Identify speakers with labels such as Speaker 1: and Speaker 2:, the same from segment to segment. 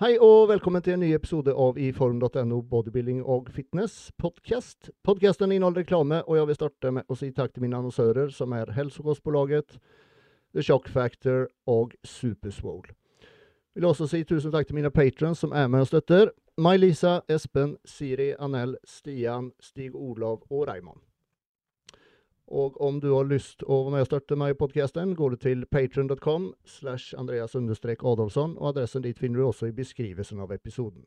Speaker 1: Hei og velkommen til en ny episode av iform.no bodybuilding og fitness podcast. Podcasten inneholder reklame, og jeg vil starte med å si takk til mine annonsører, som er Hälsokostbolaget, The Shock Factor og Superswole. Vil også si tusen takk til mine patrons som er med og støtter. May-Lisa, Espen, Siri, Anel, Stian, Stig Olav og Raymond. Og om du har lyst å være med og støtte meg i podkasten, går du til patron.com slash Andreas Adolfsson, og adressen dit finner du også i beskrivelsen av episoden.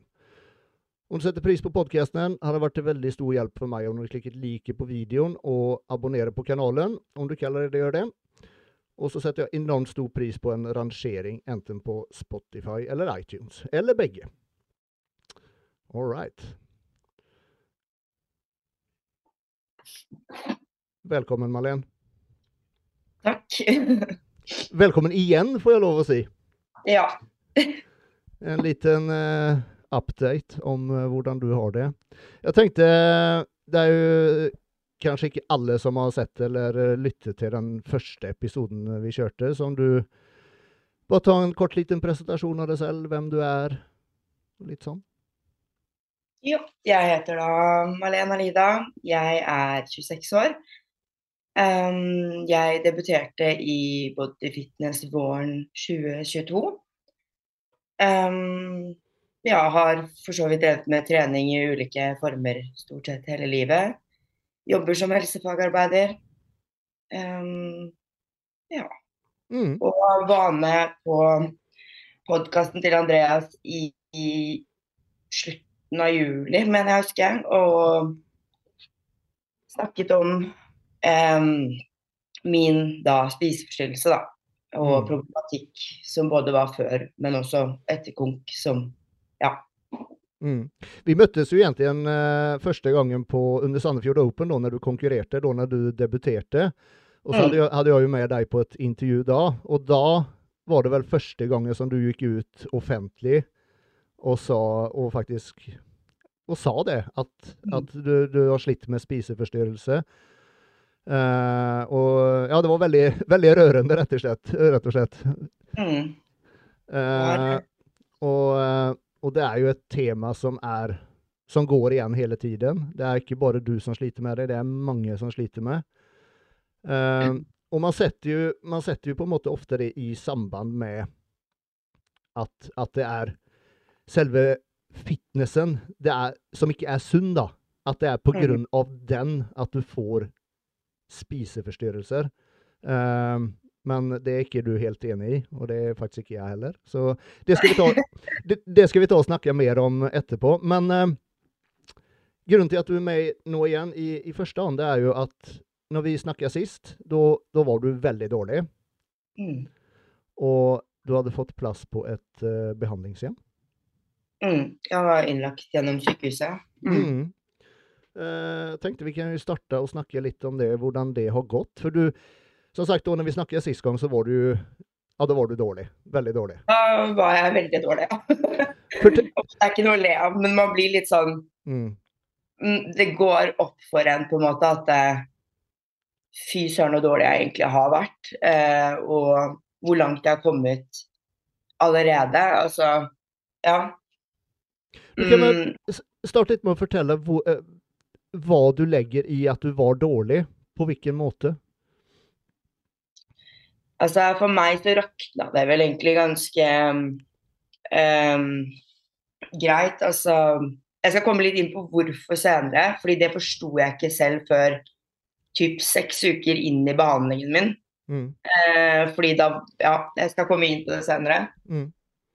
Speaker 1: Om du setter pris på podkasten, har det vært til veldig stor hjelp for meg om du klikker like på videoen og abonnerer på kanalen, om du kaller det gjør det. Og så setter jeg enormt stor pris på en rangering, enten på Spotify eller iTunes, eller begge. All right. Velkommen, Malene.
Speaker 2: Takk.
Speaker 1: Velkommen igjen, får jeg lov å si.
Speaker 2: Ja.
Speaker 1: En liten uh, update om uh, hvordan du har det. Jeg tenkte Det er jo kanskje ikke alle som har sett eller lyttet til den første episoden vi kjørte, så om du bare tar en kort liten presentasjon av deg selv, hvem du er, litt sånn.
Speaker 2: Jo, jeg heter da Malena Lida. Jeg er 26 år. Um, jeg debuterte i Body Fitness våren 2022. Um, jeg har for så vidt drevet med trening i ulike former stort sett hele livet. Jobber som helsefagarbeider. Um, ja. Mm. Og var med på podkasten til Andreas i, i, slutten av juli, mener jeg husker, og snakket om min da spiseforstyrrelse, da. Og mm. problematikk som både var før, men også etter konk, som ja.
Speaker 1: Mm. Vi møttes jo egentlig uh, første gangen på, under Sandefjord Open, da når du konkurrerte, da når du debuterte. Og så mm. hadde, jeg, hadde jeg jo med deg på et intervju da, og da var det vel første gangen som du gikk ut offentlig og sa, og faktisk og sa det, at, mm. at du, du, har slitt med spiseforstyrrelse. Uh, og ja, det var veldig, veldig rørende, rett og slett. Rett og slett. Mm. Uh, og, uh, og, det er jo et tema som er som går igjen hele tiden. Det er ikke bare du som sliter med det, det er mange som sliter med. og man setter, jo, man setter jo på en måte ofte det i samband med at, at det er selve fitnessen er, som ikke er sunn, da. At det er på mm. grunn av den at du får spiseforstyrrelser. Uh, men det er ikke du helt enig i, og det er faktisk ikke jeg heller. Så det skal vi ta, det, det skal vi ta og snakke mer om etterpå. Men uh, grunnen til at du er med nå igjen i, i første hånd, det er jo at når vi snakka sist, da var du veldig dårlig. Mm. Og du hadde fått plass på et uh, behandlingshjem.
Speaker 2: Mm. Jeg var innlagt gjennom sykehuset. Mm. Mm.
Speaker 1: Uh, tenkte vi kan jo starte å snakke litt om det, hvordan det har gått. For du, som sagt, da når vi snakket sist gang, så var du ja, da var du dårlig. Veldig dårlig.
Speaker 2: Da var jeg veldig dårlig, ja. det er ikke noe å le av, men man blir litt sånn mm. mm. Det går opp for en på en måte at eh, fy søren så dårlig jeg egentlig har vært. Eh, og hvor langt jeg har kommet allerede. Altså, ja.
Speaker 1: Du kan mm. starte litt med å fortelle hvor, eh, hva du legger i at du var dårlig. På hvilken måte?
Speaker 2: Altså, for meg så rakna det vel egentlig ganske um, greit. Altså Jeg skal komme litt inn på hvorfor senere, fordi det forsto jeg ikke selv før typ seks uker inn i behandlingen min. Mm. Uh, fordi da Ja, jeg skal komme inn på det senere. Mm.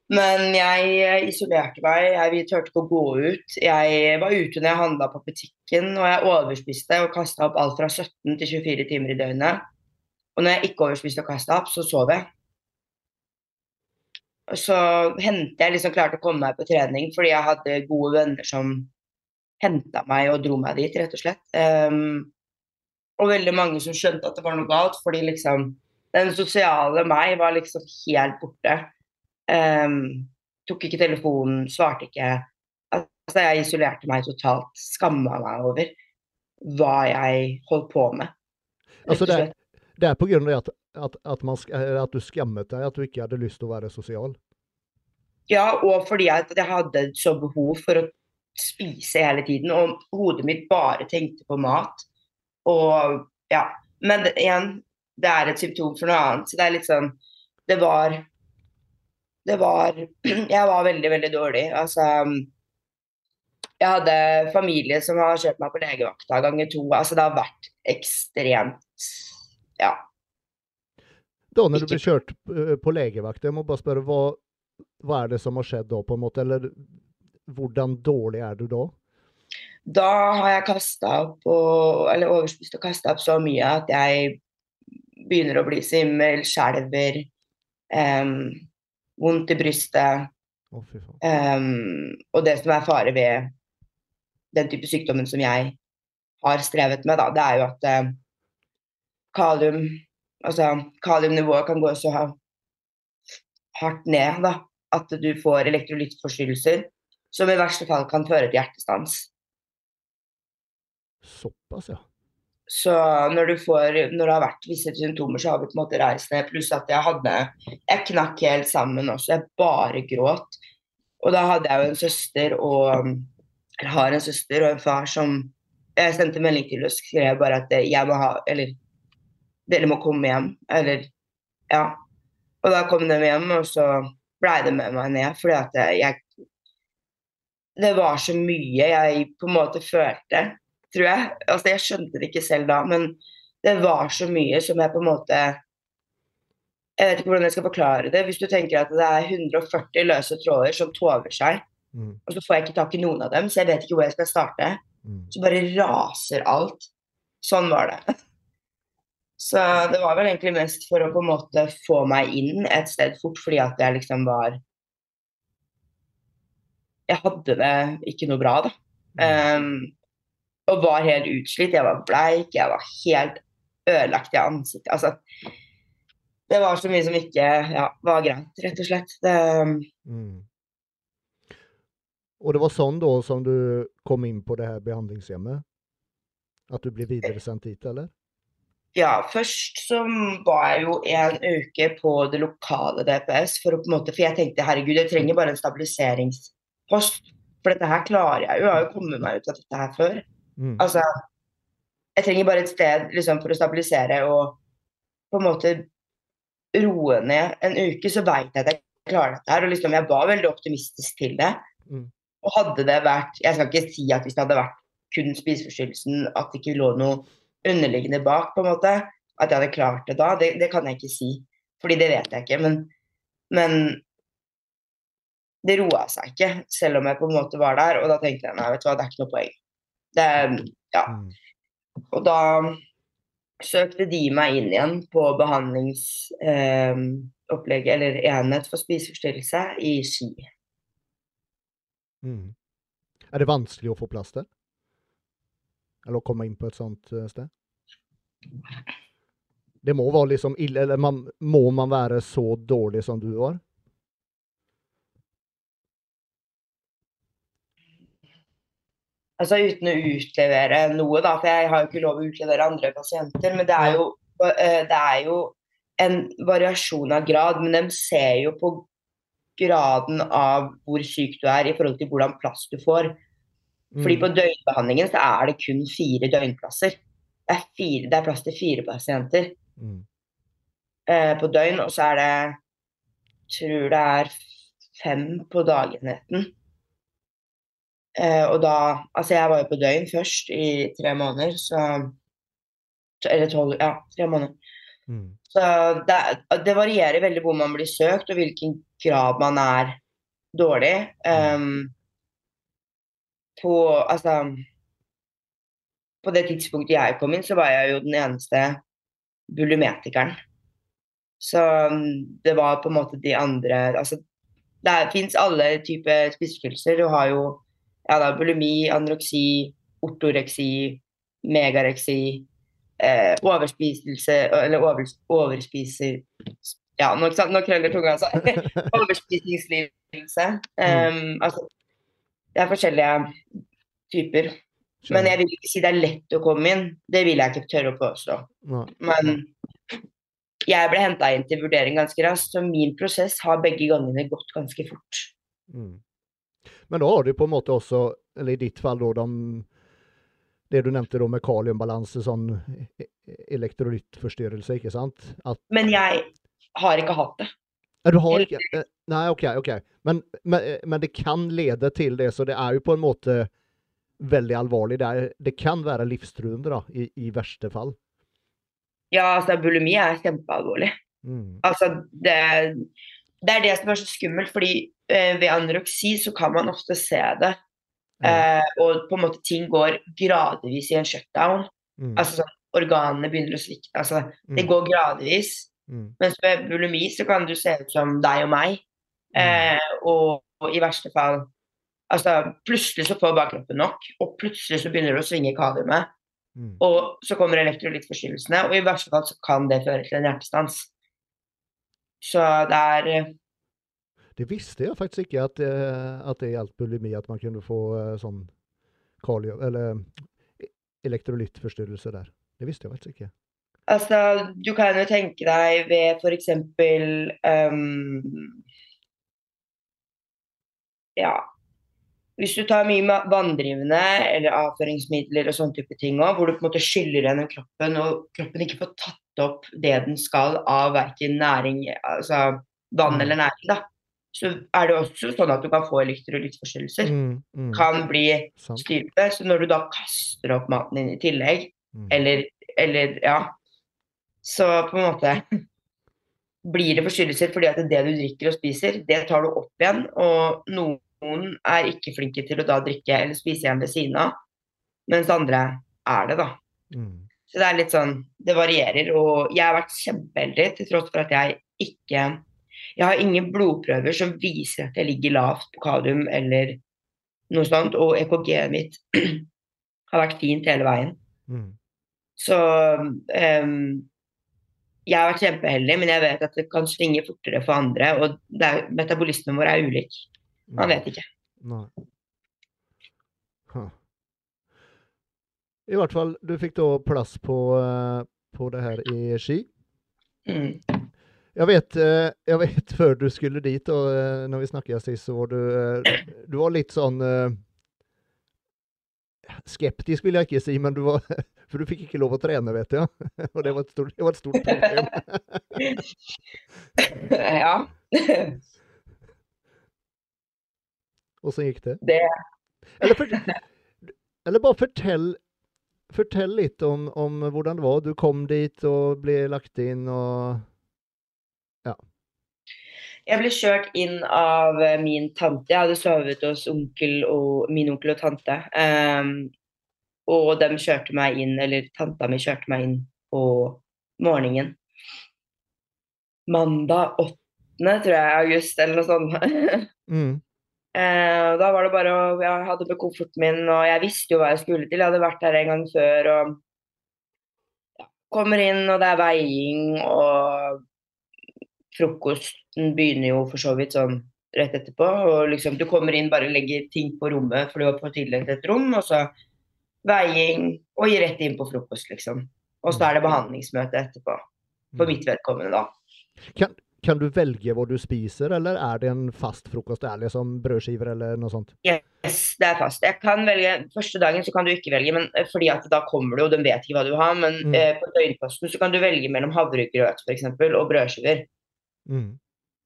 Speaker 2: Men jeg isolerte meg, jeg turte ikke å gå ut. Jeg var ute når jeg handla på butikken, og jeg overspiste og kasta opp alt fra 17 til 24 timer i døgnet. Og når jeg ikke overspiste og kasta opp, så sov jeg. Så hendte jeg liksom klarte å komme meg på trening fordi jeg hadde gode venner som henta meg og dro meg dit, rett og slett. Um, og veldig mange som skjønte at det var noe galt, fordi liksom den sosiale meg var liksom helt borte. Um, tok ikke telefonen, svarte ikke. Altså, jeg isolerte meg totalt. Skamma meg over hva jeg holdt på med.
Speaker 1: Altså, det, er, det er på grunn av at, at, at, man, at, du skammet deg, at du ikke hadde lyst til å være sosial?
Speaker 2: Ja, og fordi at jeg hadde så behov for å spise hele tiden, og hodet mitt bare tenkte på mat. Og ja. Men det, igjen, det er et symptom for noe annet. Så det er litt sånn Det var Det var Jeg var veldig, veldig dårlig. Altså Jeg hadde familie som har kjørt meg på legevakta ganger to. Altså det har vært ekstremt Ja.
Speaker 1: Da når du ble kjørt eh, på legevakt, jeg må bare spørre hva, hva er det som har skjedd da, på en måte? Eller hvordan dårlig er du da?
Speaker 2: Da har jeg kasta opp og, eller overspist og kasta opp så mye at jeg begynner å bli svimmel, skjelver, um, vondt i brystet.
Speaker 1: Oh.
Speaker 2: Um, og det som er fare ved den type sykdommen som jeg har strevet med, da, det er jo at uh, kalium Altså kaliumnivået kan gå så hardt ned da, at du får elektrolyttforstyrrelser som i verste fall kan føre til hjertestans.
Speaker 1: Såpass, ja.
Speaker 2: Så når du får, når det har vært visse symptomer, så har vi på en måte reist ned. Pluss at jeg hadde Jeg knakk helt sammen også. Jeg bare gråt. Og da hadde jeg jo en søster og Eller har en søster og en far som Jeg sendte melding til og skrev bare at jeg må ha Eller dere må komme hjem. Eller Ja. Og da kom de hjem, og så blei det med meg ned. Fordi at jeg Det var så mye jeg på en måte følte tror jeg. Altså, jeg skjønte det ikke selv da, men det var så mye som jeg på en måte Jeg vet ikke hvordan jeg skal forklare det. Hvis du tenker at det er 140 løse tråder som tover seg,
Speaker 1: Mm.
Speaker 2: og så får jeg ikke tak i noen av dem, så jeg vet ikke hvor jeg skal starte.
Speaker 1: Mm.
Speaker 2: Så bare raser alt. Sånn var det. Så det var vel egentlig mest for å på en måte få meg inn et sted fort, fordi at jeg liksom var Jeg hadde det ikke noe bra, da. Um, og var helt utslitt. Jeg var bleik, jeg var helt ødelagt i ansiktet. Altså, det var så mye som ikke ja, var greit, rett og slett. Det,
Speaker 1: Mm. Og det var sånn da som du kom inn på det her behandlingshjemmet? At du ble videresendt dit, eller?
Speaker 2: ja, først så var jeg jo en uke på det lokale DPS, for, måte, for jeg tenkte herregud, jeg trenger bare en stabiliseringspost. For dette her klarer jeg jo, jeg har jo kommet meg ut av dette her før.
Speaker 1: Mm.
Speaker 2: Altså, jeg trenger bare et sted liksom, for å stabilisere og på en måte roe ned en uke, så veit jeg at jeg klarer dette her. Og liksom, jeg var veldig optimistisk til det.
Speaker 1: Mm.
Speaker 2: Og hadde det vært Jeg skal ikke si at hvis det hadde vært kun spiseforstyrrelsen, at det ikke lå noe underliggende bak, på en måte, at jeg hadde klart det da, det, det kan jeg ikke si. Fordi det vet jeg ikke. Men, men det roa seg ikke, selv om jeg på en måte var der. Og da tenkte jeg nei, vet du hva, det er ikke noe poeng. Det, ja.
Speaker 1: Mm.
Speaker 2: Og da søkte de meg inn igjen på behandlingsopplegget, eller enhet for spiseforstyrrelse, i Ski.
Speaker 1: Mm. Er det vanskelig å få plass til? Eller å komme inn på et sånt eh, sted? Det må være liksom ille, eller man, må man være så dårlig som du var?
Speaker 2: Altså uten å utlevere noe, da, for jeg har jo ikke lov å utlevere andre pasienter. Men det er jo, eh, det er jo en variasjon av grad. Men de ser jo på graden av hvor syk du er i forhold til hvordan plass du får. Fordi
Speaker 1: Mm.
Speaker 2: på døgnbehandlingen så er det kun fire døgnplasser. Det er, fire, det er plass til fire pasienter
Speaker 1: Mm.
Speaker 2: eh, på døgn, og så er det tror det er fem på dagenheten. Eh, og da Altså, jeg var jo på døgn først i tre måneder, så Eller tolv Ja, tre måneder.
Speaker 1: Mm.
Speaker 2: Så det, det varierer veldig hvor man blir søkt, og hvilken grad man er dårlig. Um, på Altså På det tidspunktet jeg kom inn, så var jeg jo den eneste bulimetikeren. Så det var på en måte de andre Altså det fins alle typer spiseforstyrrelser. Du har jo ja, da, bulimi, anoreksi, ortoreksi, megareksi, eh, overspiselse Eller over, overspiser Ja, nå, nå krøller tunga, altså. Overspisingslidelse. Um, altså, det er forskjellige typer. Men jeg vil ikke si det er lett å komme inn. Det vil jeg ikke tørre å påstå. Men jeg ble henta inn til vurdering ganske raskt, så min prosess har begge gangene gått ganske fort.
Speaker 1: Mm. Men da har du på en måte også, eller i ditt fall da, de, det du nevnte da med kaliumbalanse, sånn e- e- elektrolyttforstyrrelse, ikke sant? At,
Speaker 2: Men jeg har ikke hatt det.
Speaker 1: Du har ikke Nei, OK. ok. Men, men, eh, men det kan lede til det, så det er jo på en måte veldig alvorlig. Det, er, det kan være livstruende da, i, i verste fall.
Speaker 2: Ja, altså bulimi er kjempealvorlig.
Speaker 1: Mm.
Speaker 2: Altså, det, det er det som er så skummelt, fordi ved anoreksi så kan man ofte se det. Eh, og på en måte ting går gradvis i en shutdown.
Speaker 1: Mm.
Speaker 2: Altså sånn, organene begynner å svikte. Altså, det
Speaker 1: Mm.
Speaker 2: går gradvis.
Speaker 1: Mm.
Speaker 2: Mens ved bulimi så kan du se ut som deg og meg. Eh, og, og i verste fall Altså, plutselig så får bakkroppen nok, og plutselig så begynner du å svinge kaliumet.
Speaker 1: Mm.
Speaker 2: Og så kommer elektrolyttforstyrrelsene, og i verste fall så kan det føre til en hjertestans. Så det er eh,
Speaker 1: Det visste jeg faktisk ikke, at, eh, at det gjaldt bulimi, at man kunne få eh, sånn kalium... Eller eh, elektrolyttforstyrrelse der. Det visste jeg faktisk ikke.
Speaker 2: Altså, du kan jo tenke deg ved for eksempel ehm, Ja. Hvis du tar mye vanndrivende eller avføringsmidler og sånne type ting òg, hvor du på en måte skyller gjennom kroppen, og kroppen ikke får tatt opp det den skal av verken næring, altså vann
Speaker 1: Mm.
Speaker 2: eller næring, da, så er det også sånn at du kan få elektrolyttforstyrrelser.
Speaker 1: Mm. Mm.
Speaker 2: Kan bli styrte. Så når du da kaster opp maten din i tillegg,
Speaker 1: Mm.
Speaker 2: eller, eller ja. Så på en måte blir det forstyrrelser fordi at det du drikker og spiser, det tar du opp igjen. Og noen er ikke flinke til å da drikke eller spise igjen ved siden av, mens andre er det, da.
Speaker 1: Mm.
Speaker 2: Så det er litt sånn Det varierer. Og jeg har vært kjempeheldig til tross for at jeg ikke Jeg har ingen blodprøver som viser at jeg ligger lavt på kalium eller noe sånt, og EKG-et mitt har vært fint hele veien.
Speaker 1: Mm.
Speaker 2: Så um, jeg har vært kjempeheldig, men jeg vet at det kan svinge fortere for andre. Og er, metabolismen vår er ulik. Man vet ikke.
Speaker 1: Nei. Huh. I hvert fall, du fikk da plass på, eh, på det her i Ski.
Speaker 2: Mm.
Speaker 1: Jeg vet, jag vet før du skulle dit, og eh, når vi snakket sist, så var du, eh, du var litt sånn eh, Skeptisk vil jeg ikke si, men du var For du fikk ikke lov å trene, vet jeg. Og det var et stort, det var et stort problem.
Speaker 2: ja.
Speaker 1: Åssen gikk det?
Speaker 2: Det
Speaker 1: Eller, for, eller bare fortell, fortell litt om, om hvordan det var. Du kom dit og ble lagt inn og
Speaker 2: Jeg ble kjørt inn av eh, min tante. Jeg hadde sovet hos onkel og, min onkel og tante. Um, og de kjørte meg inn, eller tanta mi kjørte meg inn på morgenen. Mandag 8., tror jeg, august, eller noe sånt.
Speaker 1: mm,
Speaker 2: uh, da var det bare å Jeg hadde med kofferten min, og jeg visste jo hva jeg skulle til. Jeg hadde vært her en gang før og ja, kommer inn, og det er veiing, og frokosten begynner jo for så vidt sånn rett etterpå. Og liksom du kommer inn, bare legger ting på rommet, for du har fått tildelt et rom, og så veiing, og gir rett inn på frokost, liksom. Og så er det behandlingsmøte etterpå. For mitt vedkommende, da.
Speaker 1: Kan, kan du velge hva du spiser, eller er det en fast frokost? Det Er liksom brødskiver eller noe sånt?
Speaker 2: Yes, det er fast. Jeg kan velge, Første dagen så kan du ikke velge, men eh, fordi at da kommer du, og de vet ikke hva du har. Men
Speaker 1: Mm.
Speaker 2: eh, på døgnposten så kan du velge mellom havregrøt eksempel, og brødskiver.
Speaker 1: Mm.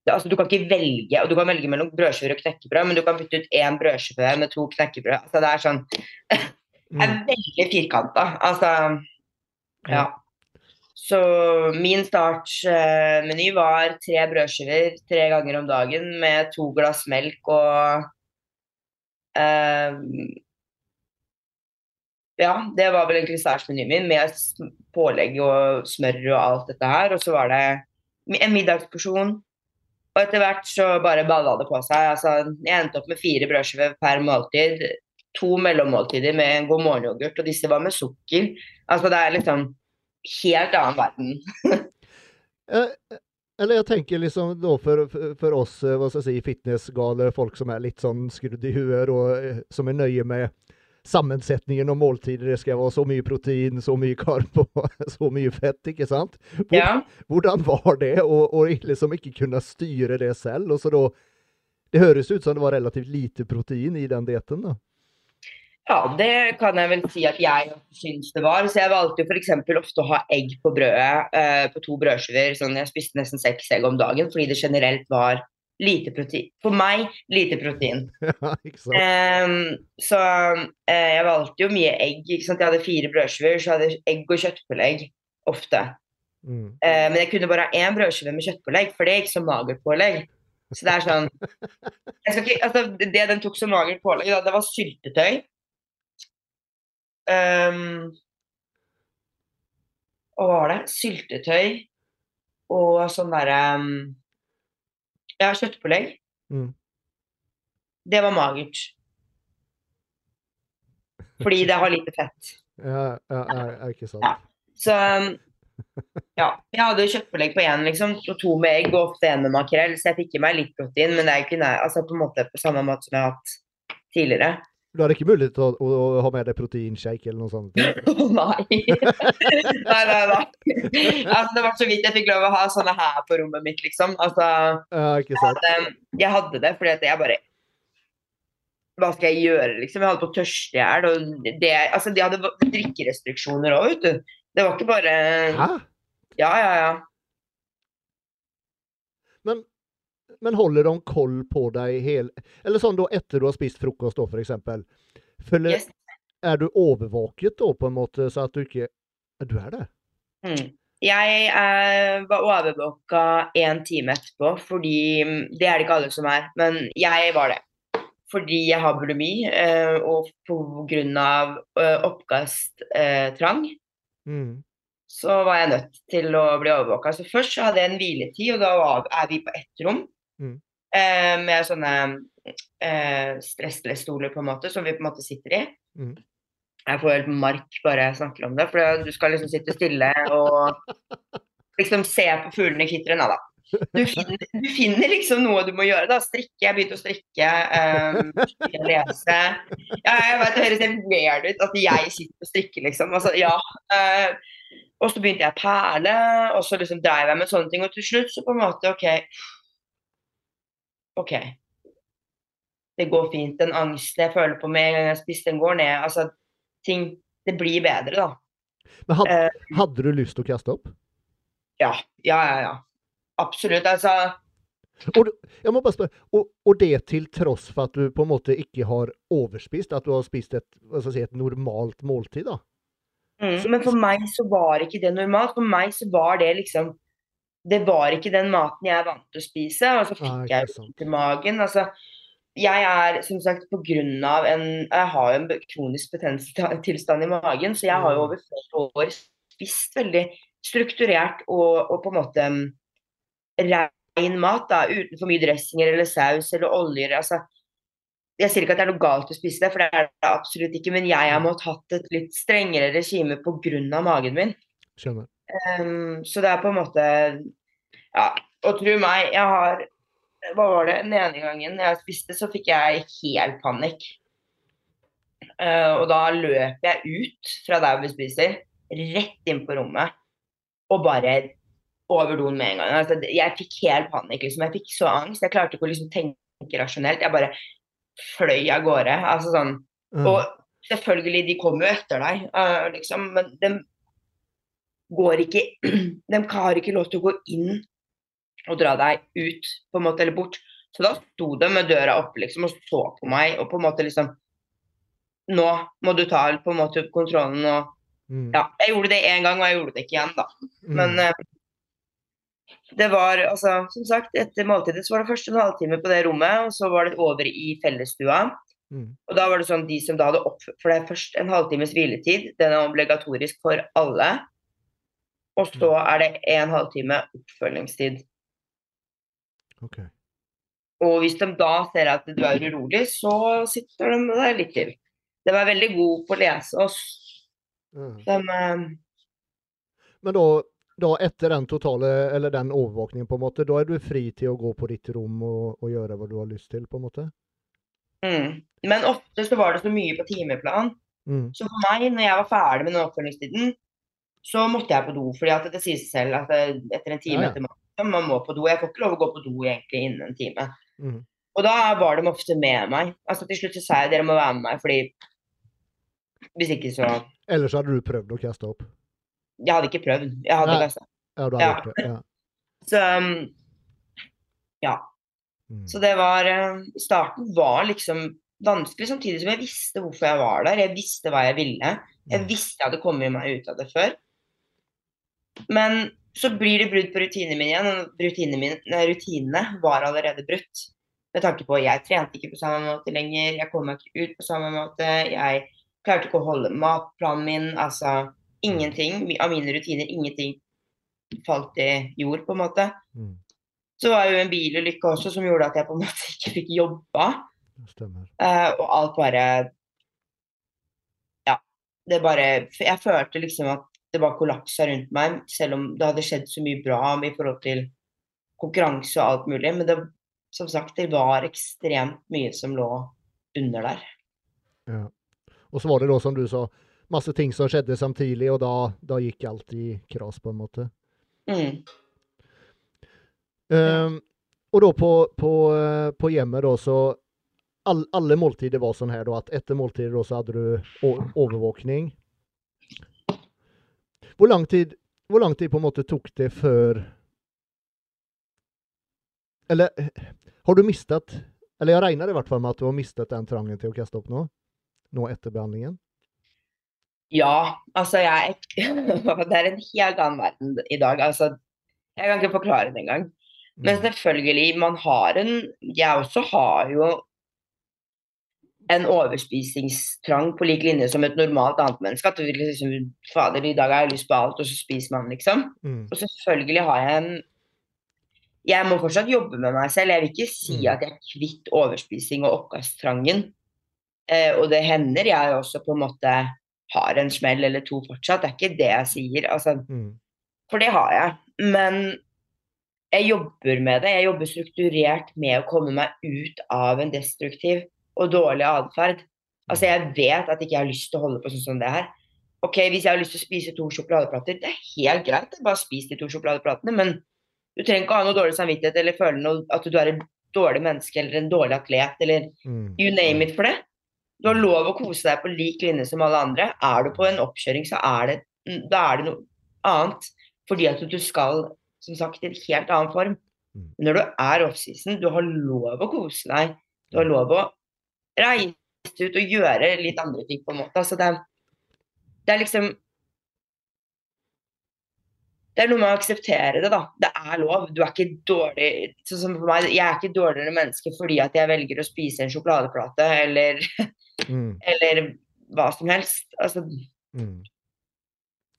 Speaker 2: Det, altså, du kan ikke velge, og du kan velge mellom brødskiver og knekkebrød, men du kan bytte ut én brødskive med to knekkebrød. Altså, det er sånn Det er
Speaker 1: Mm.
Speaker 2: veldig firkanta. Altså Ja. Så min startmeny var tre brødskiver tre ganger om dagen med to glass melk og uh, Ja, det var vel egentlig startmenyen min med pålegg og smør og alt dette her. Og så var det en middagsporsjon. Og etter hvert så bare balla det på seg. Altså, jeg endte opp med fire brødskiver per måltid. To mellommåltider med en god morgenyoghurt, og disse var med sukker. Altså det er liksom helt annen verden.
Speaker 1: Eh, Eller jeg tenker liksom da for, for- oss eh, hva skal jeg si, fitnessgale folk som er litt sånn skrudd i huet, og eh, som er nøye med sammensetningen og måltider. Det skal være så mye protein, så mye karb og så mye fett, ikke sant? Hvor,
Speaker 2: Ja.
Speaker 1: Hvordan var det å liksom ikke kunne styre det selv, og så da det høres ut som det var relativt lite protein i den dietten, da.
Speaker 2: Ja, det kan jeg vel si at jeg syns det var. Så jeg valgte jo f.eks. ofte å ha egg på brødet eh, på to brødskiver. Sånn, jeg spiste nesten seks egg om dagen fordi det generelt var lite protein. For meg lite protein.
Speaker 1: Ja?
Speaker 2: Ehm, så uh, jeg valgte jo mye egg. Ikke sant? Jeg hadde fire brødskiver, så hadde jeg egg og kjøttpålegg ofte.
Speaker 1: Mm.
Speaker 2: Uh, men jeg kunne bare ha én brødskive med kjøttpålegg, for det er ikke så magert pålegg. Så det er sånn ikke, altså, Det den tok som magert pålegg, da, det var syltetøy. Um, hva var det? Syltetøy og sånn derre um, Ja, kjøttpålegg.
Speaker 1: Mm.
Speaker 2: Det var magert. Fordi det har lite fett.
Speaker 1: Ja, ja, ja, ikke sant.
Speaker 2: Ja. Så um, ja. Jeg hadde kjøttpålegg på én, liksom, og to med egg, og ofte én med makrell, så jeg fikk i meg litt protein, men det er ikke nær, altså på en måte på samme måte som jeg har hatt tidligere.
Speaker 1: Du har ikke mulighet til å, å, å ha med deg proteinshake eller noe sånt?
Speaker 2: nei. nei, nei, nei. Altså, det var så vidt jeg fikk lov å ha sånne her på rommet mitt, liksom. Altså,
Speaker 1: Ja,
Speaker 2: jeg hadde, jeg hadde det fordi at jeg bare Hva skal jeg gjøre, liksom? Jeg hadde på tørste i hjel. Altså, de hadde drikkerestriksjoner òg, vet du. Det var ikke bare
Speaker 1: Hæ?
Speaker 2: Ja, ja, ja.
Speaker 1: Men, men holder de koll på deg hele Eller sånn da etter du har spist frokost, da, eksempel. Følger,
Speaker 2: Yes.
Speaker 1: Er du overvåket da, på en måte, så at du ikke Du er det?
Speaker 2: Mm. Jeg eh, var overvåka én time etterpå, fordi mm, Det er det ikke alle som er, men jeg var det. Fordi jeg har bulimi, eh, og pga. Eh, oppkasttrang,
Speaker 1: Mm.
Speaker 2: så var jeg nødt til å bli overvåka. Så først så hadde jeg en hviletid, og da var, er vi på ett rom.
Speaker 1: Mm.
Speaker 2: Eh, med sånne eh, stressless-stoler, på en måte, som vi på en måte sitter i.
Speaker 1: Mm.
Speaker 2: Jeg får helt mark bare jeg snakker om det, for du skal liksom sitte stille og liksom se på fuglene kvitre. nå, da. Du finner, du finner liksom noe du må gjøre. da, Strikke. Jeg begynte å strikke. Um, lese. Ja, jeg vet Det høres helt weird ut at jeg sitter og strikker, liksom. Altså, ja. Uh, og så begynte jeg å perle, og så liksom dreiv jeg med sånne ting. Og til slutt så på en måte OK. OK. Det går fint. Den angsten jeg føler på med en gang jeg spist, den går ned. Altså, ting Det blir bedre, da.
Speaker 1: Men hadde,
Speaker 2: Eh.
Speaker 1: hadde du lyst til å kaste opp?
Speaker 2: Ja. Ja, ja, ja. Absolutt. Altså
Speaker 1: Og, jeg må bare spørre, og, og det til tross for at du på en måte ikke har overspist? At du har spist et, hva skal si, et normalt måltid? da?
Speaker 2: Mm, men for meg så var ikke det normalt. For meg så var det liksom Det var ikke den maten jeg er vant til å spise. Og så fikk jeg vondt i magen. Altså, jeg er som sagt på grunn av en Jeg har jo en kronisk betennelsestilstand i magen, så jeg har jo
Speaker 1: Mm.
Speaker 2: over flere år spist veldig strukturert og, og på en måte mm, rein mat, da, uten for mye dressinger eller saus eller oljer. altså jeg sier ikke at det er noe galt å spise det, for det er det absolutt ikke. Men jeg har måttet hatt et litt strengere regime pga. magen min.
Speaker 1: Skjønner.
Speaker 2: Ehm, så det er på en måte Ja, og tro meg, jeg har Hva var det? Den ene gangen jeg spiste, så fikk jeg helt panikk. Uh, og da løp jeg ut fra der vi spiser, rett inn på rommet, og bare over doen med en gang. Altså, jeg fikk helt panikk, liksom. Jeg fikk så angst. Jeg klarte ikke å liksom tenke rasjonelt. Jeg bare fløy av gårde. Altså sånn
Speaker 1: Mm.
Speaker 2: og selvfølgelig, de kommer jo etter deg, uh, liksom, men de går ikke De har ikke lov til å gå inn og dra deg ut, på en måte, eller bort. Så da sto de med døra oppe liksom, og så på meg, og på en måte liksom Nå må du ta på en måte kontrollen og
Speaker 1: Mm.
Speaker 2: Ja, jeg gjorde det én gang, og jeg gjorde det ikke igjen, da.
Speaker 1: Mm.
Speaker 2: Men eh, det var altså, som sagt, etter måltidet så var det først en halvtime på det rommet, og så var det over i fellesstua.
Speaker 1: Mm.
Speaker 2: Og da var det sånn de som da hadde opp... For det er først en halvtimes hviletid. Den er obligatorisk for alle. Og så er det en halvtime oppfølgingstid.
Speaker 1: OK.
Speaker 2: Og hvis de da ser at du er urolig, så sitter de med deg litt til. De er veldig gode på å lese oss. De, eh,
Speaker 1: Men da, da etter den totale, eller den overvåkningen, på en måte, da er du fri til å gå på ditt rom og, og gjøre hva du har lyst til, på en måte?
Speaker 2: mm. Men ofte så var det så mye på timeplan.
Speaker 1: Mm.
Speaker 2: Så for meg, når jeg var ferdig med den oppfølgingstiden, så måtte jeg på do. fordi at det sier seg selv at etter en time
Speaker 1: Ja, ja.
Speaker 2: etter maten, man må på do. Jeg får ikke lov å gå på do egentlig innen en time.
Speaker 1: Mm.
Speaker 2: Og da var de ofte med meg. Altså Til slutt så sa jeg dere må være med meg, fordi hvis ikke så
Speaker 1: Ellers hadde du prøvd å kaste opp?
Speaker 2: Jeg hadde ikke prøvd. Jeg hadde kasta.
Speaker 1: Ja, du hadde gjort det. Ja.
Speaker 2: Så um, ja.
Speaker 1: Mm.
Speaker 2: Så det var eh, Starten var liksom vanskelig, samtidig som jeg visste hvorfor jeg var der. Jeg visste hva jeg ville. Jeg
Speaker 1: Mm.
Speaker 2: visste jeg hadde kommet meg ut av det før. Men så blir det brudd på rutinene mine igjen, rutinene, mine, nei, rutinene var allerede brutt. Med tanke på at jeg trente ikke på samme måte lenger, jeg kom meg ikke ut på samme måte, jeg klarte ikke å holde matplanen min, altså ingenting av mine rutiner, ingenting falt i jord, på en måte.
Speaker 1: Mm.
Speaker 2: Så var jo en bilulykke også som gjorde at jeg på en måte ikke fikk jobba. Eh, og alt bare Ja. Det bare Jeg følte liksom at det bare kollapsa rundt meg, selv om det hadde skjedd så mye bra i forhold til konkurranse og alt mulig. Men det, som sagt, det var ekstremt mye som lå under der.
Speaker 1: Ja. Og så var det da, som du sa, masse ting som skjedde samtidig, og da, da gikk alt i kras, på en måte.
Speaker 2: Mm.
Speaker 1: Um, og da på, på, eh, på hjemmet, da, så all, Alle måltider var sånn her, da, at etter måltidet da, så hadde du overvåkning. Hvor lang tid hvor lang tid på en måte tok det før Eller har du mistet Eller jeg regner i hvert fall med at du har mistet den trangen til å kaste opp nå? Nå etter behandlingen?
Speaker 2: Ja, altså jeg Det er en helt annen verden i dag. Altså, jeg kan ikke forklare det engang. Men
Speaker 1: Mm.
Speaker 2: selvfølgelig, man har en Jeg også har jo en overspisingstrang på lik linje som et normalt annet menneske. At du liksom Fader, i dag har jeg lyst på alt, og så spiser man, liksom.
Speaker 1: Mm.
Speaker 2: Og selvfølgelig har jeg en Jeg må fortsatt jobbe med meg selv. Jeg vil ikke si
Speaker 1: Mm.
Speaker 2: at jeg er kvitt overspising og oppkasttrangen. Eh, og det hender jeg også på en måte har en smell eller to fortsatt. Det er ikke det jeg sier. Altså,
Speaker 1: Mm.
Speaker 2: for det har jeg. Men jeg jobber med det. Jeg jobber strukturert med å komme meg ut av en destruktiv og dårlig atferd. Altså, jeg vet at ikke jeg har lyst til å holde på sånn som det her. Ok, Hvis jeg har lyst til å spise to sjokoladeplater, det er helt greit. Bare spis de to sjokoladeplatene. Men du trenger ikke ha noe dårlig samvittighet eller føle noe, at du er et dårlig menneske eller en dårlig atlet eller
Speaker 1: Mm.
Speaker 2: you name it for det. Du har lov å kose deg på lik linje som alle andre. Er du på en oppkjøring, så er det, da er det noe annet. Fordi at du skal, som sagt, i en helt annen form.
Speaker 1: Men
Speaker 2: Når du er offseason, du har lov å kose deg. Du har lov å reise ut og gjøre litt andre ting, på en måte. Altså det, det er liksom Det er noe med å akseptere det, da. Det er lov. Du er ikke dårlig Sånn som for meg, jeg er ikke dårligere menneske fordi at jeg velger å spise en sjokoladeplate eller,
Speaker 1: Mm.
Speaker 2: eller hva som helst. Altså,
Speaker 1: Mm.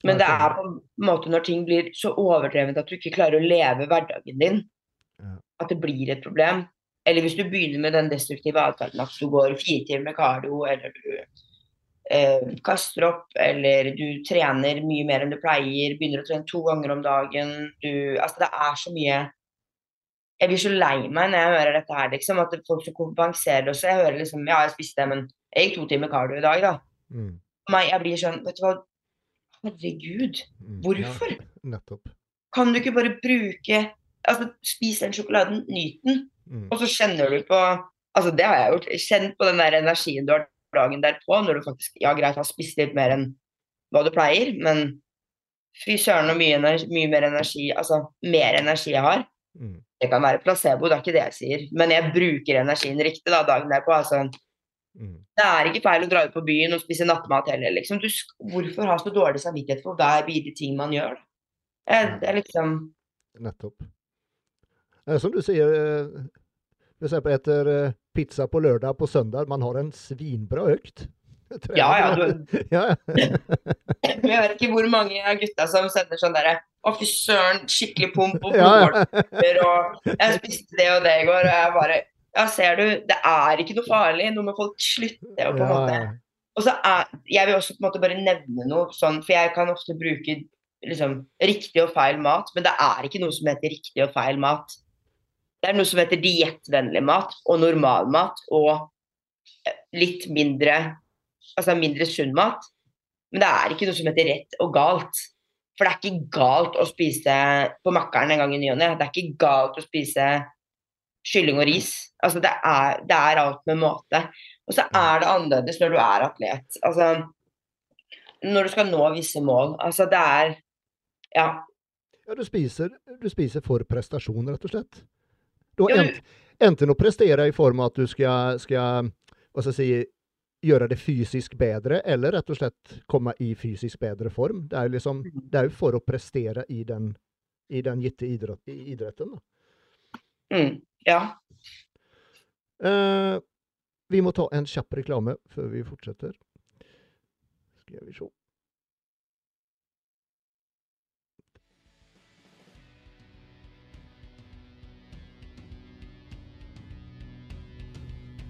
Speaker 2: men det er på en måte når ting blir så overdrevent at du ikke klarer å leve hverdagen din, at det blir et problem. Eller hvis du begynner med den destruktive atferden at du går fire timer med kardio, eller du eh, kaster opp, eller du trener mye mer enn du pleier, begynner å trene to ganger om dagen du, Altså, det er så mye Jeg blir så lei meg når jeg hører dette her, liksom. At folk skal kompensere også. Jeg hører liksom Ja, jeg spiste, men jeg gikk to timer kardio i dag, da.
Speaker 1: Mm.
Speaker 2: Meg, jeg blir sånn Vet du hva, herregud.
Speaker 1: Mm.
Speaker 2: Hvorfor?
Speaker 1: Ja, nettopp.
Speaker 2: Kan du ikke bare bruke Altså, spis den sjokoladen, nyt den,
Speaker 1: Mm.
Speaker 2: og så kjenner du på Altså, det har jeg gjort. Kjent på den der energien du har dagen derpå, når du faktisk Ja, greit, har spist litt mer enn hva du pleier, men fy søren så mye, mye mer energi Altså, mer energi jeg har.
Speaker 1: Mm.
Speaker 2: Det kan være placebo, det er ikke det jeg sier. Men jeg bruker energien riktig da, dagen derpå. Altså,
Speaker 1: Mm.
Speaker 2: det er ikke feil å dra ut på byen og spise nattmat heller, liksom. Du, hvorfor ha så dårlig samvittighet for hver bidige ting man gjør? Eh, Det er liksom
Speaker 1: Nettopp. Eh, Som du sier, eh, for eksempel etter eh, pizza på lørdag på søndag, man har en svinbra økt.
Speaker 2: Ja, ja,
Speaker 1: du- ja.
Speaker 2: jeg vet ikke hvor mange av gutta som sender sånn derre Å, fy søren, skikkelig pump og
Speaker 1: ja.
Speaker 2: blodårer, og jeg spiste det og det i går, og jeg bare Ja, ser du, det er ikke noe farlig. Nå må folk slutte å på en måte Og så er Jeg vil også på en måte bare nevne noe sånn, for jeg kan ofte bruke liksom riktig og feil mat, men det er ikke noe som heter riktig og feil mat. Det er noe som heter diettvennlig mat og normalmat og eh, litt mindre Altså mindre sunn mat. Men det er ikke noe som heter rett og galt. For det er ikke galt å spise på Makkeren en gang i ny og ne. Det er ikke galt å spise kylling og ris. Altså det er, det er alt med måte. Og så er det annerledes når du er atlet. Altså når du skal nå visse mål. Altså det er Ja.
Speaker 1: Ja, du spiser, du spiser for prestasjon, rett og slett. Ent, enten å prestere i form av at du skal, skal hva skal jeg si, gjøre det fysisk bedre, eller rett og slett komme i fysisk bedre form. Det er, liksom, det er for å prestere i den, i den gitte idrett, idretten.
Speaker 2: Mm, ja.
Speaker 1: Uh, vi må ta en kjapp reklame før vi fortsetter. Skal vi se.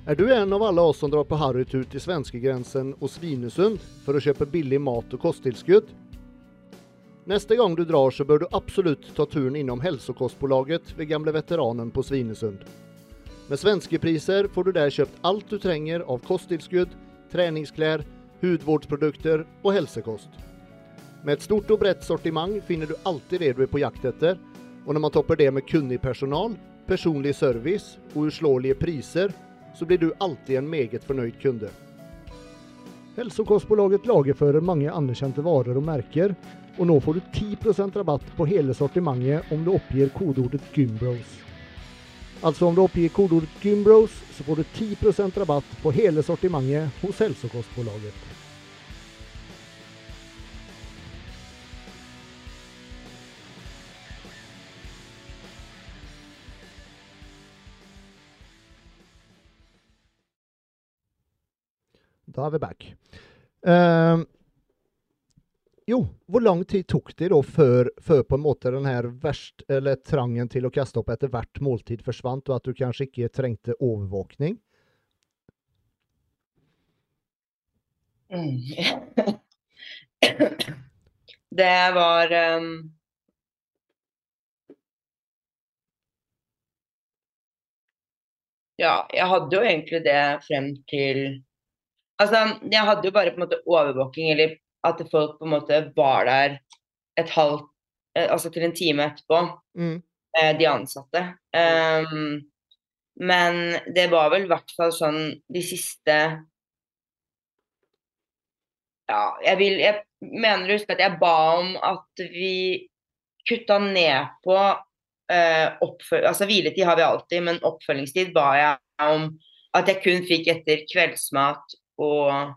Speaker 1: Er du en av alle oss som drar på harrytur til svenskegrensen og Svinesund for å kjøpe billig mat og kosttilskudd? Neste gang du drar, så bør du absolutt ta turen innom Hälsokostbolaget ved gamle veteranen på Svinesund. Med svenskepriser får du der kjøpt alt du trenger av kosttilskudd, treningsklær, hudvårdsprodukter og helsekost. Med et stort og bredt sortiment finner du alltid det du er på jakt etter, og når man topper det med kunnig personal, personlig service og uslåelige priser, så blir du alltid en meget fornøyd kunde. Hälsokostbolaget lagerfører mange anerkjente varer og merker, og nå får du 10% rabatt på hele sortimentet om du oppgir kodeordet Gymbros. Altså om du oppgir kodeordet Gymbros, så får du 10% rabatt på hele sortimentet hos Hälsokostbolaget. Da er vi back. Uh, jo, hvor lang tid tok det da før, før, på en måte den her verst, eller trangen til å kaste opp etter hvert måltid forsvant, og at du kanskje ikke trengte overvåkning?
Speaker 2: Mm. det var um... Ja, jeg hadde jo egentlig det frem til Altså, jeg hadde jo bare på en måte overvåking, eller at folk på en måte var der et halvt Altså til en time etterpå, mm. de ansatte. Um, men det var vel i hvert fall sånn de siste Ja, jeg vil Jeg mener å huske at jeg ba om at vi kutta ned på uh, oppfølging Altså hviletid har vi alltid, men oppfølgingstid ba jeg om at jeg kun fikk etter kveldsmat og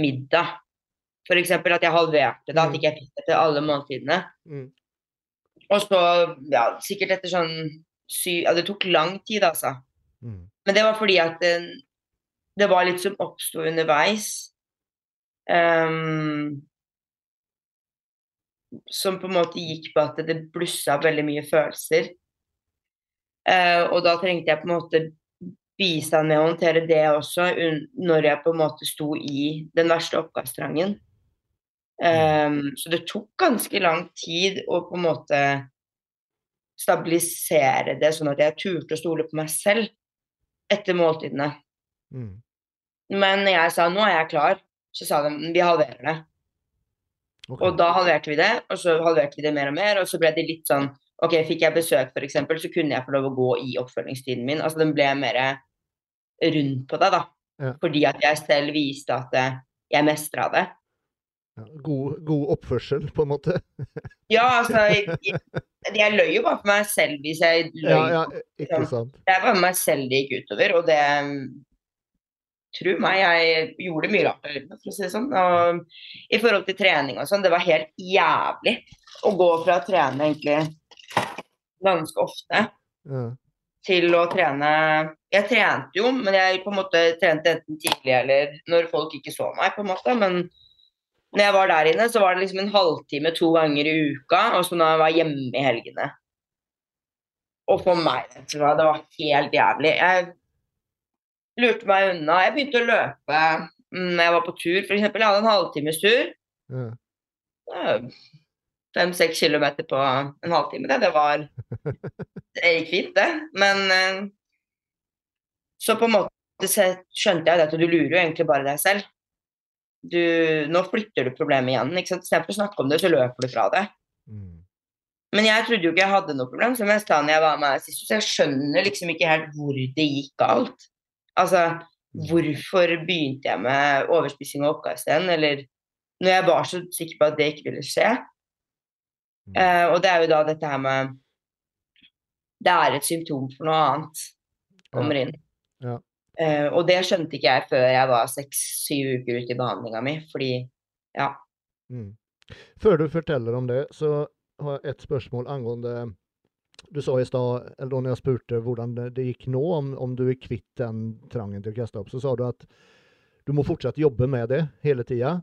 Speaker 2: middag. F.eks. at jeg halverte det, at jeg ikke fikk det til alle måltidene. Mm. Og så, ja, sikkert etter sånn syv Ja, det tok lang tid, altså. Mm. Men det var fordi at det, det var litt som oppsto underveis. Um, som på en måte gikk på at det blussa veldig mye følelser. Uh, og da trengte jeg på en måte bistand med å håndtere det også, når jeg på en måte sto i den verste oppgavstrangen. Um, så det tok ganske lang tid å på en måte stabilisere det, sånn at jeg turte å stole på meg selv etter måltidene. Mm. Men jeg sa nå er jeg klar, så sa de vi halverer det. Okay. Og da halverte vi det, og så halverte vi det mer og mer, og så ble det litt sånn OK, fikk jeg besøk f.eks., så kunne jeg få lov å gå i oppfølgingstiden min. Altså den ble mer rundt på det, da. Ja. Fordi at jeg selv viste at eh, jeg mestra det.
Speaker 1: Ja, god, god, oppførsel, på en måte?
Speaker 2: ja, altså jeg, jeg, løy jo bare for meg selv hvis jeg løy.
Speaker 1: Ja, ja, ikke sant.
Speaker 2: Det var meg selv det gikk utover, og det Tro meg, jeg gjorde mye rart for å si det sånn. Og i forhold til trening og sånn, det var helt jævlig å gå fra å trene egentlig ganske ofte ja til å trene Jeg trente jo, men jeg på en måte trente enten tidlig eller når folk ikke så meg, på en måte. Men når jeg var der inne, så var det liksom en halvtime to ganger i uka, og så når jeg var hjemme i helgene. Og for meg, det var helt jævlig. Jeg lurte meg unna. Jeg begynte å løpe når jeg var på tur, f.eks. Jeg hadde en halvtimes tur. Ja fem-seks kilometer på en halvtime. Det, det var Det gikk fint, det. Men eh, så på en måte skjønte jeg at du lurer jo egentlig bare deg selv. Du, nå flytter du problemet igjen. ikke sant? Istedenfor å snakke om det, så løper du fra det. Mm. Men jeg trodde jo ikke jeg hadde noe problem, som jeg sa når jeg var med sist. Så jeg skjønner liksom ikke helt hvor det gikk galt. Altså, hvorfor begynte jeg med overspising og oppkast igjen? Eller når jeg var så sikker på at det ikke ville skje. Uh, og det er jo da dette her med Det er et symptom for noe annet kommer inn.
Speaker 1: Ja.
Speaker 2: Uh, og det skjønte ikke jeg før jeg var seks-syv uker ute i behandlinga mi, fordi ja.
Speaker 1: Mm. Før du forteller om det, så har jeg et spørsmål angående Du sa i stad, eller da når jeg spurte hvordan det, gikk nå, om, om, du er kvitt den trangen til å kaste opp, så sa du at du må fortsatt jobbe med det hele tida.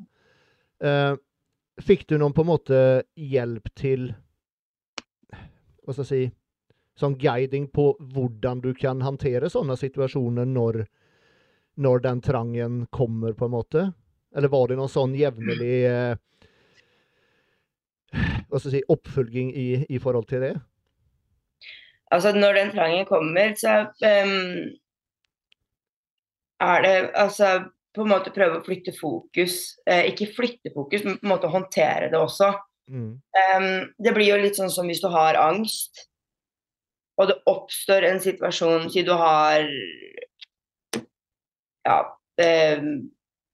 Speaker 1: Eh, fikk du noen på en måte hjelp til Hva skal jeg si Sånn guiding på hvordan du kan håndtere sånne situasjoner når, når den trangen kommer, på en måte? Eller var det noen sånn jevnlig eh, hva skal jeg si, oppfølging i, i, forhold til det?
Speaker 2: Altså, når den trangen kommer, så um, er det altså på en måte prøve å flytte fokus. Eh, ikke flytte fokus, men på en måte håndtere det også. Mm. Um, det blir jo litt sånn som hvis du har angst, og det oppstår en situasjon Si du har ja, eh,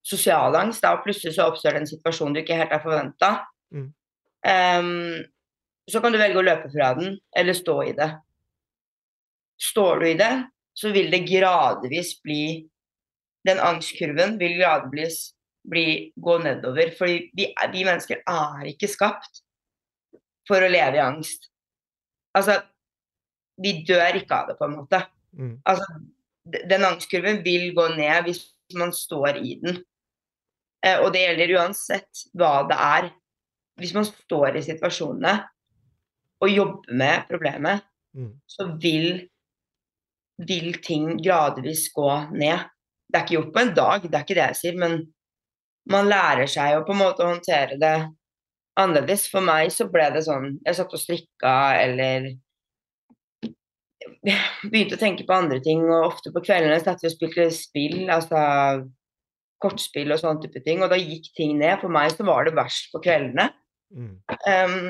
Speaker 2: sosial angst, da, og plutselig så oppstår det en situasjon du ikke helt har forventa. Mm. Um, så kan du velge å løpe fra den, eller stå i det. Står du i det, så vil det gradvis bli Den angstkurven vil gradvis bli, gå nedover. Fordi vi, vi mennesker er ikke skapt for å leve i angst. Altså, vi dør ikke av det, på en måte. Mm. Altså, den angstkurven vil gå ned hvis man står i den. Eh, og det gjelder uansett hva det er hvis man står i situasjonene og jobber med problemet, mm. så vil, vil ting gradvis gå ned. Det er ikke gjort på en dag, det er ikke det jeg sier, men man lærer seg jo på en måte å håndtere det annerledes. For meg så ble det sånn Jeg satt og strikka eller begynte å tenke på andre ting, og ofte på kveldene satt vi og spilte spill, altså kortspill og sånne type ting, og da gikk ting ned. For meg så var det verst på kveldene. Mm. Um,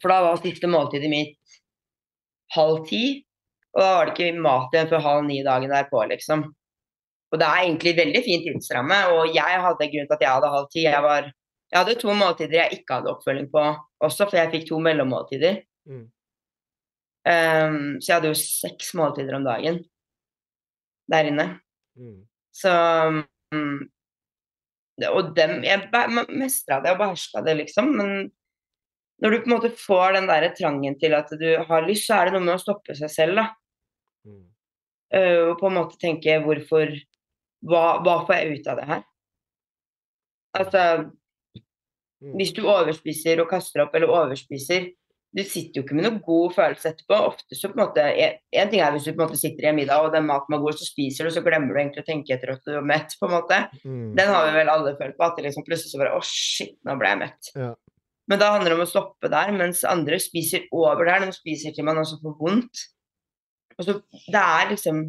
Speaker 2: for da var siste måltidet mitt halv ti, og da var det ikke mat igjen før halv ni dagen derpå, liksom. Og det er egentlig veldig fin tidsramme, og jeg hadde grunn til at jeg hadde halv ti. Jeg, var, jeg hadde to måltider jeg ikke hadde oppfølging på også, for jeg fikk to mellommåltider. Mm. Um, så jeg hadde jo seks måltider om dagen der inne. Mm. Så um, og dem Jeg mestra det og beherska det, liksom. Men når du på en måte får den der trangen til at du har lyst, så er det noe med å stoppe seg selv, da. Mm. Uh, og på en måte tenke hvorfor hva, hva, får jeg ut av det her? Altså mm. Hvis du overspiser og kaster opp eller overspiser, du sitter jo ikke med noen god følelse etterpå. Ofte så på en måte, En ting er hvis du på en måte sitter i en middag og den maten var god, så spiser du, så glemmer du egentlig å tenke etter at du er mett. på en måte. Mm. Den har vi vel alle følt på. At det liksom plutselig så bare Å, oh, shit, nå ble jeg mett. Ja. Men da handler det om å stoppe der, mens andre spiser over der. De spiser til man også får vondt. Og så Det er liksom,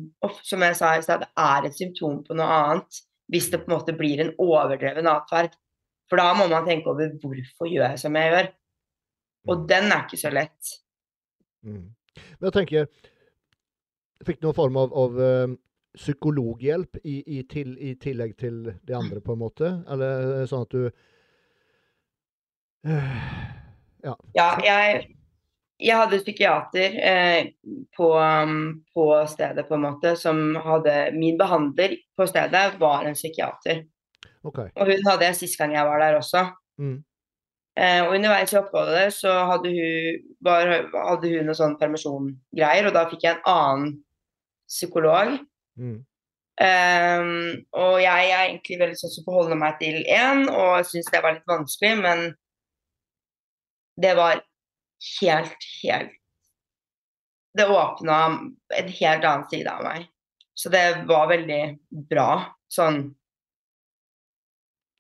Speaker 2: som jeg sa i stad, det er et symptom på noe annet hvis det på en måte blir en overdreven atferd. For da må man tenke over hvorfor gjør jeg som jeg gjør. Og mm. den er ikke så lett.
Speaker 1: Mm. Men jeg tenker Fikk du noen form av, av uh, psykologhjelp i, i, til, i, tillegg til de andre, på en måte? Eller sånn at du øh,
Speaker 2: Ja. ja jeg, jeg, hadde psykiater eh, på, på, stedet, på en måte, som hadde Min behandler på stedet var en psykiater.
Speaker 1: Okay.
Speaker 2: Og hun hadde jeg sist gang jeg var der også. Mm. Eh, og underveis i oppholdet så hadde hun, var, hadde hun noe sånn permisjongreier, og da fikk jeg en annen psykolog. Mm. Eh, og jeg er egentlig veldig sånn som forholder meg til én, og syns det var litt vanskelig, men det var helt, helt Det åpna en helt annen side av meg. Så det var veldig bra. Sånn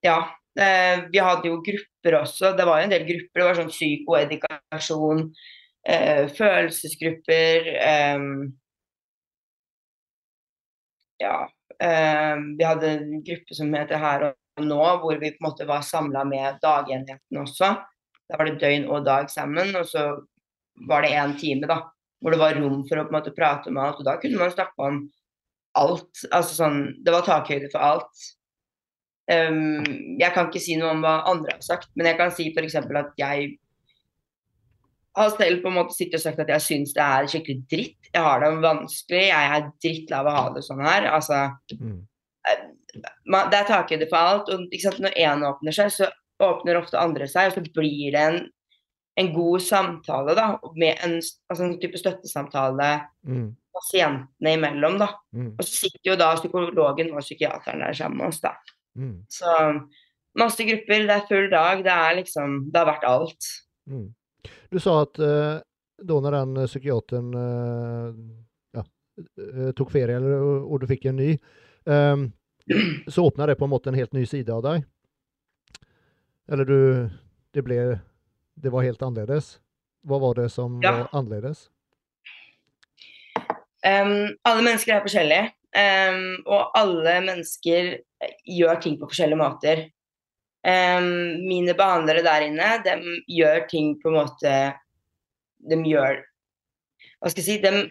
Speaker 2: Ja. Eh, vi hadde jo grupper også. Det var jo en del grupper. Det var sånn psykoedikasjon, eh, følelsesgrupper eh, Ja. Eh, vi hadde en gruppe som heter Her og nå, hvor vi på en måte var samla med dagenheten også. Da var det døgn og dag sammen. Og så var det én time, da. Hvor det var rom for å på en måte prate om alt. Og da kunne man snakke om alt. Altså sånn Det var takhøyde for alt. Um, jeg kan ikke si noe om hva andre har sagt, men jeg kan si f.eks. at jeg har selv på en måte sittet og sagt at jeg syns det er skikkelig dritt. Jeg har det vanskelig, jeg er drittlei av å ha det sånn her. Altså mm. Eh, det er takhøyde for alt. Og når én åpner seg, så åpner ofte andre seg, og så blir det en, en god samtale, da, med en, altså en type støttesamtale mm. pasientene imellom, da. Mm. Og så sitter jo da psykologen og psykiateren der sammen med oss, da. Mm. Så masse grupper, det er full dag, det er liksom Det har vært alt.
Speaker 1: Mm. Du sa at uh, da når den psykiateren uh, ja, tok ferie, eller, og du fikk en ny, um, så åpna det på en måte en helt ny side av deg? Eller du Det ble Det var helt annerledes? Hva var det som ja. var annerledes?
Speaker 2: Um, alle mennesker er forskjellige, um, og alle mennesker gjør ting på forskjellige måter. Um, mine behandlere der inne, de gjør ting på en måte De gjør Hva skal jeg si de,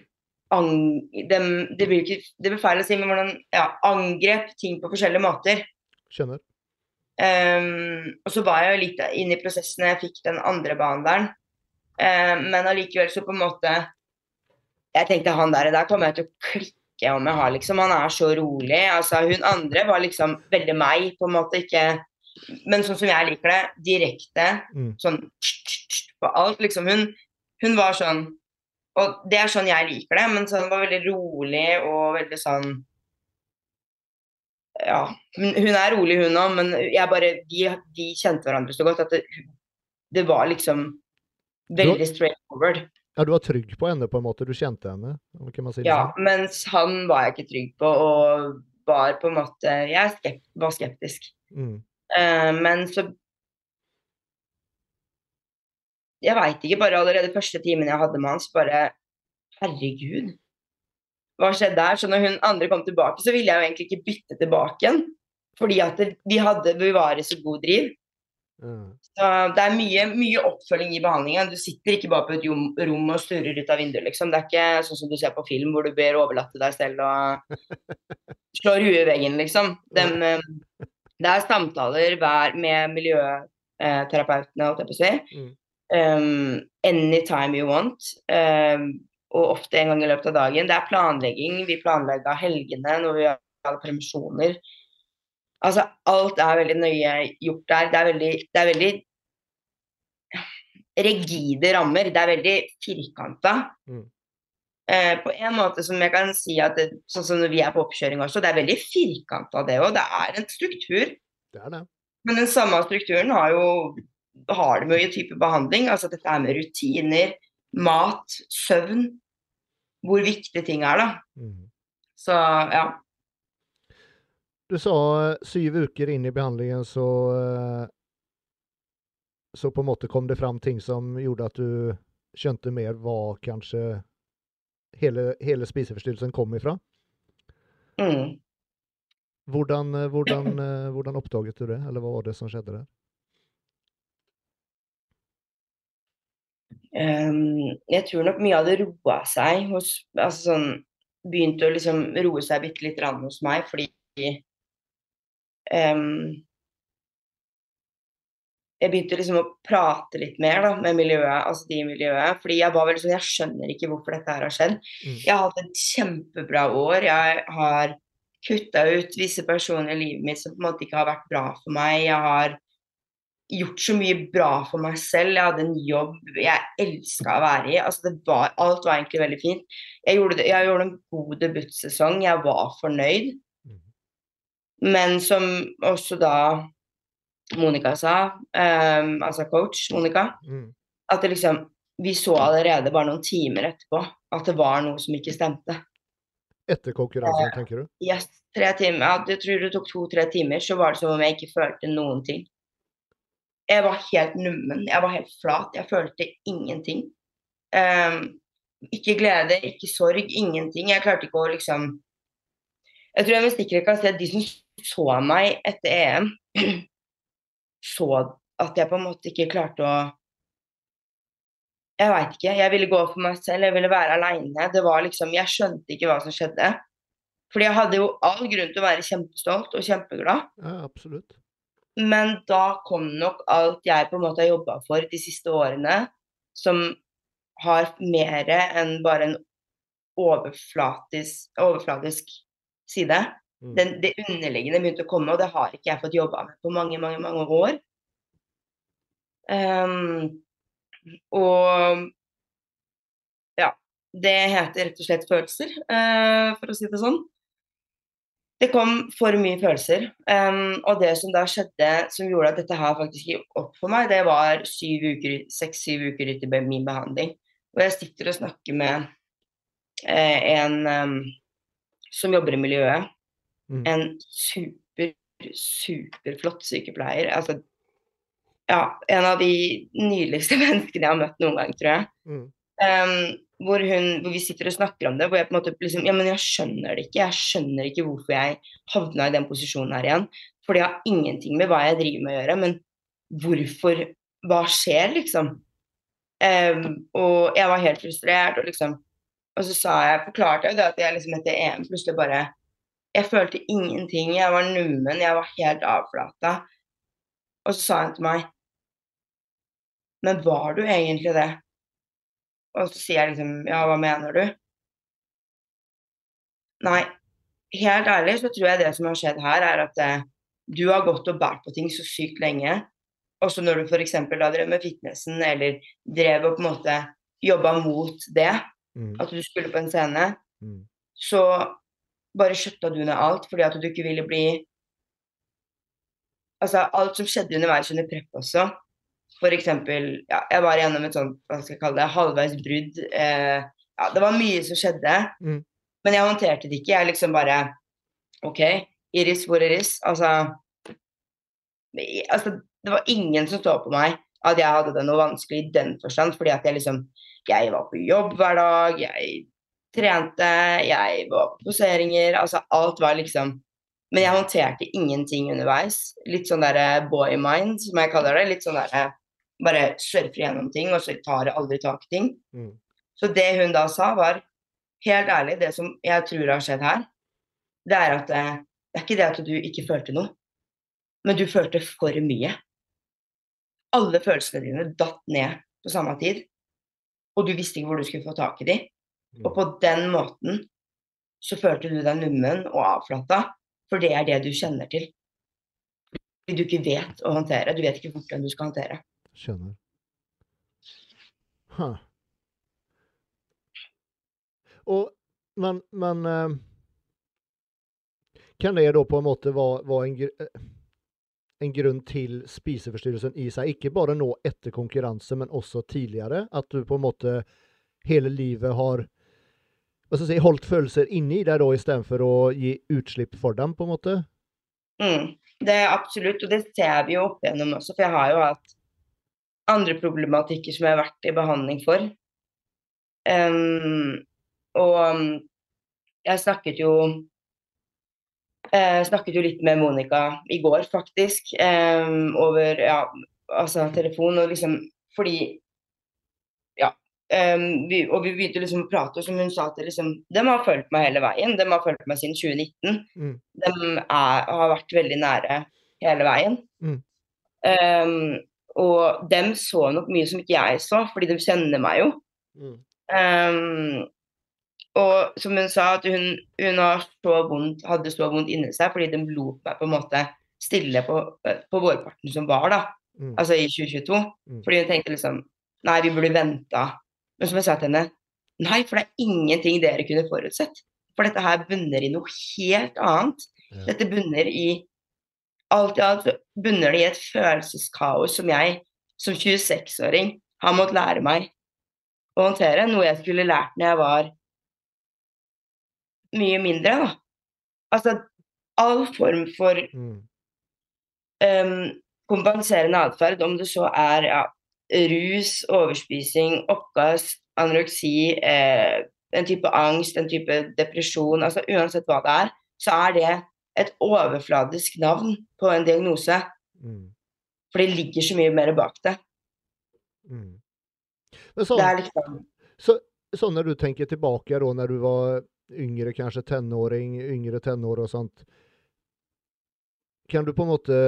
Speaker 2: ang, de, det, blir ikke, det blir feil å si, men hvordan ja, angrep ting på forskjellige måter.
Speaker 1: Skjønner.
Speaker 2: Um, og så var jeg jo litt inne i prosessen når jeg fikk den andre behandleren. Um, men allikevel så på en måte Jeg tenkte han der, der kommer jeg til å klikke om jeg har, liksom. Han er så rolig. Altså, hun andre var liksom veldig meg, på en måte. Ikke Men sånn som jeg liker det, direkte. Mm. Sånn på alt. Liksom. Hun, hun var sånn Og det er sånn jeg liker det, men sånn var veldig rolig og veldig sånn ja, hun er rolig, hun òg, men jeg bare, vi, vi, kjente hverandre så godt at det, det var liksom veldig straightforward.
Speaker 1: Ja, du var trygg på henne på en måte? Du kjente henne? kan man si
Speaker 2: ja, sånn. mens han var jeg ikke trygg på, og var på en måte Jeg skept, var skeptisk. Mm. Uh, men så Jeg veit ikke, bare allerede første timen jeg hadde med hans, bare Herregud hva skjedde her? Så når hun andre kom tilbake, så ville jeg jo egentlig ikke bytte tilbake igjen. Fordi at vi, hadde, vi var i så god driv. Mm. Så det er mye, mye, oppfølging i behandlinga. Du sitter ikke bare på et rom, og sturrer ut av vinduet, liksom. Det er ikke sånn som du ser på film hvor du blir overlatt til deg selv og slår huet i veggen, liksom. Den, eh, det er samtaler hver med miljøterapeutene, holdt jeg på å si. Mm. Um, anytime you want. Um, og ofte en gang i løpet av dagen. Det er planlegging. Vi planlegger helgene når vi har permisjoner. Altså, alt er veldig nøye gjort der. Det er veldig, det er veldig rigide rammer. Det er veldig firkanta. Mm. Eh, på en måte som jeg kan si at det, sånn som når vi er på oppkjøring også, det er veldig firkanta det òg. Det er en struktur.
Speaker 1: Det er det.
Speaker 2: Men den samme strukturen har jo har det med å gi type behandling. Altså dette er med rutiner, mat, søvn hvor viktig ting er, da. Mm. Så ja.
Speaker 1: Du sa eh, syv uker inn i behandlingen så eh, Så på en måte kom det fram ting som gjorde at du skjønte mer hva kanskje hele, hele spiseforstyrrelsen kom ifra? Mm. Hvordan, eh, hvordan, hvordan oppdaget du det, eller hva var det som skjedde der?
Speaker 2: Um, jeg tror nok mye av det roa seg hos altså sånn, Begynte å liksom roe seg bitte litt hos meg fordi um, Jeg begynte liksom å prate litt mer da, med miljøet, altså de i miljøet. Fordi jeg var veldig sånn Jeg skjønner ikke hvorfor dette her har skjedd. Mm. Jeg har hatt et kjempebra år. Jeg har kutta ut visse personer i livet mitt som på en måte ikke har vært bra for meg. Jeg har gjort så mye bra for meg selv. Jeg hadde en jobb jeg elska å være i. Altså var, alt var egentlig veldig fint. Jeg gjorde, jeg gjorde en god debutsesong. Jeg var fornøyd. Mm. Men som også da Monica sa, um, altså coach Monica, mm. at det liksom Vi så allerede bare noen timer etterpå at det var noe som ikke stemte.
Speaker 1: Etter konkurransen, uh, tenker du?
Speaker 2: Yes. Tre timer. Ja, jeg tror det tok to-tre timer, så var det som om jeg ikke følte noen ting. Jeg var helt nummen. Jeg var helt flat. Jeg følte ingenting. Um, ikke glede, ikke sorg, ingenting. Jeg klarte ikke å liksom Jeg tror jeg med sikkerhet kan si at de som så meg etter EM, så at jeg på en måte ikke klarte å Jeg veit ikke. Jeg ville gå for meg selv, jeg ville være aleine. Det var liksom Jeg skjønte ikke hva som skjedde. Fordi jeg hadde jo all grunn til å være kjempestolt og kjempeglad.
Speaker 1: Ja, absolutt.
Speaker 2: Men da kom nok alt jeg på en måte har jobba for de siste årene, som har mer enn bare en overflatisk, overflatisk side.
Speaker 1: Mm.
Speaker 2: Den, det underliggende begynte å komme, og det har ikke jeg fått jobba med på mange, mange, mange år. Um, og ja. Det heter rett og slett følelser, uh, for å si det sånn. Det kom for mye følelser. Um, og det som da skjedde som gjorde at dette her faktisk gikk opp for meg, det var seks-syv uker etter min behandling. Og jeg sitter og snakker med eh, en um, som jobber i miljøet. Mm. En super, superflott sykepleier. Altså, ja, en av de nydeligste menneskene jeg har møtt noen gang, tror jeg. Mm. Um, hvor, hun, hvor, vi sitter og snakker om det, hvor jeg på en måte liksom Ja, men jeg skjønner det ikke. Jeg skjønner ikke hvorfor jeg havna i den posisjonen her igjen. For det har ingenting med hva jeg driver med å gjøre, men hvorfor Hva skjer, liksom? Um, og jeg var helt frustrert, og liksom Og så sa jeg, forklarte jeg det at jeg liksom etter EM plutselig bare Jeg følte ingenting. Jeg var nummen, jeg var helt avflata. Og så sa hun til meg Men var du egentlig det? Og så sier jeg liksom Ja, hva mener du? Nei, helt ærlig så tror jeg det som har skjedd her, er at eh, du har gått og båret på ting så sykt lenge også når du f.eks. da drev med fitnessen, eller drev og på en måte jobba mot det, mm. at du skulle på en scene, mm. så bare skjøtta du ned alt fordi at du ikke ville bli Altså alt som skjedde underveis under prepp også. Eksempel, ja, jeg var gjennom et sånt hva skal jeg kalle det, halvveis brudd. Eh, ja, det var mye som skjedde. Mm. Men jeg håndterte det ikke. Jeg liksom bare OK, Iris hvor Iris. Altså, altså det var ingen som så på meg at jeg hadde det noe vanskelig i den forstand, fordi at jeg liksom Jeg var på jobb hver dag, jeg trente, jeg var på poseringer Altså alt var liksom Men jeg håndterte ingenting underveis. Litt sånn derre boy mind, som jeg kaller det. Litt sånn derre bare surfer gjennom ting, og så tar jeg aldri tak i ting. Mm. Så det hun da sa, var helt ærlig, det som jeg tror har skjedd her, det er at eh, det er ikke det at du ikke følte noe, men du følte for mye alle følelsene dine datt ned på samme tid, og du visste ikke hvor du skulle få tak i dem. Og på den måten så følte du deg nummen og avflata, for det er det du kjenner til. Du ikke vet å håndtere. Du vet ikke hvordan du skal håndtere.
Speaker 1: Skjønner. Huh. Og, men, men uh, Kan det da på en måte være, være en uh, en grunn til spiseforstyrrelsen i seg. Ikke bare nå etter konkurranse, men også tidligere. At du på en måte hele livet har si, holdt følelser inni deg da, istedenfor å gi utslipp for dem, på en måte?
Speaker 2: Mm, det er absolutt, og det ser vi jo opp igjennom også. For jeg har jo hatt andre problematikker som jeg har vært i behandling for. Um, og um, jeg snakket jo jeg snakket jo litt med Monica i går, faktisk, um, over ja, altså telefon. Og liksom fordi Ja. Um, vi, og vi begynte liksom å prate, og som hun sa at liksom, de har fulgt meg hele veien. De har fulgt meg siden 2019. Mm. De er, har vært veldig nære hele veien. Mm. Um, og dem så nok mye som ikke jeg så, fordi de kjenner meg jo. Mm. Um, og som hun sa, at hun, hun så vondt, hadde så vondt inni seg fordi de lot meg på en måte stille på, på vårparten som var, da. Mm. Altså i 2022. Mm. Fordi hun tenkte liksom Nei, vi burde venta. Men som jeg sa til henne Nei, for det er ingenting dere kunne forutsett. For dette her bunner i noe helt annet. Ja. Dette bunner i Alt i alt bunner det i et følelseskaos som jeg som 26-åring har måttet lære meg å håndtere. Noe jeg skulle lært når jeg var mye mindre, da. Altså all form for mm. um, kompenserende atferd, om det så er ja, rus, overspising, oppkast, anoreksi, eh, en type angst, en type depresjon, altså uansett hva det er, så er det et overfladisk navn på en diagnose. Mm. For det ligger så mye mer bak det.
Speaker 1: Mm. Men
Speaker 2: Det
Speaker 1: sånn,
Speaker 2: er liksom
Speaker 1: så, sånn når du tenker tilbake da, når du var yngre, kanskje tenåring, yngre tenår og sånt. Kan du på en måte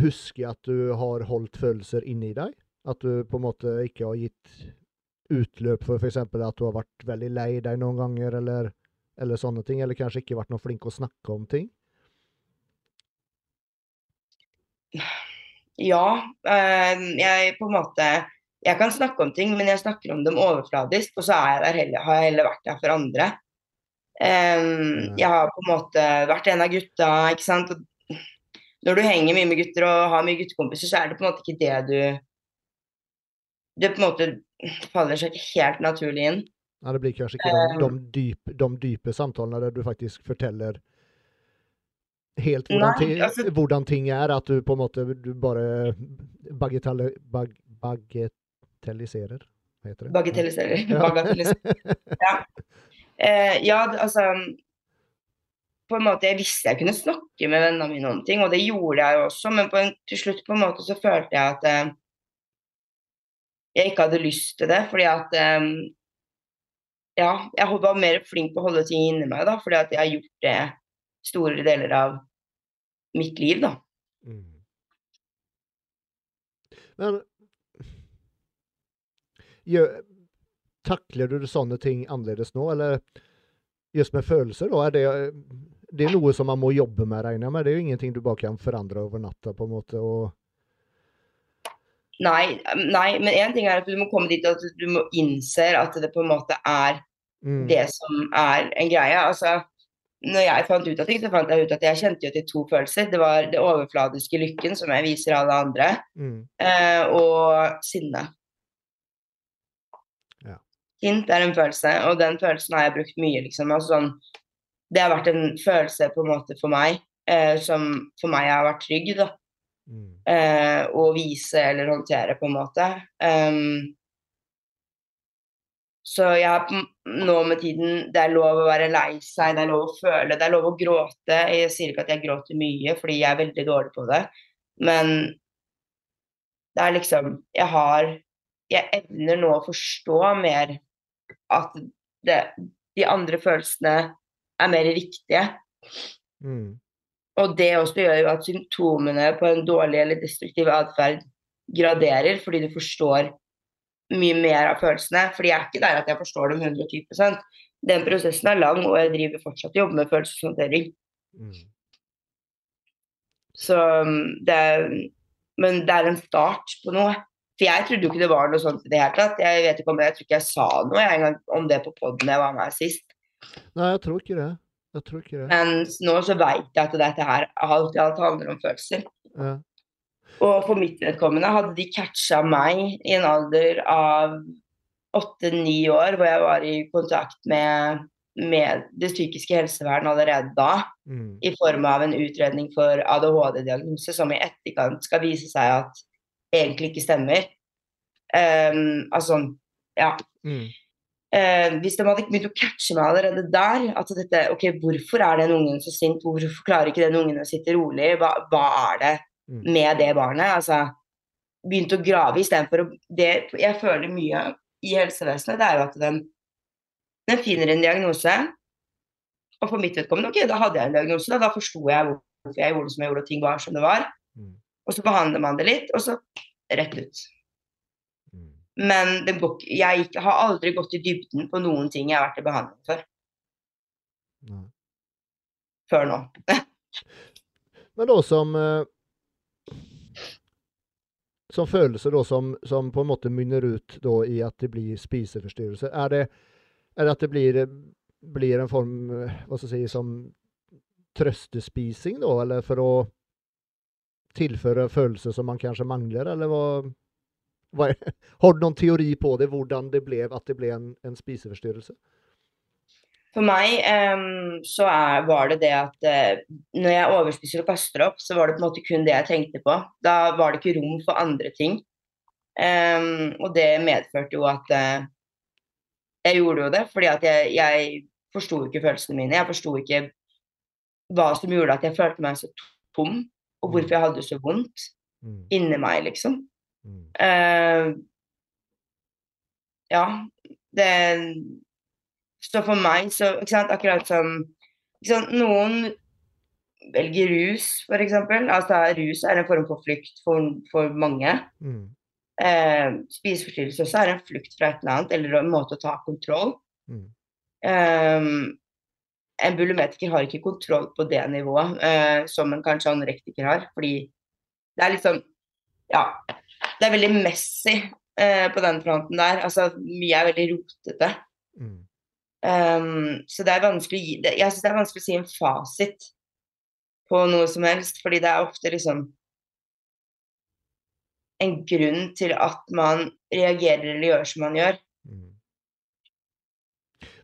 Speaker 1: huske at du har holdt følelser inni deg? At du på en måte ikke har gitt utløp for f.eks. at du har vært veldig lei deg noen ganger, eller, eller sånne ting? Eller kanskje ikke vært noe flink å snakke om ting?
Speaker 2: Ja. eh, jeg på en måte Jeg kan snakke om ting, men jeg snakker om dem overfladisk, og så jeg heller, har jeg heller vært der for andre. Um, jeg har på en måte vært en av gutta, ikke sant. Når du henger mye med gutter og har mye guttekompiser, så er det på en måte ikke det du Det på en måte faller seg ikke helt naturlig inn.
Speaker 1: Ja, det blir kanskje ikke de, de, dyp, de dype samtalene der du faktisk forteller helt hvordan,
Speaker 2: Nei, altså-
Speaker 1: hvordan ting er, at du på en måte du bare bagatelle, bag, bagatelliserer, heter det?
Speaker 2: Bagatelliserer.
Speaker 1: Ja.
Speaker 2: Bagatelliserer. Eh, ja, altså På en måte, Jeg visste jeg kunne snakke med vennene mine om ting, og det gjorde jeg jo også, men på en, til slutt på en måte så følte jeg at eh, jeg ikke hadde lyst til det, fordi at eh, Ja, jeg var mer flink på å holde ting inni meg, da, fordi at jeg har gjort det store deler av mitt liv, da.
Speaker 1: Mm. Men jo, takler du sånne ting annerledes nå, eller just med følelser, da? Er det, det er noe som man må jobbe med, regner jeg med? Det er jo ingenting du bare kan forandre over natta, på en måte? og
Speaker 2: Nei, nei men én ting er at du må komme dit at du må innse at det på en måte er
Speaker 1: mm.
Speaker 2: det som er en greie. Altså, når jeg fant ut av ting, så fant jeg ut at jeg kjente jo til to følelser. Det var det overfladiske lykken, som jeg viser alle andre,
Speaker 1: Mm.
Speaker 2: eh, og sinne.
Speaker 1: Ja.
Speaker 2: Sint er en følelse, og den følelsen har jeg brukt mye, liksom. Altså, sånn, det har vært en følelse på en måte for meg, eh, som for meg har vært trygg, da.
Speaker 1: Mm.
Speaker 2: Eh, å vise eller håndtere, på en måte. Um, så jeg har nå med tiden Det er lov å være lei seg, det er lov å føle, det er lov å gråte. Jeg sier ikke at jeg gråter mye, fordi jeg er veldig dårlig på det. Men det er liksom Jeg har Jeg evner nå å forstå mer at det, de andre følelsene er mer riktige.
Speaker 1: Mm.
Speaker 2: Og det også gjør jo at symptomene på en dårlig eller destruktiv atferd graderer, fordi du forstår mye mer av følelsene. Fordi jeg er ikke der at jeg forstår dem 110% Den prosessen er lang, og jeg driver fortsatt og jobber med følelseshåndtering.
Speaker 1: Mm.
Speaker 2: Så um, det er, men det er en start på noe. For jeg trodde jo ikke det var noe sånt i det hele tatt. Jeg vet ikke om jeg tror ikke jeg sa noe jeg, engang om det på poden jeg var med sist.
Speaker 1: Nei, jeg tror ikke det. Jeg tror ikke det.
Speaker 2: Mens nå så veit jeg at dette her alt i alt handler om følelser.
Speaker 1: Ja.
Speaker 2: Og for mitt vedkommende hadde de catcha meg i en alder av åtte-ni år, hvor jeg var i kontakt med, med det psykiske helsevernet allerede da,
Speaker 1: Mm.
Speaker 2: i form av en utredning for ADHD-diagnose, som i etterkant skal vise seg at egentlig ikke stemmer. Um, altså, ja.
Speaker 1: Mm.
Speaker 2: Uh, hvis de hadde begynt å catche meg allerede der at dette, ok, Hvorfor er den ungen så sint? Hvorfor klarer ikke den ungen å sitte rolig? Hva, hva er det. Med det barnet? Altså, Begynte å grave istedenfor å det, Jeg føler mye i helsevesenet, det er jo at den, den finner en diagnose. Og for mitt vedkommende, ok, da hadde jeg en diagnose, da, da forsto jeg hvorfor jeg gjorde det som jeg gjorde, og ting var som det var.
Speaker 1: Mm.
Speaker 2: Og så behandler man det litt, og så rett ut.
Speaker 1: Mm.
Speaker 2: Men det går, jeg har aldri gått i dybden på noen ting jeg har vært i behandling for. Før nå.
Speaker 1: Men da som Som følelse da som, som på en måte munner ut da i at det blir spiseforstyrrelse. Er det, er det at det blir, blir en form hva skal jeg si, som trøstespising, da? Eller for å tilføre følelser som man kanskje mangler, eller hva, hva Har du noen teori på det, hvordan det ble at det ble en, en spiseforstyrrelse?
Speaker 2: For meg um, så er, var det det at uh, når jeg overspiser og kaster opp, så var det på en måte kun det jeg tenkte på. Da var det ikke rom for andre ting. Um, og det medførte jo at uh, jeg gjorde jo det, fordi at jeg, jeg forsto ikke følelsene mine. Jeg forsto ikke hva som gjorde at jeg følte meg så tom, og hvorfor jeg hadde så vondt
Speaker 1: Mm.
Speaker 2: inni meg, liksom.
Speaker 1: Mm.
Speaker 2: Uh, Ja. Det Så for meg, så ikke sant, akkurat som ikke sant, Noen velger rus, f.eks. Altså, rus er en form for flukt for, for mange.
Speaker 1: Mm.
Speaker 2: Eh, spiseforstyrrelse også er en flukt fra et eller annet, eller en måte å ta kontroll.
Speaker 1: Mm.
Speaker 2: Eh, en bulimetiker har ikke kontroll på det nivået eh, som en kanskje anorektiker har, fordi det er liksom Ja, det er veldig messy eh, på den fronten der. Altså, mye er veldig rotete.
Speaker 1: Mm.
Speaker 2: Um, så det er vanskelig Jeg syns det er vanskelig å si en fasit på noe som helst, fordi det er ofte liksom en grunn til at man reagerer eller gjør som man gjør.
Speaker 1: Mm.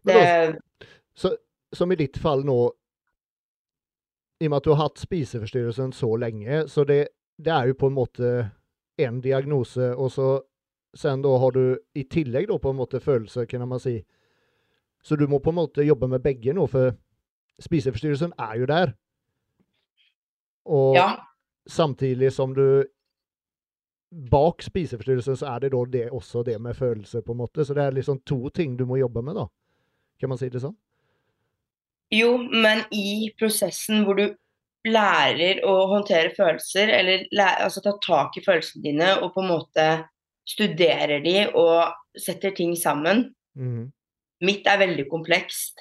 Speaker 2: Det,
Speaker 1: også, så, som i ditt fall nå, i og med at du har hatt spiseforstyrrelsen så lenge, så det, det er jo på en måte en diagnose, og så sen da har du i tillegg da på en måte følelser, kan man si. Så du må på en måte jobbe med begge nå, for spiseforstyrrelsen er jo der. Og
Speaker 2: ja,
Speaker 1: samtidig som du Bak spiseforstyrrelsen så er det da det, også det med følelser, på en måte. Så det er liksom to ting du må jobbe med, da. Kan man si det sånn?
Speaker 2: jo, men i prosessen hvor du lærer å håndtere følelser, eller lærer, altså ta tak i følelsene dine og på en måte studerer de og setter ting sammen
Speaker 1: Mhm.
Speaker 2: Mitt er veldig komplekst,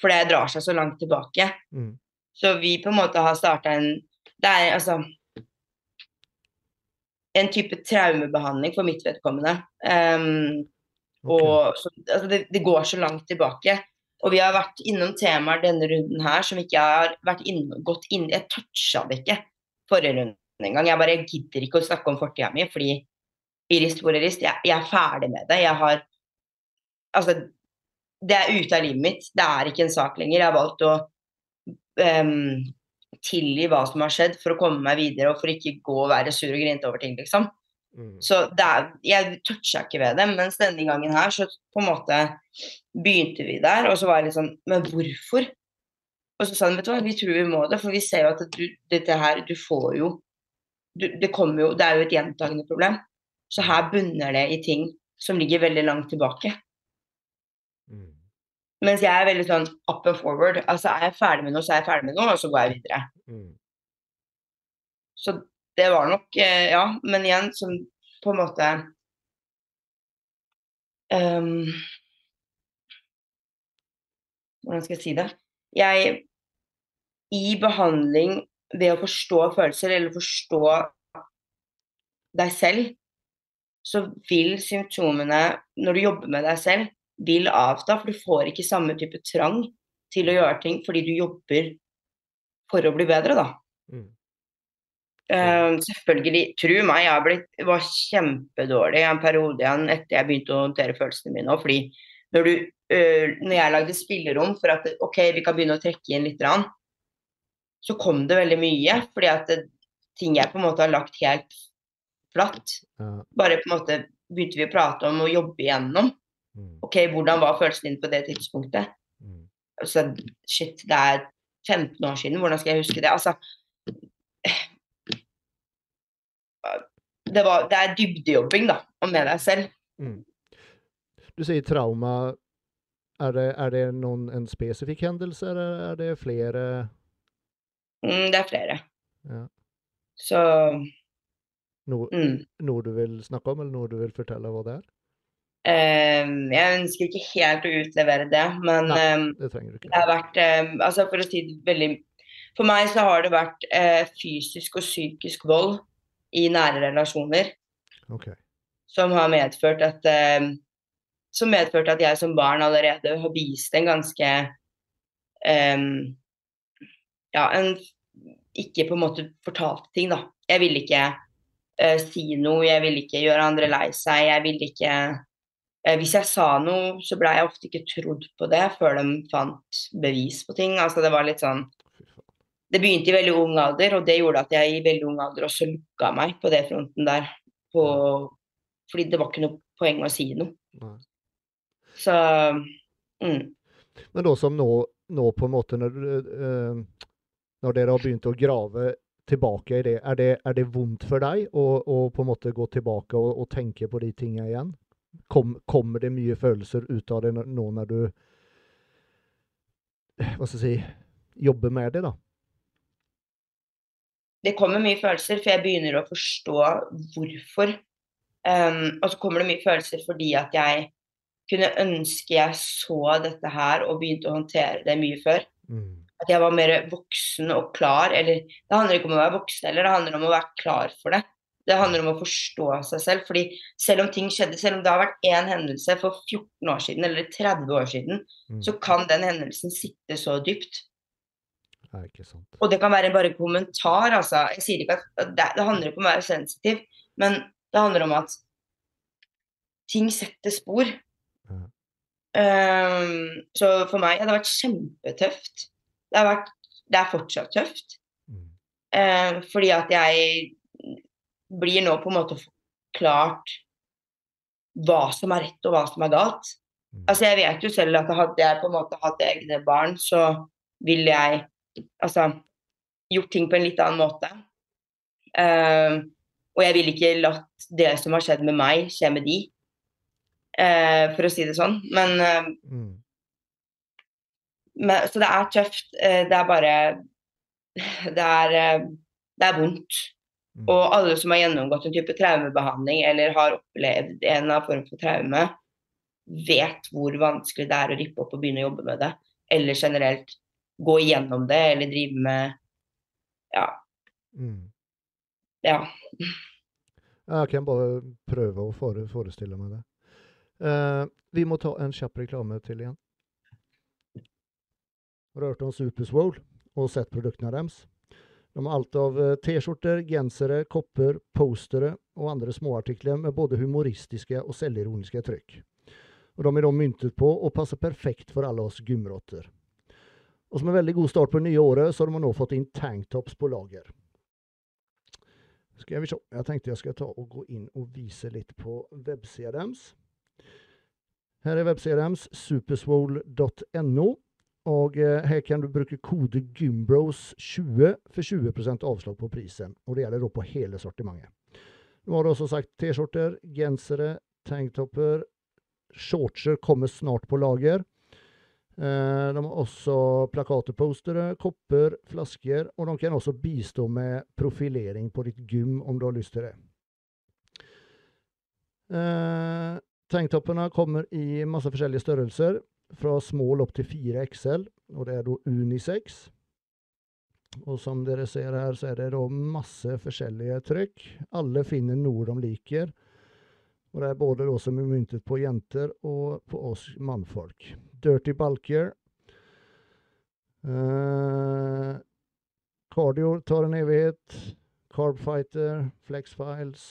Speaker 2: for det drar seg så langt tilbake.
Speaker 1: Mm.
Speaker 2: Så vi på en måte har starta en Det er altså en type traumebehandling for mitt vedkommende. Um,
Speaker 1: okay.
Speaker 2: og så, altså det, det går så langt tilbake. Og vi har vært innom temaer denne runden her som ikke har vært inn, gått inn Jeg toucha det ikke forrige runde engang. Jeg bare gidder ikke å snakke om fortida mi, fordi er rist, jeg, jeg er ferdig med det. Jeg har Altså, det er ute av livet mitt. Det er ikke en sak lenger. Jeg har valgt å um, tilgi hva som har skjedd, for å komme meg videre og for ikke gå og være sur og grinte over ting, liksom.
Speaker 1: Mm.
Speaker 2: Så er, jeg toucha ikke ved det, mens denne gangen her så på en måte begynte vi der, og så var jeg litt sånn Men hvorfor? Og så sa han vet du hva, vi tror vi må det, for vi ser jo at du, dette her, du får jo du, Det kommer jo Det er jo et gjentagende problem. Så her bunner det i ting som ligger veldig langt tilbake. Mens jeg er veldig sånn up and forward. Altså er jeg ferdig med noe, så er jeg ferdig med noe, og så går jeg videre.
Speaker 1: Mm.
Speaker 2: Så det var nok eh, Ja, men igjen som på en måte um, Hvordan skal jeg si det? Jeg I behandling ved å forstå følelser eller forstå deg selv, så vil symptomene, når du jobber med deg selv, vil avta, for du får ikke samme type trang til å gjøre ting fordi du jobber for å bli bedre, da.
Speaker 1: Mm.
Speaker 2: Uh, selvfølgelig, tro meg, jeg blitt, var kjempedårlig en periode igjen etter jeg begynte å håndtere følelsene mine. òg, Fordi når, du, uh, når jeg lagde spillerom for at ok, vi kan begynne å trekke inn litt, så kom det veldig mye. Fordi at ting jeg på en måte har lagt helt flatt,
Speaker 1: Ja.
Speaker 2: bare på en måte begynte vi å prate om og jobbe igjennom.
Speaker 1: Mm.
Speaker 2: Ok, hvordan var følelsen din på det tidspunktet?
Speaker 1: Mm.
Speaker 2: Altså, shit, det er 15 år siden, hvordan skal jeg huske det? Altså det, var, det er dybdejobbing, da, og med deg selv.
Speaker 1: Mm. Du sier trauma. Er det, er det noen, en spesifikk hendelse, eller er det flere
Speaker 2: Mm, det er flere.
Speaker 1: Ja.
Speaker 2: Så
Speaker 1: no,
Speaker 2: mm.
Speaker 1: noe du vil snakke om, eller noe du vil fortelle hva det er?
Speaker 2: Eh, Jeg ønsker ikke helt å utlevere det, men
Speaker 1: Nei.
Speaker 2: eh,
Speaker 1: Det
Speaker 2: det har vært eh, Altså, for å si det veldig For meg så har det vært eh, fysisk og psykisk vold i nære relasjoner.
Speaker 1: okay.
Speaker 2: som har medført at eh, som medførte at jeg som barn allerede har vist en ganske eh, ja, en ikke på en måte fortalte ting, da. Jeg ville ikke eh, si noe, jeg ville ikke gjøre andre lei seg, jeg ville ikke Hvis jeg sa noe, så ble jeg ofte ikke trodd på det før de fant bevis på ting. Altså det var litt sånn Det begynte i veldig ung alder, og det gjorde at jeg i veldig ung alder også lukka meg på det fronten der. På, fordi det var ikke noe poeng å si noe.
Speaker 1: Nei.
Speaker 2: Så mm.
Speaker 1: Men da som nå, nå på en måte når, du, eh, når dere har begynt å grave tilbake i det, er det, er det vondt for deg å, å på en måte gå tilbake og, og tenke på de tingene igjen? Kom, kommer det mye følelser ut av det nå når du Hva skal jeg si Jobber med det, da?
Speaker 2: Det kommer mye følelser, for jeg begynner å forstå hvorfor. Um, og så kommer det mye følelser fordi at jeg kunne ønske jeg så dette her og begynte å håndtere det mye før. Mm. At jeg var mer voksen og klar. Eller det handler ikke om å være voksen eller det handler om å være klar for det. Det handler om å forstå seg selv. fordi selv om ting skjedde, selv om det har vært én hendelse for 14 år siden eller 30 år siden, mm. så kan den hendelsen sitte så dypt.
Speaker 1: Det ikke sant.
Speaker 2: Og det kan være bare en kommentar, altså. Jeg sier ikke at det, det handler ikke om å være sensitiv, men det handler om at ting setter spor. Mm. Um, så for meg har det vært kjempetøft. Det, har vært, det er fortsatt tøft. Mm. Um, fordi at jeg blir nå på en måte forklart hva som er rett og hva som er galt. Mm. Altså Jeg vet jo selv at hadde jeg på en måte hatt egne barn, så ville jeg altså gjort ting på en litt annen måte. Uh, og jeg ville ikke latt det som har skjedd med meg, skje med de. Uh, for å si det sånn. Men, uh, mm. men Så det er tøft. det er bare Det er, det er vondt. Mm. Og alle som har gjennomgått en type traumebehandling eller har opplevd en av form for traume, vet hvor vanskelig det er å rippe opp og begynne å jobbe med det. Eller generelt gå igjennom det, eller drive med Ja. Mm. Ja.
Speaker 1: Jeg kan bare prøve å forestille meg det. Uh, vi må ta en kjapp reklame til igjen. Rørt om Superswole og sett produktene deres. De har alt av eh, T-skjorter, gensere, kopper, postere og andre småartikler med både humoristiske og selvironiske trykk. Og De er da myntet på og passer perfekt for alle oss gymrotter. Og som en veldig god start på det nye året, så har de nå fått inn tanktops på lager. Skal vi se. Jeg tenkte jeg skal ta og gå inn og vise litt på websida deres. Her er websida deres, superswole.no. Og eh, her kan du bruke kode GYMBROS20 for 20% avslag på prisen. Og det gjelder da på hele sortimentet. Nå har du også sagt T-skjorter, gensere, tanktopper. Shortser kommer snart på lager. Eh, de har også plakater, postere, kopper, flasker. Og de kan også bistå med profilering på ditt gym om du har lyst til det. Eh, tanktoppene kommer i masse forskjellige størrelser fra small opp til 4 XL, og det er da unisex. Og som dere ser her, så er det da masse forskjellige trykk. Alle finner noe de liker. Og det er både da som er myntet på jenter og på oss mannfolk. Dirty bulkier. Uh, cardio tar en evighet. Carbfighter, Flexfiles.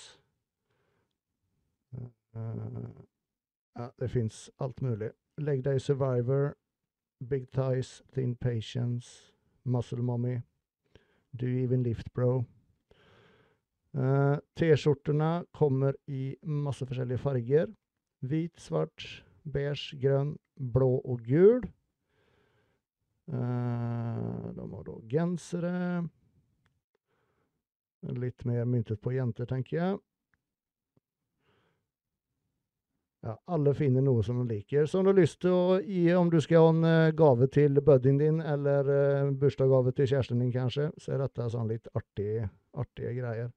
Speaker 1: Uh, ja, det fins alt mulig. Leg Day Survivor, Big Ties, Thin Patience, Muscle Mommy, Do Even Lift Bro. Uh, T-skjortene kommer i masse forskjellige farger. Hvit, svart, beige, grønn, blå og gul. Uh, de har da gensere. Litt mer myntet på jenter, tenker jeg. Ja, alle finner noe som de liker. Så om du har lyst til å gi, om du skal ha en uh, gave til buddyen din, eller uh, bursdagsgave til kjæresten din kanskje, så er dette sånn litt artige, artige greier.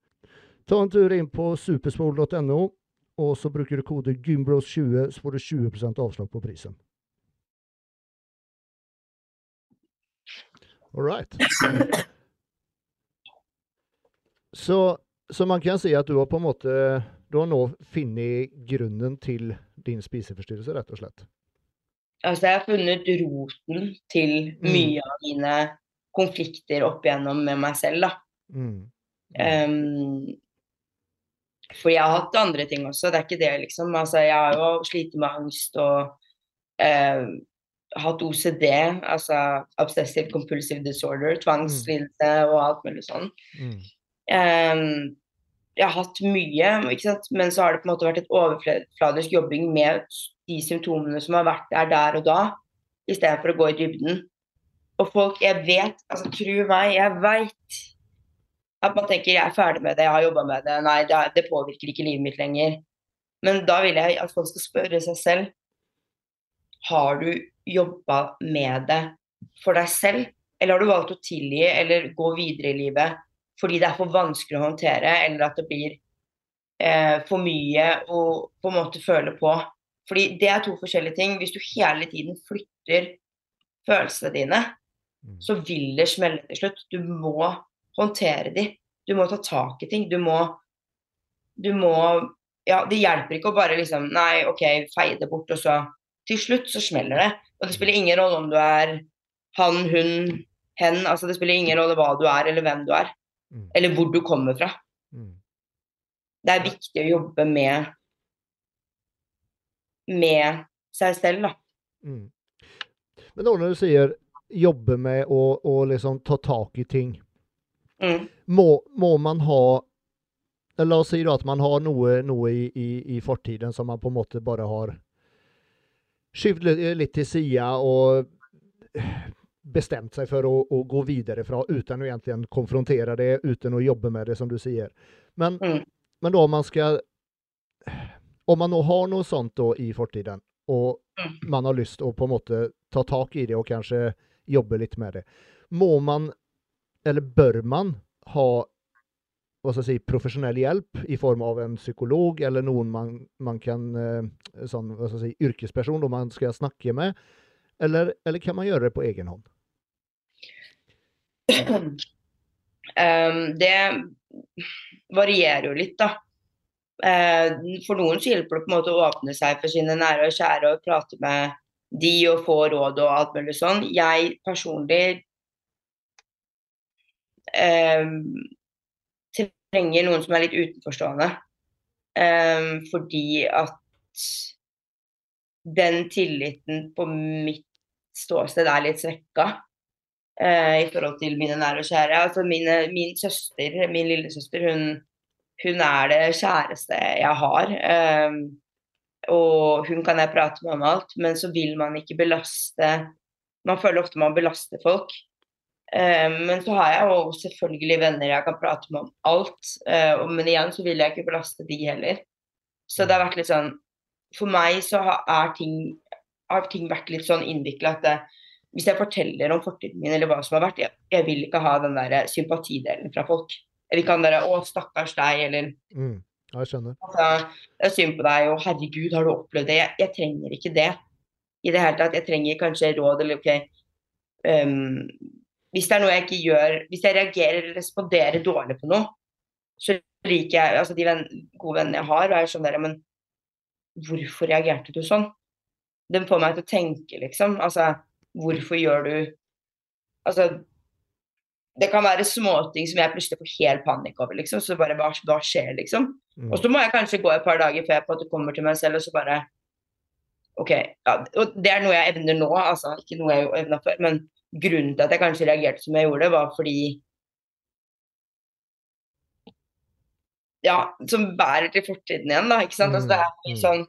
Speaker 1: Ta en tur inn på superspol.no, og så bruker du kode gymbros20, så får du 20% avslag på prisen. All right. Så, så man kan si at du har på en måte du har nå funnet grunnen til din spiseforstyrrelse, rett og slett?
Speaker 2: Altså, jeg har funnet roten til mm. mye mm. av mine konflikter opp igjennom med meg selv, da. Mm. Mm. Um, for jeg har hatt andre ting også, det er ikke det, liksom. Altså, jeg har jo slitt med angst og uh, hatt OCD, altså Obsessive Compulsive Disorder, tvangslidelse og alt mulig sånn. Um, jeg har hatt mye, men så har det på en måte vært et overfladisk jobbing med de symptomene som har vært der der og da, istedenfor å gå i dybden. Og folk, jeg vet, altså tro meg, jeg veit at man tenker jeg er ferdig med det, jeg har jobba med det, nei, det, det, påvirker ikke livet mitt lenger. Men da vil jeg at folk skal spørre seg selv Har du jobba med det for deg selv, eller har du valgt å tilgi eller gå videre i livet fordi det er for vanskelig å håndtere, eller at det blir eh, for mye å på en måte føle på? Fordi det er to forskjellige ting. Hvis du hele tiden flytter følelsene dine,
Speaker 1: Mm.
Speaker 2: så vil det smelle til slutt. Du må håndtere de. Du må ta tak i ting. Du må Du må Ja, det hjelper ikke å bare liksom Nei, OK, feie det bort, og så Til slutt så smeller det. Og det spiller ingen rolle om du er han, hun, hen. Altså det spiller ingen rolle hva du er, eller hvem du er.
Speaker 1: Mm.
Speaker 2: Eller hvor du kommer fra.
Speaker 1: Mm.
Speaker 2: Det er viktig å jobbe med med seg selv, da.
Speaker 1: Mm. Men da når du sier jobbe med å, å liksom ta tak i ting,
Speaker 2: Mm.
Speaker 1: må, må man ha La oss si da at man har noe, noe i, i, i fortiden som man på en måte bare har skyvd litt til sida og bestemt seg for å, å gå videre fra uten å egentlig konfrontere det, uten å jobbe med det, som du sier. Men,
Speaker 2: Mm.
Speaker 1: men da om man skal Om man har noe sånt då i fortiden, og
Speaker 2: Mm.
Speaker 1: man har lyst å på en måte ta tak i det og kanskje jobbe litt med det, må man, eller bør man, ha hva skal jeg si, profesjonell hjelp i form av en psykolog eller noen man, man kan eh, sånn, hva skal jeg si, yrkesperson man skal snakke med, eller, eller kan man gjøre det på egen hånd?
Speaker 2: Ehm, det varierer jo litt, da. Uh, for noen så hjelper det på en måte å åpne seg for sine nære og kjære og prate med de og få råd og alt mulig sånn. Jeg personlig um, trenger noen som er litt utenforstående. Um, fordi at den tilliten på mitt ståsted er litt svekka i forhold til mine nære og kjære. Altså mine, min søster, min lillesøster, hun, hun er det kjæreste jeg har. ehm, og hun kan jeg prate med om alt, men så vil man ikke belaste Man føler ofte man belaster folk. Ehm, men så har jeg jo selvfølgelig venner jeg kan prate med om alt. eh, men igjen så vil jeg ikke belaste de heller. Så det har vært litt sånn For meg så har, ting, har ting vært litt sånn innvikla at det, hvis jeg forteller om fortiden min eller hva som har vært, jeg, jeg vil ikke ha den der sympatidelen fra folk. Jeg vil ikke ha den derre 'Å, stakkars deg', eller
Speaker 1: Mm. Jeg skjønner.
Speaker 2: altså, 'Det er synd på deg', og 'herregud, har du opplevd det?' Jeg, jeg trenger ikke det i det hele tatt. Jeg trenger kanskje råd eller OK um, Hvis det er noe jeg ikke gjør Hvis jeg reagerer eller responderer dårlig på noe, så liker jeg Altså, de venn, gode vennene jeg har, og er sånn der Men hvorfor reagerte du sånn? Den får meg til å tenke, liksom. Altså, hvorfor gjør du Altså det kan være småting som jeg plutselig får helt panikk over, liksom. Så bare hva, hva skjer, liksom?
Speaker 1: Mm.
Speaker 2: Og så må jeg kanskje gå et par dager før jeg på en måte kommer til meg selv og så bare OK. Ja, og det er noe jeg evner nå, altså. Ikke noe jeg evna før. Men grunnen til at jeg kanskje reagerte som jeg gjorde, var fordi Ja, som bærer til fortiden igjen, da. Ikke sant. Altså, det er
Speaker 1: Mm,
Speaker 2: sånn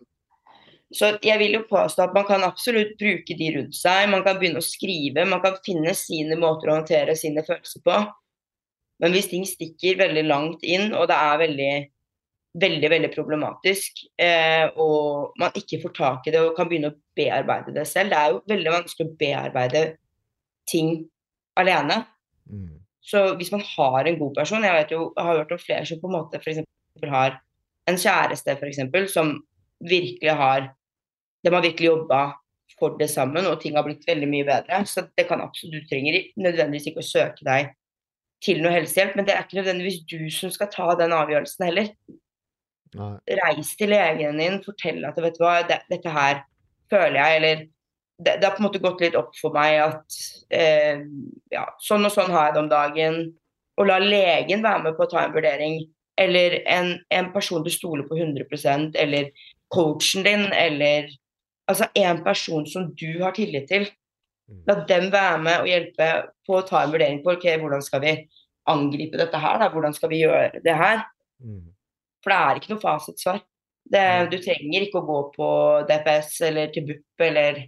Speaker 2: så jeg vil jo påstå at man kan absolutt bruke de rundt seg. Man kan begynne å skrive, man kan finne sine måter å håndtere sine følelser på. Men hvis ting stikker veldig langt inn, og det er veldig, veldig, veldig problematisk, eh, og man ikke får tak i det og kan begynne å bearbeide det selv Det er jo veldig vanskelig å bearbeide ting alene.
Speaker 1: Mm.
Speaker 2: Så hvis man har en god person Jeg vet jo, jeg har hørt om flere som på en måte for eksempel har en kjæreste for eksempel, som virkelig har De har virkelig jobba for det sammen, og ting har blitt veldig mye bedre. Så det kan absolutt Du trenger nødvendigvis ikke å søke deg til noe helsehjelp, men det er ikke nødvendigvis du som skal ta den avgjørelsen heller.
Speaker 1: Nei.
Speaker 2: Reis til legen din, fortell at vet du hva, det, dette her føler jeg, eller det, det har på en måte gått litt opp for meg at eh, ja, sånn og sånn har jeg det om dagen. Og la legen være med på å ta en vurdering. Eller en, en person du stoler på 100% eller coachen din, eller altså en person som du har tillit til.
Speaker 1: Mm.
Speaker 2: La dem være med og hjelpe på å ta en vurdering på ok, hvordan skal vi angripe dette her. Da? Hvordan skal vi gjøre det her?
Speaker 1: Mm.
Speaker 2: For det er ikke noe fasitsvar. Det, du trenger ikke å gå på DPS eller til BUP eller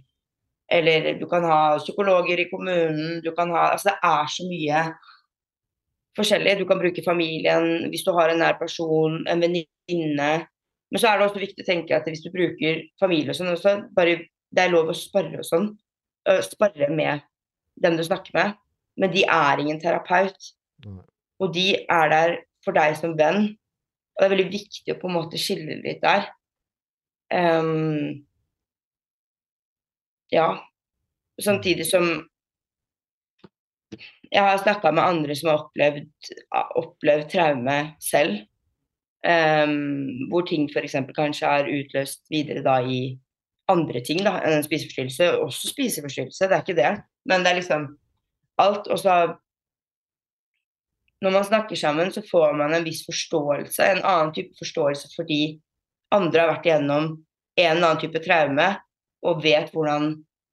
Speaker 2: eller du kan ha psykologer i kommunen. Du kan ha Altså det er så mye forskjellig. Du kan bruke familien hvis du har en nær person, en venninne. Men så er det også viktig å tenke at hvis du bruker familie og sånn også, bare, det er lov å spare og sånn. Sparre Spare med dem du snakker med. Men de er ingen terapeut. Og de er der for deg som venn. Og det er veldig viktig å på en måte skille litt der. Um, ja. Samtidig som jeg har snakka med andre som har opplevd, opplevd traume selv. Ehm, hvor ting f.eks. kanskje er utløst videre da i andre ting da, enn en spiseforstyrrelse. Også spiseforstyrrelse, det er ikke det. Men det er liksom alt. Og så når man snakker sammen, så får man en viss forståelse, en annen type forståelse fordi andre har vært igjennom en eller annen type traume og vet hvordan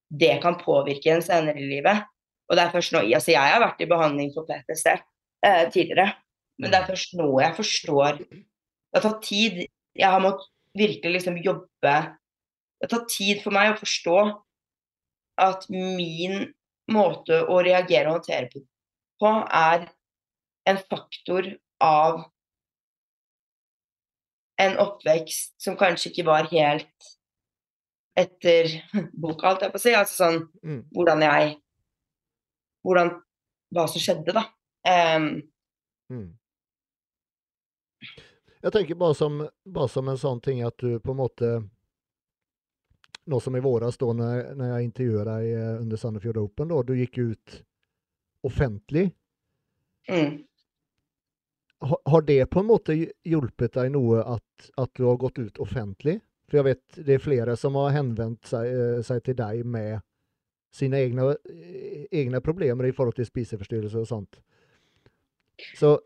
Speaker 2: det kan påvirke en senere i livet. Og det er først nå, altså Jeg har vært i behandling for PTSD eh, tidligere, men det er først nå jeg forstår Det har tatt tid. Jeg har måttet virkelig liksom jobbe Det har tatt tid for meg å forstå at min måte å reagere og håndtere på, er en faktor av en oppvekst som kanskje ikke var helt etter boka, alt jeg på å si. Altså sånn
Speaker 1: Mm.
Speaker 2: hvordan jeg Hvordan Hva som skjedde, da. Um,
Speaker 1: Mm. Jeg tenker bare som, bare som en sånn ting at du på en måte Nå som i våras da når, når jeg intervjuet deg eh, under Sandefjord Open, da, du gikk ut offentlig.
Speaker 2: mm.
Speaker 1: Ha, har det på en måte hjulpet deg noe at, at du har gått ut offentlig? For jeg vet det er flere som har henvendt seg, eh, seg til deg med sine egne, eh, egne problemer i forhold til spiseforstyrrelser og sånt. Så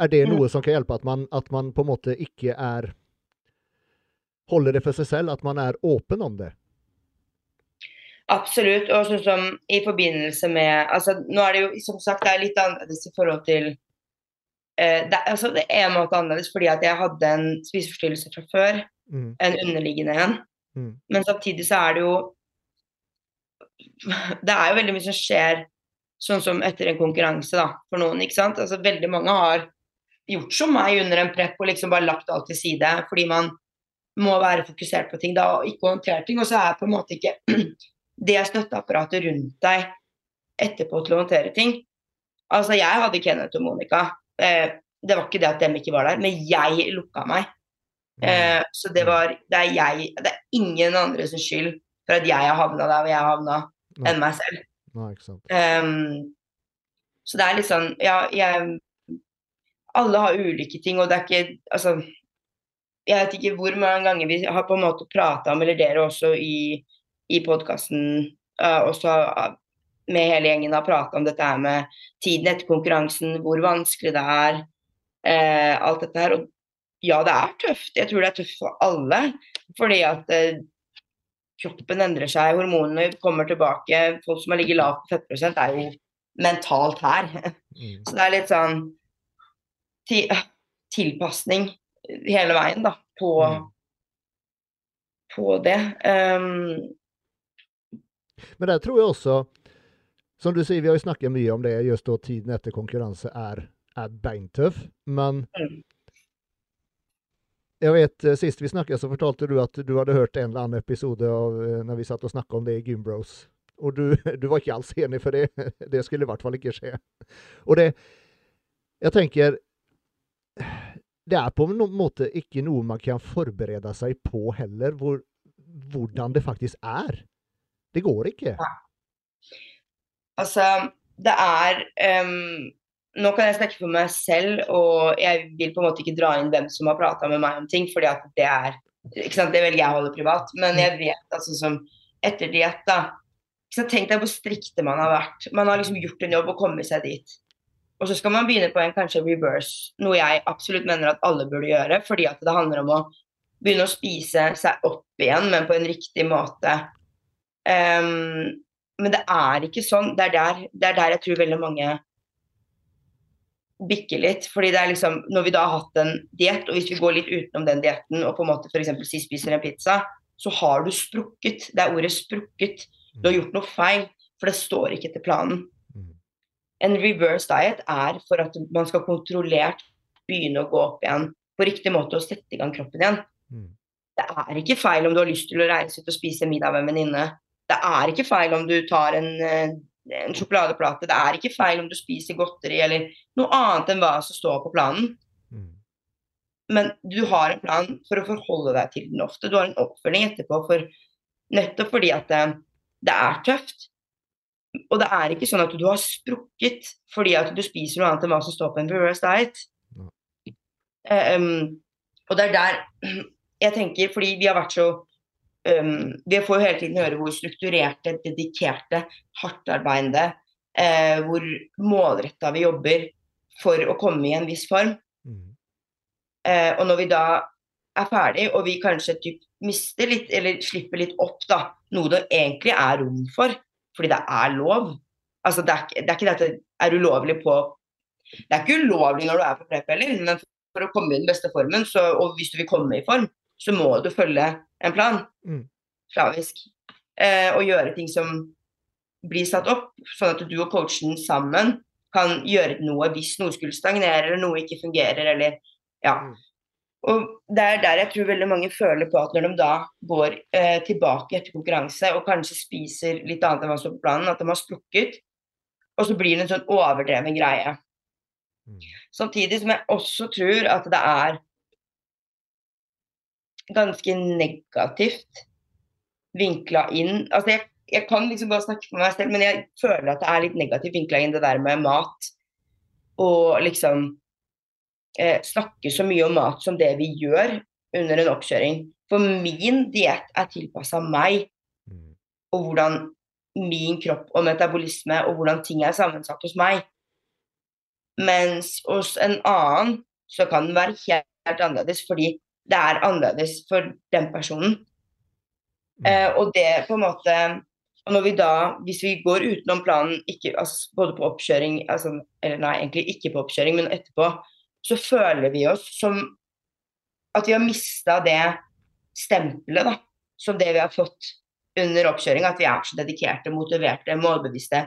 Speaker 1: er det noe som kan hjelpe at man, at man på en måte ikke er Holder det for seg selv, at man er åpen om det?
Speaker 2: Absolutt. Og sånn som i forbindelse med altså Nå er det jo som sagt det er litt annerledes i forhold til eh, det, altså, det er en måte annerledes fordi at jeg hadde en spiseforstyrrelse fra før.
Speaker 1: Mm.
Speaker 2: En underliggende en.
Speaker 1: Mm.
Speaker 2: Men samtidig så er det jo Det er jo veldig mye som skjer sånn som etter en konkurranse, da, for noen. ikke sant? Altså Veldig mange har gjort som meg under en prep og liksom bare lagt alt til side fordi man må være fokusert på ting da, og ikke håndtere ting. Og så er på en måte ikke det støtteapparatet rundt deg etterpå til å håndtere ting. Altså, jeg hadde Kenneth og Monica. Eh, det var ikke det at dem ikke var der, men jeg lukka meg. Eh, så det var Det er jeg Det er ingen andres skyld for at jeg har havna der hvor jeg har havna, enn meg selv.
Speaker 1: Nei, ikke sant.
Speaker 2: Um, så det er litt sånn Ja, jeg Alle har ulike ting, og det er ikke Altså Jeg vet ikke hvor mange ganger vi har på en måte prata om, eller dere også i, i podkasten, også uh, med hele gjengen har prata om dette her med tiden etter konkurransen, hvor vanskelig det er, uh, alt dette her. Og ja, det er tøft. Jeg tror det er tøft for alle. Fordi at eh, kroppen endrer seg, hormonene kommer tilbake. Folk som har ligget lavt på fettprosent, er jo mentalt her.
Speaker 1: Mm.
Speaker 2: Så det er litt sånn ti, tilpasning hele veien, da, på,
Speaker 1: Mm.
Speaker 2: på det. Um,
Speaker 1: Men der tror jeg også, som du sier, vi har jo snakket mye om det, just da tiden etter konkurranse er, er beintøff. Men
Speaker 2: Mm.
Speaker 1: Jeg vet, eh, sist vi snakket så fortalte du at du hadde hørt en eller annen episode av eh, når vi satt og snakket om det i Gymbros. Og du, du var ikke alls enig for det. Det skulle i hvert fall ikke skje. Og det Jeg tenker Det er på en måte ikke noe man kan forberede seg på heller, hvor, hvordan det faktisk er. Det går ikke. Ja.
Speaker 2: Altså, det er ehm, Nå kan jeg snakke for meg selv, og jeg vil på en måte ikke dra inn hvem som har prata med meg om ting, fordi at det er ikke sant, Det velger jeg å holde privat. Men jeg vet altså som etter diett, da Tenk deg hvor strikte man har vært. Man har liksom gjort en jobb og kommet seg dit. Og så skal man begynne på en kanskje reverse, noe jeg absolutt mener at alle burde gjøre, fordi at det handler om å begynne å spise seg opp igjen, men på en riktig måte. Um, men det er ikke sånn. Det er der, det er der jeg tror veldig mange bikker litt. fordi det er liksom, Når vi da har hatt en diett, og hvis vi går litt utenom den dietten og på en måte f.eks. si spiser en pizza, så har du sprukket. Det er ordet 'sprukket'. Du har gjort noe feil, for det står ikke etter planen.
Speaker 1: Mm.
Speaker 2: En reverse diet er for at man skal kontrollert begynne å gå opp igjen på riktig måte og sette i gang kroppen igjen.
Speaker 1: Mm.
Speaker 2: Det er ikke feil om du har lyst til å reise ut og spise middag med en venninne. Det er ikke feil om du tar en, eh, en sjokoladeplate. Det er ikke feil om du spiser godteri eller noe annet enn hva som står på planen.
Speaker 1: Mm.
Speaker 2: Men du har en plan for å forholde deg til den ofte. Du har en oppfølging etterpå for nettopp fordi at det, det er tøft. Og det er ikke sånn at du har sprukket fordi at du spiser noe annet enn hva som står på en reverse diet. Eh, um, og det er der jeg tenker, fordi vi har vært så um, Vi får jo hele tiden høre hvor strukturerte, dedikerte, hardtarbeidende, uh, hvor målretta vi jobber for å komme i en viss form.
Speaker 1: Mm.
Speaker 2: Uh, og når vi da er ferdig, og vi kanskje typ mister litt, eller slipper litt opp, da, noe det egentlig er rom for, fordi det er lov. Altså, det er, det er ikke dette er ulovlig på Det er ikke ulovlig når du er på prep heller, men for å komme i den beste formen, så, og hvis du vil komme i form, så må du følge en plan.
Speaker 1: Mm.
Speaker 2: Slavisk. Eh, og gjøre ting som blir satt opp, sånn at du og coachen sammen kan gjøre noe hvis noe skulle stagnere, eller noe ikke fungerer, eller ja.
Speaker 1: Mm.
Speaker 2: Og det er der jeg tror veldig mange føler på at når de da går eh, tilbake etter konkurranse og kanskje spiser litt annet enn hva som står på planen, at de har sprukket, og så blir det en sånn overdreven greie.
Speaker 1: Mm.
Speaker 2: Samtidig som jeg også tror at det er ganske negativt vinkla inn Altså jeg, jeg kan liksom bare snakke for meg selv, men jeg føler at det er litt negativt vinkla inn det der med mat. Og liksom eh, snakke så mye om mat som det vi gjør under en oppkjøring. For min diett er tilpassa meg
Speaker 1: Mm.
Speaker 2: og hvordan min kropp og metabolisme og hvordan ting er sammensatt hos meg. Mens hos en annen så kan den være helt annerledes fordi det er annerledes for den personen.
Speaker 1: Mm.
Speaker 2: Eh, og det på en måte og når vi da, Hvis vi går utenom planen, ikke, altså, både på oppkjøring altså, Eller nei, egentlig ikke på oppkjøring, men etterpå, så føler vi oss som at vi har mista det stempelet da, som det vi har fått under oppkjøring. At vi er så dedikerte, motiverte, målbevisste.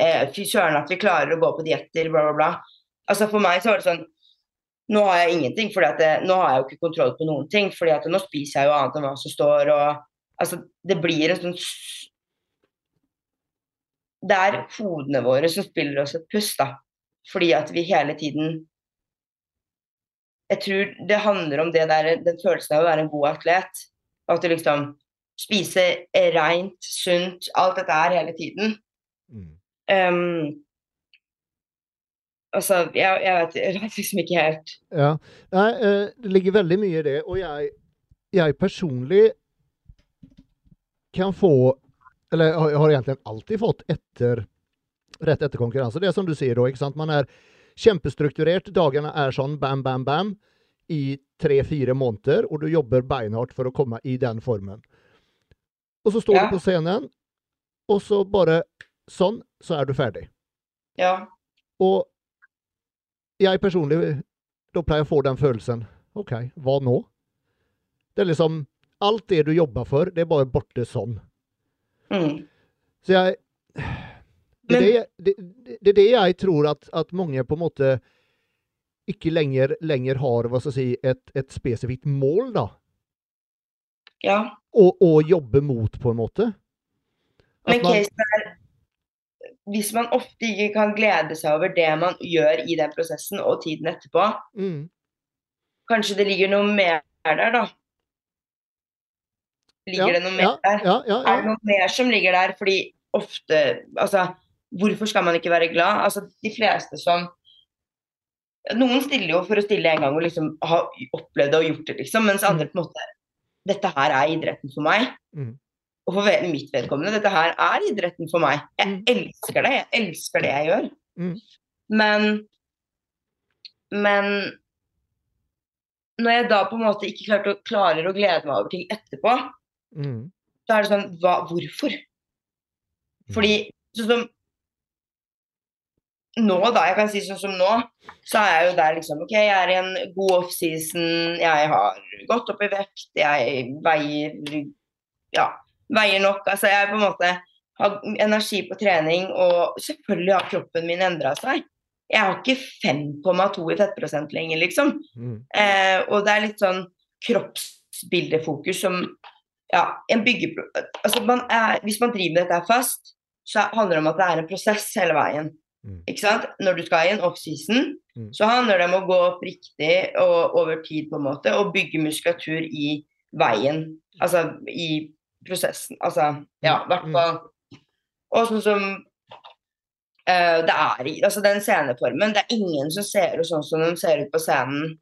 Speaker 2: Eh, Fy søren at vi klarer å gå på dietter, bla, bla, bla. Altså For meg så var det sånn Nå har jeg ingenting, for nå har jeg jo ikke kontroll på noen ting. fordi at nå spiser jeg jo annet enn hva som står. og altså Det blir en sånn Det er hodene våre som spiller oss et puss, da. Fordi at vi hele tiden Jeg tror det handler om det der, den følelsen av å være en god atlet. At du liksom spiser rent, sunt, alt dette her hele tiden.
Speaker 1: Mm.
Speaker 2: Um, altså, jeg, jeg, vet, jeg vet liksom ikke helt.
Speaker 1: Ja. Nei, eh, det ligger veldig mye i det. Og jeg, jeg personlig kan få Eller har- har egentlig alltid fått etter rett etter konkurranse. Det er som du sier da, ikke sant. Man er kjempestrukturert. Dagene er sånn bam, bam, bam i tre-fire måneder, og du jobber beinhardt for å komme i den formen. Og så står
Speaker 2: Ja.
Speaker 1: du på scenen, og så bare sånn, så er du ferdig.
Speaker 2: Ja.
Speaker 1: Og jeg personlig, da pleier å få den følelsen. OK, hva nå? Det er liksom Alt det du jobber for, det er bare borte sånn.
Speaker 2: Mm.
Speaker 1: Så jeg Det er det, det, det det jeg tror at, at mange på en måte ikke lenger, lenger har hva skal jeg si, et, et spesifikt mål, da.
Speaker 2: ja.
Speaker 1: Å, jobbe mot, på en måte. At
Speaker 2: Men casen er Hvis man ofte ikke kan glede seg over det man gjør i den prosessen og tiden etterpå,
Speaker 1: mm,
Speaker 2: kanskje det ligger noe mer der, da. Ligger det noe mer
Speaker 1: ja,
Speaker 2: der?
Speaker 1: ja, ja,
Speaker 2: Er det noe mer som ligger der? Fordi ofte Altså, hvorfor skal man ikke være glad? Altså, de fleste som Noen stiller jo for å stille en gang og liksom ha opplevd det og gjort det, liksom. Mens andre på en måte Dette her er idretten for meg.
Speaker 1: Mm.
Speaker 2: Og for mitt vedkommende, dette her er idretten for meg. Jeg
Speaker 1: Mm.
Speaker 2: elsker det. Jeg elsker det jeg gjør.
Speaker 1: Mm.
Speaker 2: Men Men når jeg da på en måte ikke klarte klarer å glede meg over ting etterpå,
Speaker 1: Mm,
Speaker 2: så er det sånn hva, Hvorfor? Fordi sånn som nå, da, jeg kan si sånn som nå, så er jeg jo der liksom OK, jeg er i en god offseason, jeg har gått opp i vekt, jeg veier Ja, veier nok. Altså jeg på en måte har energi på trening, og selvfølgelig har kroppen min endra seg. Jeg har ikke 5,2 i fettprosent lenger, liksom.
Speaker 1: mm,
Speaker 2: Eh, og det er litt sånn kroppsbildefokus som ja, en bygge... Altså man er, hvis man driver med dette fast, så handler det om at det er en prosess hele veien.
Speaker 1: Mm.
Speaker 2: Ikke sant? Når du skal i en offseason,
Speaker 1: Mm.
Speaker 2: så handler det om å gå opp riktig og over tid, på en måte, og bygge muskulatur i veien. Altså i prosessen. Altså, ja, i hvert
Speaker 1: Mm.
Speaker 2: fall. Og sånn som uh, det er i Altså den sceneformen, det er ingen som ser ut sånn som de ser ut på scenen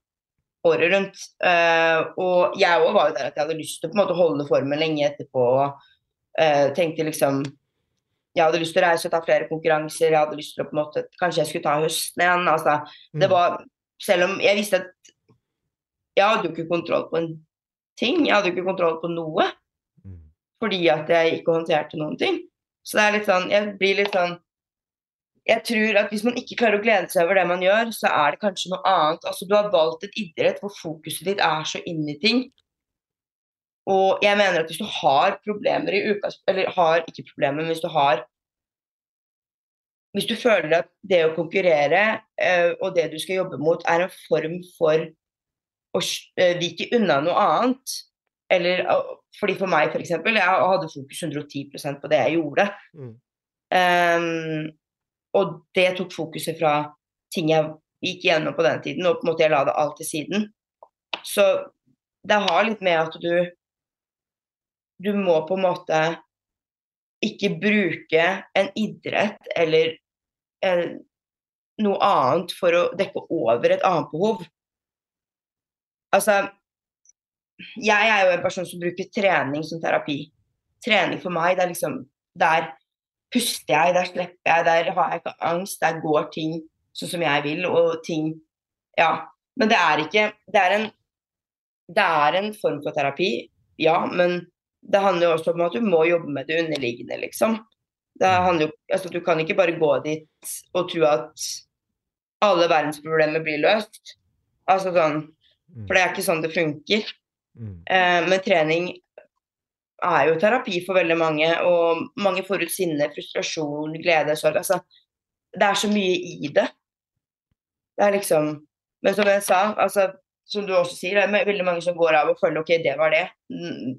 Speaker 2: året rundt. Uh, og jeg òg var jo der at jeg hadde lyst til å på en måte holde formen lenge etterpå. og uh, tenkte liksom Jeg hadde lyst til å reise og ta flere konkurranser. Jeg hadde lyst til å på en måte Kanskje jeg skulle ta høsten igjen. Altså, det
Speaker 1: Mm.
Speaker 2: var Selv om jeg visste at jeg hadde jo ikke kontroll på en ting. Jeg hadde jo ikke kontroll på noe. Fordi at jeg ikke håndterte noen ting. Så det er litt sånn Jeg blir litt sånn Jeg tror at hvis man ikke klarer å glede seg over det man gjør, så er det kanskje noe annet. Altså Du har valgt et idrett hvor fokuset ditt er så inn i ting. Og jeg mener at hvis du har problemer i uka Eller har ikke problemer, men hvis du har Hvis du føler at det å konkurrere øh, og det du skal jobbe mot, er en form for å eh, vike unna noe annet, eller fordi for meg, f.eks., jeg hadde fokus 110% på det jeg gjorde.
Speaker 1: Mm.
Speaker 2: Um, og det tok fokuset fra ting jeg gikk gjennom på den tiden, og på en måte jeg la det alt til siden. Så det har litt med at du Du må på en måte ikke bruke en idrett eller en, noe annet for å dekke over et annet behov. Altså Jeg er jo en person som bruker trening som terapi. Trening for meg, det er liksom Der puster jeg, der slipper jeg, der har jeg ikke angst, der går ting sånn som jeg vil, og ting Ja. Men det er ikke Det er en, det er en form for terapi, ja, men det handler jo også om at du må jobbe med det underliggende, liksom. Det handler altså Du kan ikke bare gå dit og tro at alle verdensproblemer blir løst. Altså sånn,
Speaker 1: Mm.
Speaker 2: For det er ikke sånn det funker.
Speaker 1: Mm.
Speaker 2: Eh, men trening er jo terapi for veldig mange, og mange får ut sinne, frustrasjon, glede, sorg. Altså, det er så mye i det. Det er liksom Men som jeg sa, altså, som du også sier, det er veldig mange som går av og føler OK, det var det. Mm,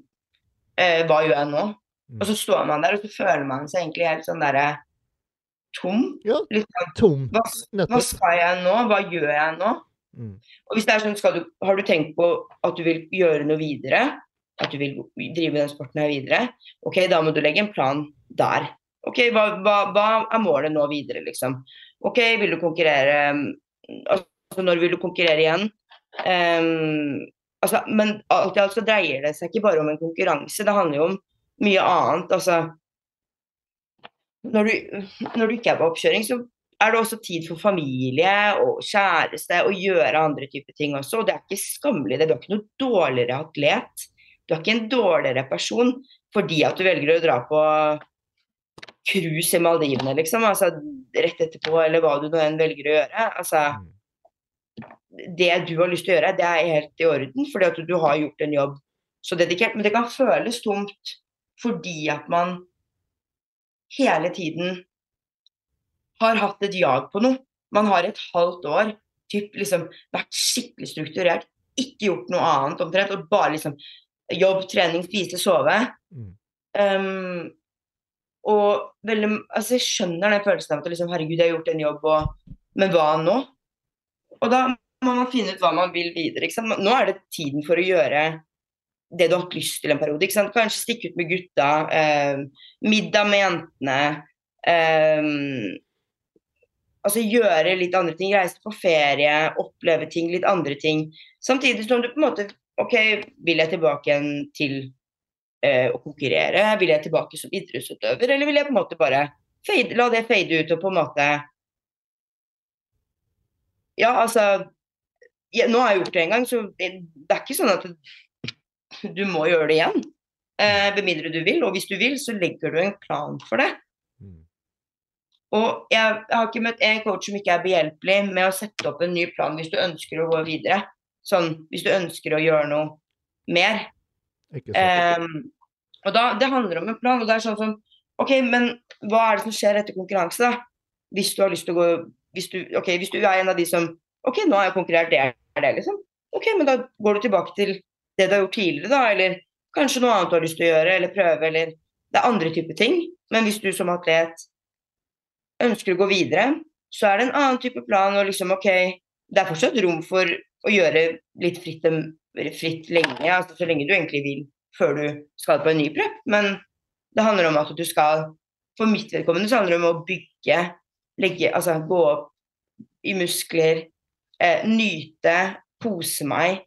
Speaker 2: eh, hva gjør jeg nå?
Speaker 1: Mm.
Speaker 2: Og så står man der, og så føler man seg egentlig helt sånn derre tom.
Speaker 1: Ja,
Speaker 2: sånn
Speaker 1: tom.
Speaker 2: hva, hva skal jeg nå? Hva gjør jeg nå?
Speaker 1: Mm.
Speaker 2: Og hvis det er sånn, du, Har du tenkt på at du vil gjøre noe videre? At du vil drive den sporten her videre? Ok, da må du legge en plan der. Ok, Hva, hva, hva er målet nå videre, liksom? Ok, vil du konkurrere Altså, når vil du konkurrere igjen? Um, altså, men alt i alt så dreier det seg ikke bare om en konkurranse, det handler jo om mye annet. Altså når du, når du ikke er på oppkjøring, så er det også tid for familie og kjæreste og gjøre andre typer ting også. Og det er ikke skammelig det. Du er ikke noe dårligere atlet. Du er ikke en dårligere person fordi at du velger å dra på cruise i Maldivene, liksom. Altså rett etterpå, eller hva du nå enn velger å gjøre. Altså
Speaker 1: Mm.
Speaker 2: det du har lyst til å gjøre, det er helt i orden, fordi at du har gjort en jobb så dedikert. Men det kan føles tomt fordi at man hele tiden har hatt et jag på noe. Man har et halvt år typ, liksom, vært skikkelig strukturert, ikke gjort noe annet omtrent, og bare liksom jobb, trening, spise, sove.
Speaker 1: Mm.
Speaker 2: Um, og veldig, altså jeg skjønner den følelsen av at liksom, herregud, jeg har gjort en jobb, og, men hva nå? Og da må man finne ut hva man vil videre. Nå er det tiden for å gjøre det du har hatt lyst til en periode. Kanskje stikke ut med gutta, eh, middag med jentene. Eh, altså gjøre litt andre ting. Reise på ferie, oppleve ting, litt andre ting. Samtidig som du på en måte OK, vil jeg tilbake igjen til eh, å konkurrere? Vil jeg tilbake som idrettsutøver, eller vil jeg på en måte bare fade, la det fade ut og på en måte Ja, altså ja, Nå har jeg gjort det en gang, så det, det er ikke sånn at du må gjøre det igjen. Eh, mindre du vil. Og hvis du vil, så legger du en plan for det. Og jeg, jeg har ikke møtt en coach som ikke er behjelpelig med å sette opp en ny plan hvis du ønsker å gå videre. Sånn hvis du ønsker å gjøre noe mer. Um. Og da, Det handler om en plan. og det er sånn som OK, men hva er det som skjer etter konkurranse, da? Hvis du har lyst til å gå Hvis du, ok, hvis du er en av de som OK, nå har jeg konkurrert, det er det, liksom. OK, men da går du tilbake til det du har gjort tidligere, da, eller kanskje noe annet du har lyst til å gjøre, eller prøve, eller Det er andre typer ting. Men hvis du som atlet ønsker å gå videre, så er det en annen type plan, og liksom OK, det er fortsatt rom for å gjøre litt fritt, fritt lenge, altså så lenge du egentlig vil før du skal på en ny prep. Men det handler om at du skal For mitt vedkommende så handler det om å bygge, legge, altså gå opp i muskler, eh, nyte, kose meg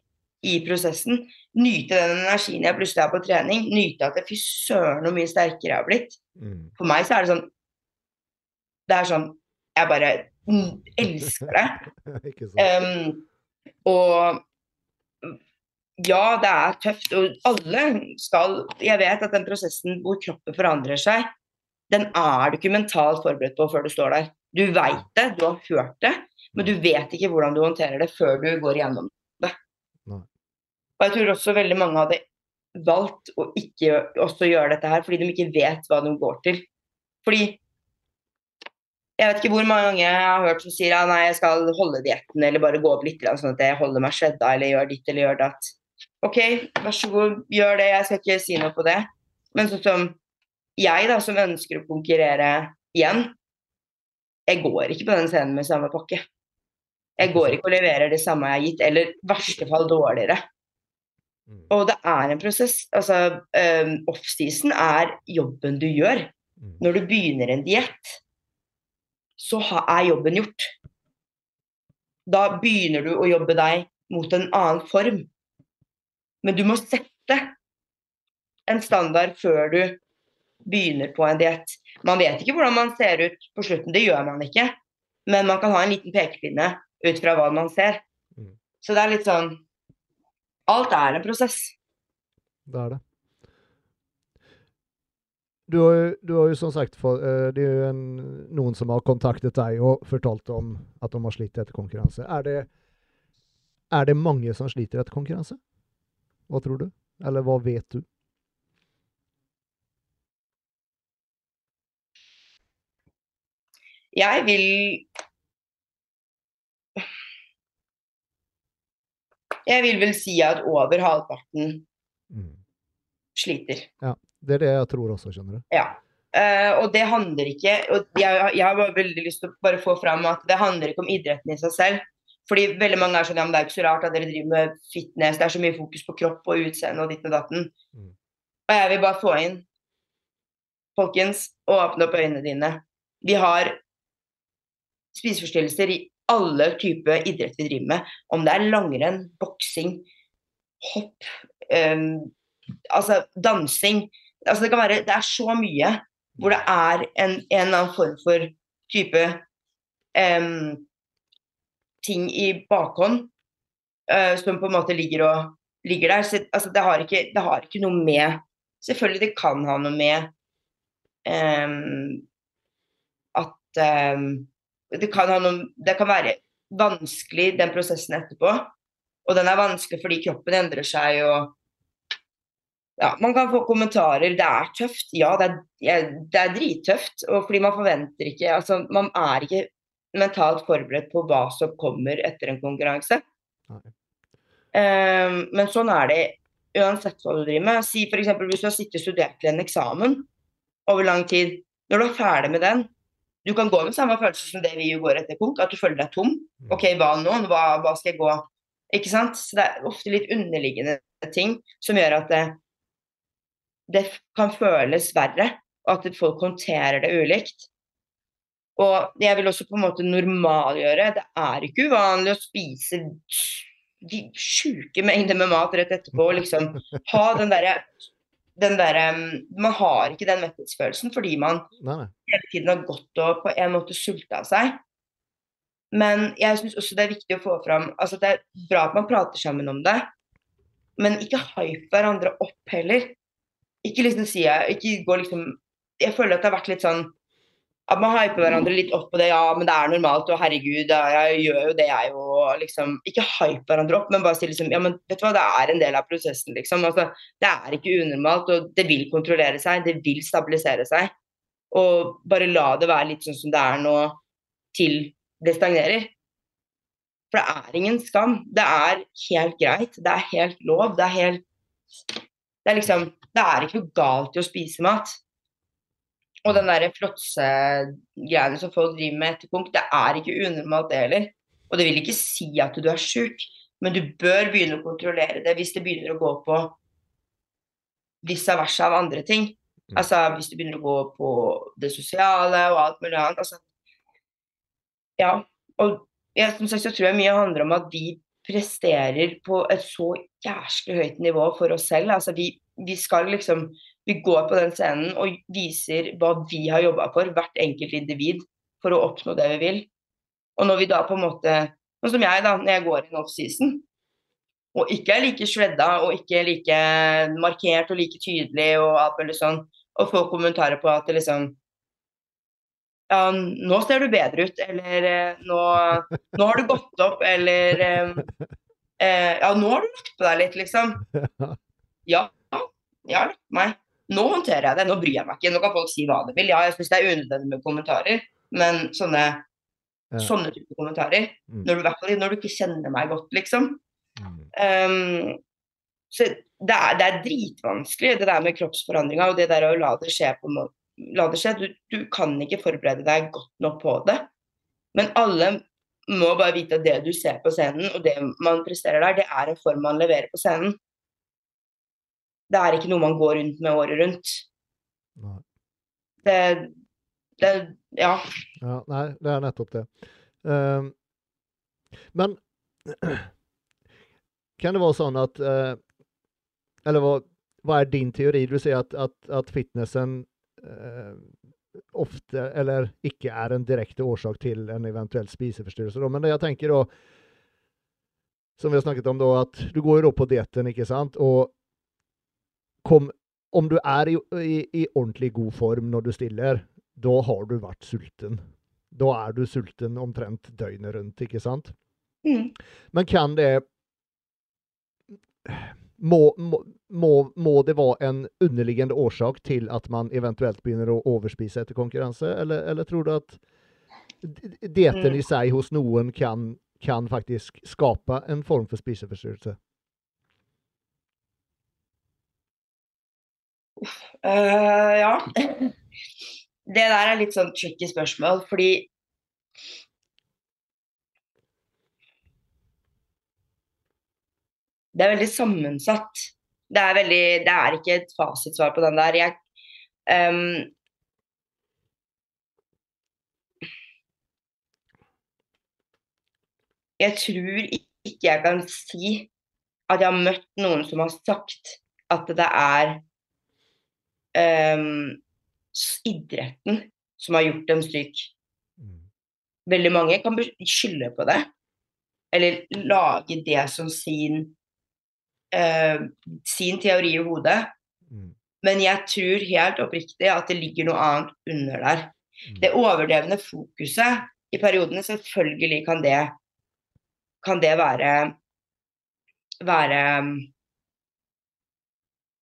Speaker 2: i prosessen. Nyte den energien jeg plutselig har på trening. Nyte at fy søren så mye sterkere jeg har blitt. Mm. For meg så er det sånn Det er sånn Jeg bare elsker det. um, og ja, det er tøft. Og alle skal Jeg vet at den prosessen hvor kroppen forandrer seg, den er du ikke mentalt forberedt på før du står der. Du veit det, du har hørt det, men du vet ikke hvordan du håndterer det før du går gjennom det. Og jeg tror også veldig mange hadde valgt å ikke også gjøre dette her fordi de ikke vet hva de går til. Fordi jeg vet ikke hvor mange ganger jeg har hørt som sier at nei, jeg skal holde dietten eller bare gå opp litt sånn at jeg holder meg svedda eller gjør ditt eller gjør datt. OK, vær så god, gjør det. Jeg skal ikke si noe på det. Men sånn som jeg, da, som ønsker å konkurrere igjen, jeg går ikke på den scenen med samme pakke. Jeg går ikke og leverer det samme jeg har gitt, eller i verste fall dårligere. Mm. Og det er en prosess. Altså, um, off-season er jobben du gjør. Mm. Når du begynner en diett, så er jobben gjort. Da begynner du å jobbe deg mot en annen form. Men du må sette en standard før du begynner på en diett. Man vet ikke hvordan man ser ut på slutten, det gjør man ikke. Men man kan ha en liten pekepinne ut fra hva man ser. Mm. Så det er litt sånn Alt er en prosess.
Speaker 1: Det er det. Du har, jo, du har jo som sagt eh, Det er jo en, noen som har kontaktet deg og fortalt om at de har slitt etter konkurranse. Er det, er det mange som sliter etter konkurranse? Hva tror du? Eller hva vet du?
Speaker 2: Jeg vil Jeg vil vel si at over halvparten mm. sliter.
Speaker 1: Ja, det er det jeg tror også, skjønner du.
Speaker 2: Ja. Uh, og det handler ikke og jeg, jeg har veldig lyst til å bare få fram at det handler ikke om idretten i seg selv. Fordi veldig mange er sånn ja, men det er ikke så rart at dere driver med fitness, det er så mye fokus på kropp og utseende og ditt og datten. Mm. Og jeg vil bare få inn, folkens, åpne opp øynene dine. Vi har spiseforstyrrelser i alle typer idrett vi driver med. Om det er langrenn, boksing, hopp, um, altså dansing. Altså det kan være Det er så mye hvor det er en, en eller annen form for type um, ting i bakhånd uh, som på en måte ligger, og, ligger der. Så, altså, det, har ikke, det, har ikke, noe med Selvfølgelig det kan ha noe med um, at um, det, kan ha noe, det kan være vanskelig, den prosessen etterpå. Og den er vanskelig fordi kroppen endrer seg og ja, Man kan få kommentarer. Det er tøft. Ja, det er, det er drittøft. Og fordi man forventer ikke altså Man er ikke mentalt forberedt på hva som kommer etter en konkurranse. Um, men sånn er det uansett hva du driver med. Si f.eks. hvis du har sittet og studert til en eksamen over lang tid. Når du er ferdig med den, du kan gå med samme følelse som det vi går etter punkt, at du føler deg tom. Mm. OK, hva nå? Hva, hva, skal jeg gå? Ikke sant? Så det er ofte litt underliggende ting som gjør at det, det kan føles verre, og at folk håndterer det ulikt. Og jeg vil også på en måte normalgjøre. Det er ikke uvanlig å spise de sjuke mengder med mat rett etterpå. og liksom ha den derre den der, Man har ikke den metthetsfølelsen fordi man Nei. hele tiden har gått og på en måte sulta seg. Men jeg syns også det er viktig å få fram altså Det er bra at man prater sammen om det, men ikke hype hverandre opp heller. Ikke liksom si ikke gå liksom Jeg føler at det har vært litt sånn at man hyper hverandre litt opp på det. Ja, men det er normalt, og herregud, jeg gjør jo det, jeg jo. Liksom, ikke hype hverandre opp, men bare si liksom Ja, men vet du hva, det er en del av prosessen, liksom. Altså, det er ikke unormalt, og det vil kontrollere seg. Det vil stabilisere seg. Og bare la det være litt sånn som det er nå, til det stagnerer. For det er ingen skam. Det er helt greit. Det er helt lov. Det er helt Det er liksom Det er ikke noe galt i å spise mat. Og den derre fråtsegreiene som folk driver med etter punkt, det er ikke unormalt, det heller. Og det vil ikke si at du er sjuk, men du bør begynne å kontrollere det hvis det begynner å gå på vice versa av andre ting.
Speaker 1: Mm.
Speaker 2: Altså hvis det begynner å gå på det sosiale og alt mulig annet. Altså, ja. Og ja, som sagt så tror jeg mye handler om at vi presterer på et så jæsklig høyt nivå for oss selv. Altså vi, vi skal liksom Vi går på den scenen og viser hva vi har jobba for, hvert enkelt individ, for å oppnå det vi vil. Og når vi da på en måte Sånn som jeg, da, når jeg går inn offseason, og ikke er like shredda og ikke like markert og like tydelig og alt mulig sånn, og får kommentarer på at det liksom Ja, nå ser du bedre ut, eller eh, nå, nå har du gått opp, eller eh, eh, Ja, nå har du lagt på deg litt, liksom. Ja, jeg har lagt meg. Nå håndterer jeg det, nå bryr jeg meg ikke. Nå kan folk si hva de vil. Ja, jeg syns det er unødvendig med kommentarer, men sånne,
Speaker 1: Ja.
Speaker 2: sånne type kommentarer,
Speaker 1: Mm.
Speaker 2: når du, når du ikke kjenner meg godt, liksom.
Speaker 1: Mm.
Speaker 2: Um, så det er, det er dritvanskelig, det der med kroppsforandringa og det der å la det skje på en måte. La det skje. Du, du kan ikke forberede deg godt nok på det. Men alle må bare vite at det du ser på scenen, og det man presterer der, det er en form man leverer på scenen. Det er ikke noe man går rundt med året rundt. Det, det Ja.
Speaker 1: Ja, nei, det er nettopp det. Uh, men kan det være sånn at uh, Eller hva, hva er din teori? Du sier at, at, at fitnessen ofte, eller ikke er en direkte årsak til en eventuell spiseforstyrrelse. Men det jeg tenker da, som vi har snakket om, da, at du går jo på dietten, ikke sant? Og kom, om du er i, i, i ordentlig god form når du stiller, da har du vært sulten. Da er du sulten omtrent døgnet rundt, ikke sant?
Speaker 2: Mm.
Speaker 1: Men kan det må, må, må, det være en underliggende årsak til at man eventuelt begynner å overspise etter konkurranse, eller, eller tror du at dieten dietten
Speaker 2: Mm.
Speaker 1: i seg hos noen kan, kan faktisk skape en form for spiseforstyrrelse?
Speaker 2: Uh, ja. Det der er litt sånn tricky spørsmål, fordi Det er veldig sammensatt. Det er, veldig, det er ikke et fasitsvar på den der. Jeg, um, jeg tror ikke jeg kan si at jeg har møtt noen som har sagt at det er um, idretten som har gjort dem syk.
Speaker 1: Mm.
Speaker 2: Veldig mange kan skylde på det, eller lage det som sin, eh, sin teori i hodet.
Speaker 1: Mm.
Speaker 2: Men jeg tror helt oppriktig at det ligger noe annet under der.
Speaker 1: Mm.
Speaker 2: Det overdrevne fokuset i periodene, selvfølgelig kan det, kan det være, være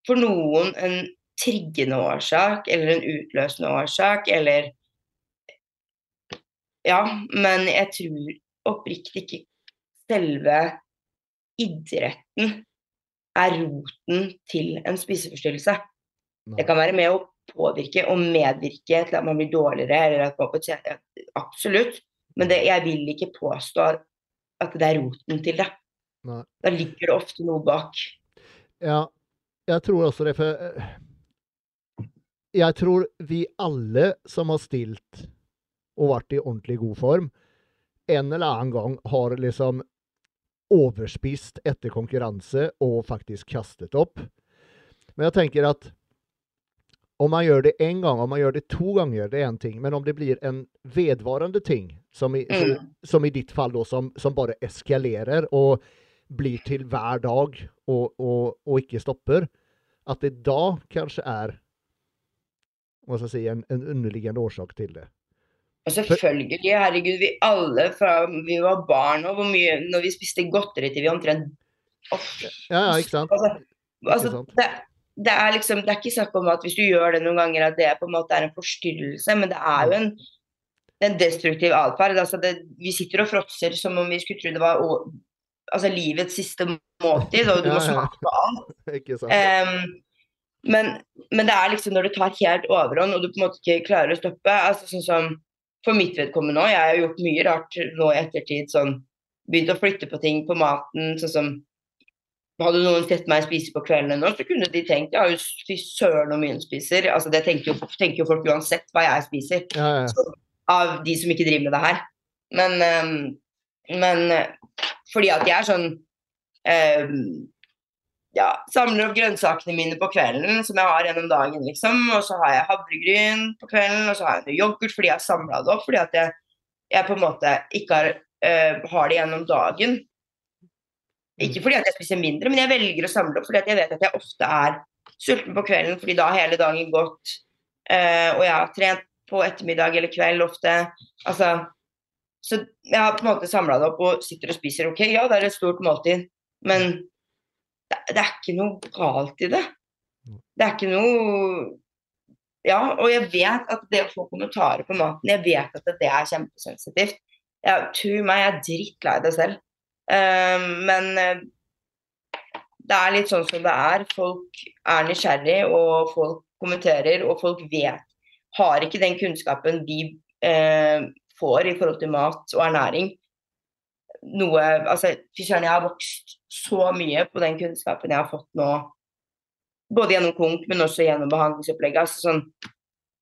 Speaker 2: for noen en triggende årsak eller en utløsende årsak, eller Ja, men jeg tror oppriktig ikke selve idretten er roten til en spiseforstyrrelse.
Speaker 1: Nei.
Speaker 2: Det kan være med å påvirke og medvirke til at man blir dårligere, eller at man får tjene Absolutt. Men det, jeg vil ikke påstå at, det er roten til det.
Speaker 1: Nei.
Speaker 2: Da ligger det ofte noe bak.
Speaker 1: Ja, jeg tror også det, for eh, jeg tror vi alle som har stilt og vært i ordentlig god form, en eller annen gang har liksom overspist etter konkurranse og faktisk kastet opp. Men jeg tenker at om man gjør det en gang, om man gjør det to ganger, det er en ting. Men om det blir en vedvarende ting, som i, som,
Speaker 2: Mm.
Speaker 1: som i ditt fall da, som, som bare eskalerer og blir til hver dag og, og, og ikke stopper, at det da kanskje er hva skal jeg si, en, en underliggende årsak til det.
Speaker 2: Og selvfølgelig, herregud, vi alle fra vi var barn og hvor mye Når vi spiste godteri til vi omtrent ofte.
Speaker 1: Ja, ja, ikke sant?
Speaker 2: Altså, altså
Speaker 1: sant?
Speaker 2: det, det er liksom Det er ikke snakk om at hvis du gjør det noen ganger, at det på en måte er en forstyrrelse, men det er jo en en destruktiv atferd. Altså vi sitter og fråtser som om vi skulle tro det var altså, livets siste måltid, og du må smake på alt.
Speaker 1: Ikke sant.
Speaker 2: Um, men, men, det er liksom når det tar helt overhånd, og du på en måte ikke klarer å stoppe altså sånn som For mitt vedkommende òg, jeg har gjort mye rart nå i ettertid. sånn Begynt å flytte på ting på maten. sånn som hadde noen sett meg spise på kvelden nå, så kunne de tenkt ja, fy søren hvor mye hun spiser. Altså, det tenker jo, tenker jo, folk uansett hva jeg spiser.
Speaker 1: Ja, ja. Så,
Speaker 2: av de som ikke driver med det her. Men, um, men fordi at jeg er sånn um, ja, samler opp grønnsakene mine på kvelden, som jeg har gjennom dagen, liksom. Og så har jeg havregryn på kvelden, og så har jeg noe yoghurt fordi jeg har samla det opp. Fordi at jeg, jeg, på en måte ikke har, uh, har det gjennom dagen. Ikke fordi at jeg spiser mindre, men jeg velger å samle opp fordi at jeg vet at jeg ofte er sulten på kvelden fordi da har hele dagen gått. Uh, og jeg har trent på ettermiddag eller kveld ofte. Altså, så jeg har på en måte samla det opp og sitter og spiser. Ok, ja, det er et stort måltid, men det, er ikke noe galt i det. Det er ikke noe Ja, og jeg vet at det å få kommentarer på maten, jeg vet at det er kjempesensitivt. Jeg tror meg, jeg er drittlei det selv. Uh, men uh, det er litt sånn som det er. Folk er nysgjerrig, og folk kommenterer, og folk vet Har ikke den kunnskapen vi uh, får i forhold til mat og ernæring. Noe Altså, fy søren, jeg har vokst så mye på den kunnskapen jeg har fått nå, både gjennom KONK, men også gjennom behandlingsopplegget. Altså sånn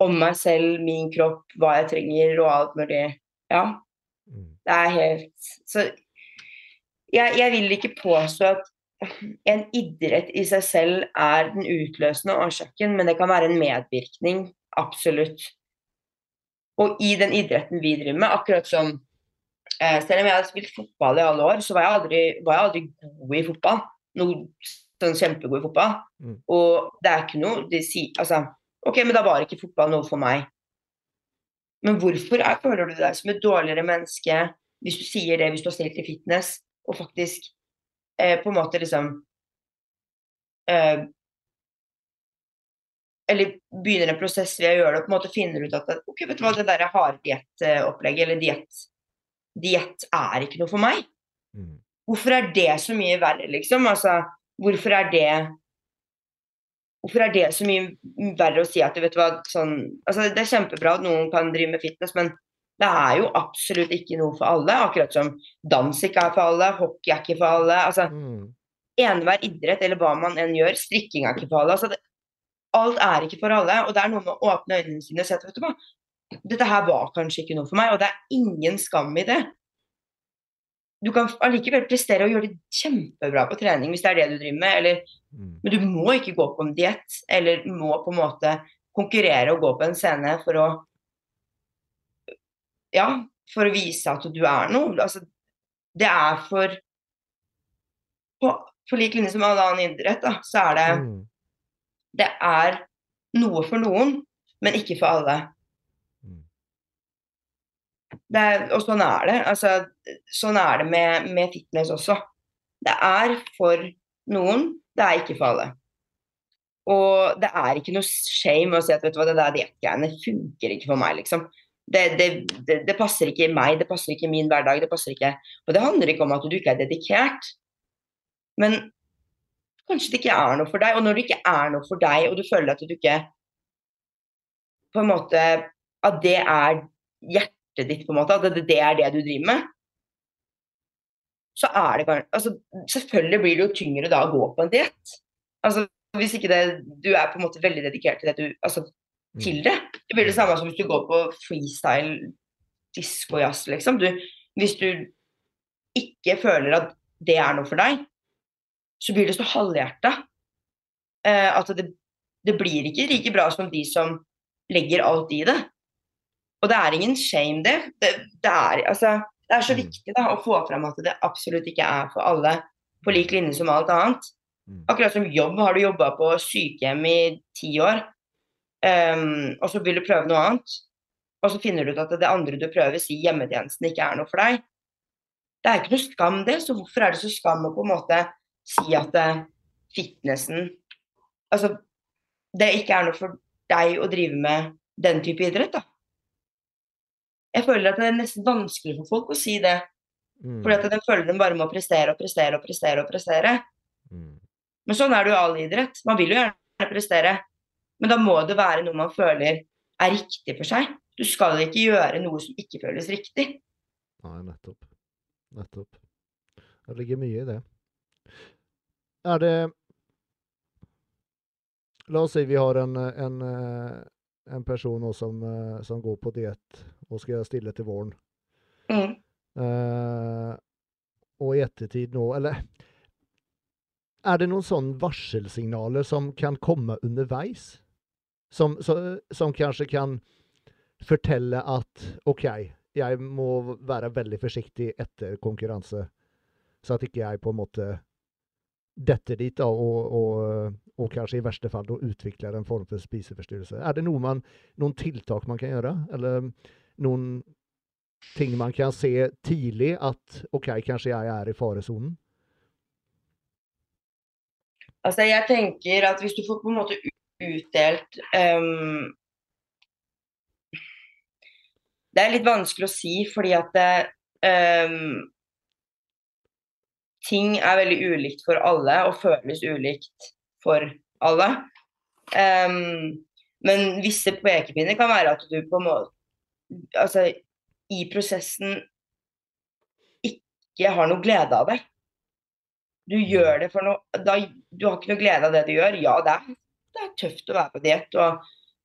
Speaker 2: om meg selv, min kropp, hva jeg trenger og alt mulig. Ja. Mm. Det er helt Så jeg, jeg vil ikke påstå at en idrett i seg selv er den utløsende årsaken, men det kan være en medvirkning. Absolutt. Og i den idretten vi driver med, akkurat som selv om jeg hadde spilt fotball i alle år, så var jeg aldri, var jeg aldri god i fotball. Noe sånn kjempegod i fotball. Mm. Og det er ikke noe de sier, altså, OK, men da var ikke fotball noe for meg. Men hvorfor er, føler du deg som et dårligere menneske hvis du sier det hvis du har stilt i fitness, og faktisk eh, på en måte liksom eh, Eller begynner en prosess ved å gjøre det og på en måte finner ut at ok, vet du hva, det der harddiettopplegget eller diett diett er ikke noe for meg. Mm. Hvorfor er det så mye verre, liksom? Altså, hvorfor er det Hvorfor er det så mye verre å si at vet du hva, sånn altså, Det er kjempebra at noen kan drive med fitness, men det er jo absolutt ikke noe for alle. Akkurat som dans ikke er for alle, hockey er ikke for alle. altså mm. Enhver idrett eller hva man enn gjør, strikking er ikke for alle. altså det, Alt er ikke for alle, og det er noe med å åpne øynene sine og si at vet du hva, dette her var kanskje ikke noe for meg, og det er ingen skam i det. Du kan allikevel prestere og gjøre det kjempebra på trening hvis det er det du driver med, eller, mm. men du må ikke gå på en diett, eller må på en måte konkurrere og gå på en scene for å Ja, for å vise at du er noe. Altså, det er for På, på lik linje som all annen idrett, da, så er det mm. Det er noe for noen, men ikke for alle. Er, og sånn er det. Altså, sånn er det med, med, fitness også. Det er for noen, det er ikke for alle. Og det er ikke noe shame å si at vet du hva, det der diettgreiene funker ikke for meg, liksom. Det, det, det, det, passer ikke meg, det passer ikke min hverdag. det passer ikke, Og det handler ikke om at du ikke er dedikert. Men kanskje det ikke er noe for deg. Og når det ikke er noe for deg, og du føler at du ikke på en måte At det er hjertet hjertet ditt, på en måte, at det, det er det du driver med, så er det altså, Selvfølgelig blir det jo tyngre da å gå på en diett. Altså, hvis ikke det, du er på en måte veldig dedikert til det, du, altså, mm. til det. Det blir det samme som hvis du går på freestyle disko-jazz, liksom. Du, hvis du ikke føler at det er noe for deg, så blir det så halvhjerta eh, at det, det, blir ikke like bra som de som legger alt i det. Og det er ingen shame, det. Det, det, er, altså, det er, så mm. viktig da, å få fram at det absolutt ikke er for alle, på lik linje som alt annet. Mm. Akkurat som jobb. Har du jobba på sykehjem i ti år, um, og så vil du prøve noe annet, og så finner du ut at det andre du prøver, sier hjemmetjenesten, ikke er noe for deg. Det er ikke noe skam, det. Så hvorfor er det så skam å på en måte si at uh, fitnessen Altså, det ikke er noe for deg å drive med den type idrett, da? Jeg føler at det er nesten vanskelig for folk å si det.
Speaker 1: Mm.
Speaker 2: Fordi at de føler de bare må prestere og prestere og prestere. og prestere.
Speaker 1: Mm.
Speaker 2: Men sånn er det jo all idrett. Man vil jo gjerne prestere. Men da må det være noe man føler er riktig for seg. Du skal ikke gjøre noe som ikke føles riktig.
Speaker 1: Nei, nettopp. Nettopp. Det ligger mye i det. Er det La oss si vi har en, en, eh, en person nå som, eh, som går på diett og skal jeg stille til våren.
Speaker 2: Mm.
Speaker 1: Uh, og i ettertid nå, eller Er det noen sånne varselsignaler som kan komme underveis? Som, så, som kanskje kan fortelle at OK, jeg må være veldig forsiktig etter konkurranse, så at ikke jeg på en måte detter dit da, og, og, og kanskje i verste fall utvikler en form for spiseforstyrrelse. Er det noe man, noen tiltak man kan gjøre? Eller noen ting man kan se tidlig at OK, kanskje jeg er i faresonen?
Speaker 2: Altså, jeg tenker at hvis du får på en måte utdelt um, Det er litt vanskelig å si, fordi at det, um, ting er veldig ulikt for alle og føles ulikt for alle. Um, men visse pekepinner kan være at du på en måte Altså, i prosessen ikke har noe glede av det. Du gjør det for noe da, Du har ikke noe glede av det du gjør. Ja, det er, det er tøft å være på diett, og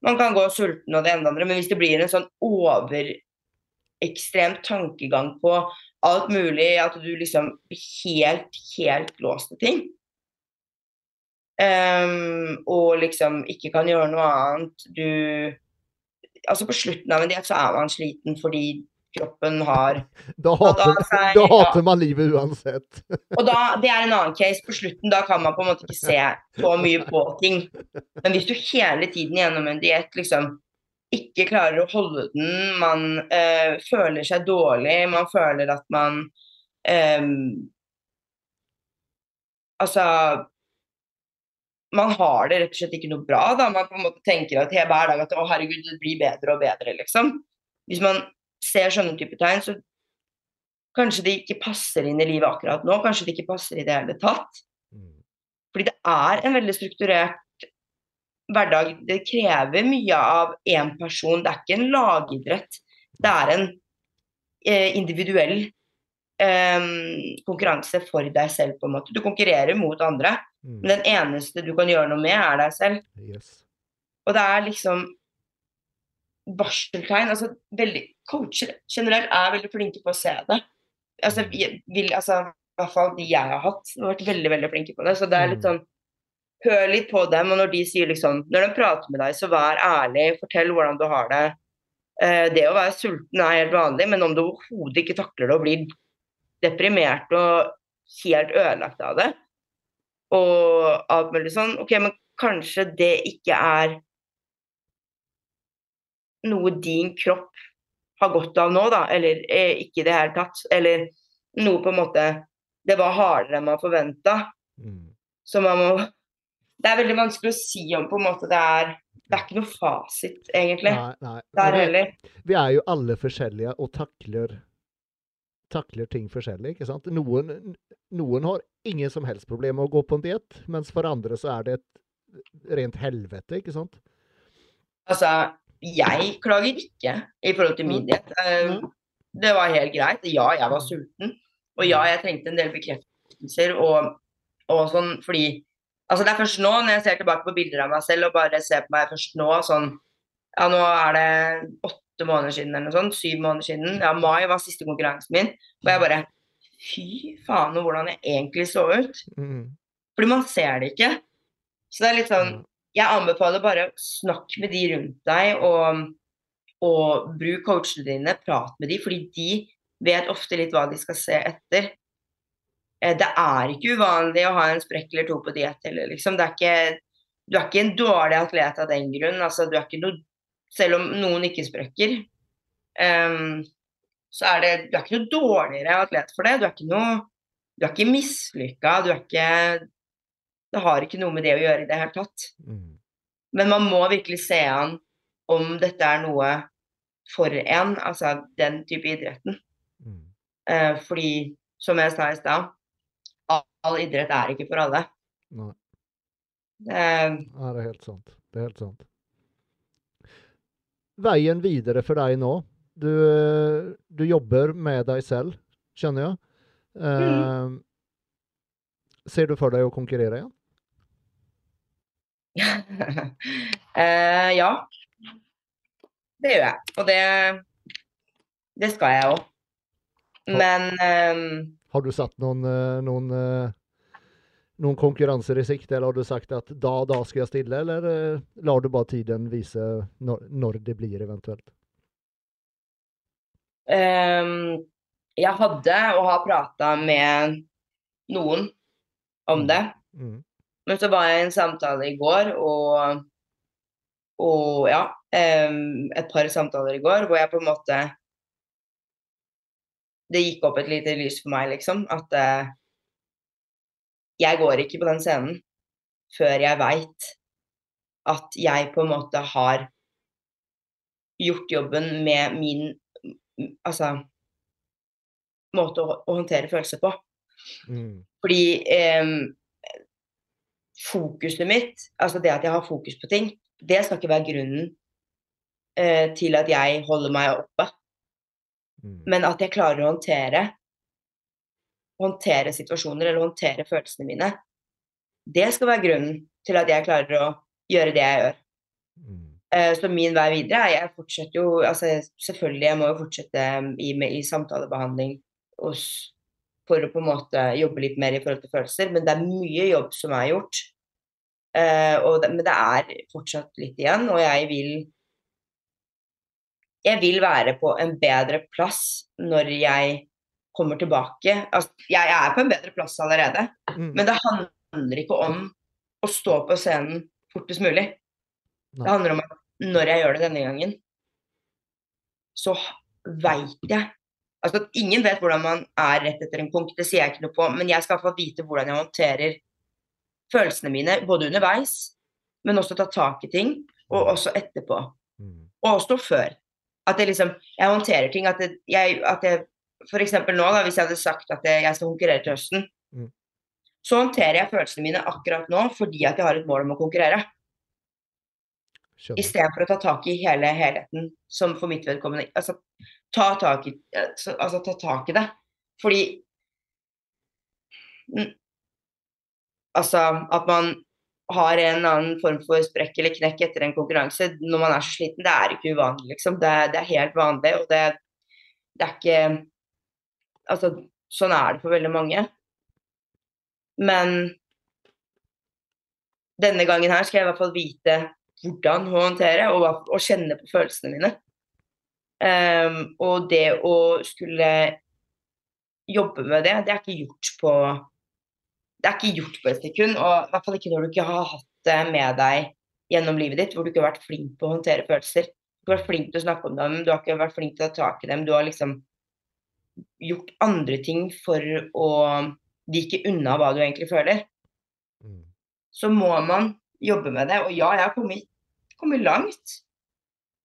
Speaker 2: man kan gå sulten og det ene andre, men hvis det blir en sånn overekstrem tankegang på alt mulig, at du liksom blir helt, helt låst til ting um, og liksom ikke kan gjøre noe annet, du Altså, på slutten av en diett så er man sliten fordi kroppen har
Speaker 1: Da hater,
Speaker 2: seg,
Speaker 1: da hater man livet uansett.
Speaker 2: Og da, det er en annen case. På slutten da kan man på en måte ikke se så mye på ting. Men hvis du hele tiden gjennom en diett liksom ikke klarer å holde den, man øh, føler seg dårlig, man føler at man øh, Altså Man har det rett og slett ikke noe bra. da, Man på en måte tenker at hver dag at å herregud, det blir bedre og bedre, liksom. Hvis man ser sånne type tegn, så kanskje det ikke passer inn i livet akkurat nå. Kanskje det ikke passer i det hele tatt.
Speaker 1: Mm.
Speaker 2: Fordi det er en veldig strukturert hverdag. Det krever mye av én person. Det er ikke en lagidrett. Det er en eh, individuell eh, konkurranse for deg selv, på en måte. Du konkurrerer mot andre,
Speaker 1: Mm.
Speaker 2: men den eneste du kan gjøre noe med, er deg selv.
Speaker 1: Yes.
Speaker 2: Og det er liksom barseltegn Altså, veldig, coacher generelt er veldig flinke på å se det. Altså, vi, vil, altså, I hvert fall de jeg har hatt, har vært veldig veldig flinke på det. Så det er litt
Speaker 1: Mm.
Speaker 2: sånn Hør litt på dem, og når de sier liksom Når de prater med deg, så vær ærlig. Fortell hvordan du har det. Eh, det å være sulten er helt vanlig, men om du overhodet ikke takler det og blir deprimert og helt ødelagt av det, og alt mulig sånn, OK, men kanskje det ikke er noe din kropp har godt av nå, da, eller eh, ikke i det hele tatt. Eller noe på en måte Det var hardere enn man forventa.
Speaker 1: Mm.
Speaker 2: Så man må Det er veldig vanskelig å si om på en måte det er Det er ikke noe fasit, egentlig.
Speaker 1: Nei, nei.
Speaker 2: Der heller.
Speaker 1: vi, vi er jo alle forskjellige og takler, takler ting forskjellig. ikke sant? Noen, noen har ingen som helst problem med å gå på en diett, mens for andre så er det et rent helvete, ikke sant?
Speaker 2: Altså, jeg klager ikke i forhold til min diett. Eh,
Speaker 1: Mm.
Speaker 2: Det var helt greit. Ja, jeg var sulten. Og ja, jeg trengte en del bekreftelser og, og sånn fordi Altså, det er først nå, når jeg ser tilbake på bilder av meg selv og bare ser på meg først nå, sånn Ja, nå er det åtte måneder siden eller noe sånt. Syv måneder siden. Ja, mai var siste konkurransen min. Og jeg bare Fy faen, og hvordan jeg egentlig så ut.
Speaker 1: Mm.
Speaker 2: Fordi man ser det ikke. Så det er litt sånn Jeg anbefaler bare snakk med de rundt deg, og, og bruk coachene dine. Prat med de, fordi de vet ofte litt hva de skal se etter. Eh, Det er ikke uvanlig å ha en sprekk eller to på diett heller, liksom. Det er ikke, du er ikke en dårlig atlet av den grunn. Altså, du er ikke noe, selv om noen ikke sprekker, Um, så er det Du er ikke noe dårligere atlet for det. Du er ikke noe Du er ikke mislykka. Du er ikke Det har ikke noe med det å gjøre i det hele tatt.
Speaker 1: Mm.
Speaker 2: Men man må virkelig se an om dette er noe for en, altså den type idretten.
Speaker 1: Mm.
Speaker 2: Uh, fordi, som jeg sa i stad, all, all idrett er ikke for alle.
Speaker 1: Nei.
Speaker 2: Uh,
Speaker 1: Nei. det er helt sant. Det er helt sant. Veien videre for deg nå? Du, du jobber med deg selv, skjønner jeg. Eh, Ser du for deg å konkurrere igjen?
Speaker 2: uh, ja. Det gjør jeg. Og det, det skal jeg òg. Men eh,
Speaker 1: Har du satt noen, eh, noen, noen konkurranser i sikte, eller har du sagt at da, da skal jeg stille, eller eh, lar du bare tiden vise når, når det blir eventuelt?
Speaker 2: Um, jeg hadde og har prata med noen om det.
Speaker 1: Mm.
Speaker 2: Men så var jeg i en samtale i går, og, og ja, um, et par samtaler i går hvor jeg på en måte Det gikk opp et lite lys for meg, liksom. At eh, jeg går ikke på den scenen før jeg veit at jeg på en måte har gjort jobben med min altså måte å, å håndtere følelser på.
Speaker 1: Mm.
Speaker 2: Fordi eh, fokuset mitt, altså det at jeg har fokus på ting, det skal ikke være grunnen eh, til at jeg holder meg oppe.
Speaker 1: Mm.
Speaker 2: Men at jeg klarer å håndtere håndtere situasjoner eller håndtere følelsene mine, det skal være grunnen til at jeg klarer å gjøre det jeg gjør.
Speaker 1: Mm.
Speaker 2: Eh, Så min vei videre er Jeg fortsetter jo altså Selvfølgelig, jeg må jo fortsette i, i samtalebehandling hos, for å på en måte jobbe litt mer i forhold til følelser, men det er mye jobb som er gjort. Uh, og det, men det er fortsatt litt igjen, og jeg vil Jeg vil være på en bedre plass når jeg kommer tilbake. Altså, jeg er på en bedre plass allerede,
Speaker 1: Mm.
Speaker 2: men det handler ikke om å stå på scenen fortest mulig.
Speaker 1: Nei.
Speaker 2: Det handler om at når jeg gjør det denne gangen, så veit jeg Altså at ingen vet hvordan man er rett etter en konk, det sier jeg ikke noe på, men jeg skal i vite hvordan jeg håndterer følelsene mine, både underveis, men også ta tak i ting, og også etterpå.
Speaker 1: Mm.
Speaker 2: Og også før. At jeg liksom Jeg håndterer ting at det, jeg, at jeg Eksempel nå, da, hvis jeg hadde sagt at jeg, skal konkurrere til høsten,
Speaker 1: Mm.
Speaker 2: så håndterer jeg følelsene mine akkurat nå fordi at jeg har et mål om å konkurrere. Istedenfor å ta tak i hele helheten, som for mitt vedkommende Altså ta tak i, altså, ta tak i det. Fordi mm, Altså at man har en annen form for sprekk eller knekk etter en konkurranse når man er så sliten, det er ikke uvanlig, liksom. Det, det er helt vanlig, og det, det er ikke Altså, sånn er det for veldig mange. Men denne gangen her skal jeg i hvert fall vite hvordan å håndtere og, og kjenne på følelsene mine. Um, og det å skulle jobbe med det, det er ikke gjort på Det er ikke gjort på et sekund, og i hvert fall ikke når du ikke har hatt det med deg gjennom livet ditt, hvor du ikke har vært flink på å håndtere følelser. Du har vært flink til å snakke om dem, du har ikke vært flink til å ta tak i dem. Du har liksom gjort andre ting for å vike unna hva du egentlig føler
Speaker 1: Mm.
Speaker 2: så må man jobbe med det. Og ja, jeg har kommet, kommet langt,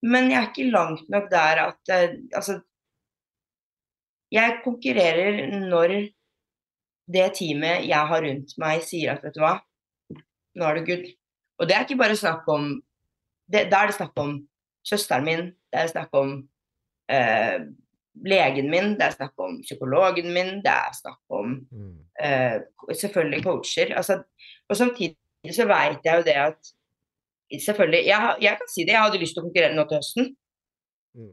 Speaker 2: men jeg er ikke langt nok der at eh, Altså, jeg konkurrerer når det teamet jeg har rundt meg, sier at vet du hva, nå er det good. Og det er ikke bare snakk om det, Da er det snakk om søsteren min, det er snakk om eh, legen min, det er snakk om psykologen min, det er snakk om
Speaker 1: Mm.
Speaker 2: uh, selvfølgelig coacher. Altså, og samtidig så vet jeg jo det at Selvfølgelig, jeg, jeg kan si det, jeg hadde lyst til å konkurrere nå til høsten.
Speaker 1: Mm.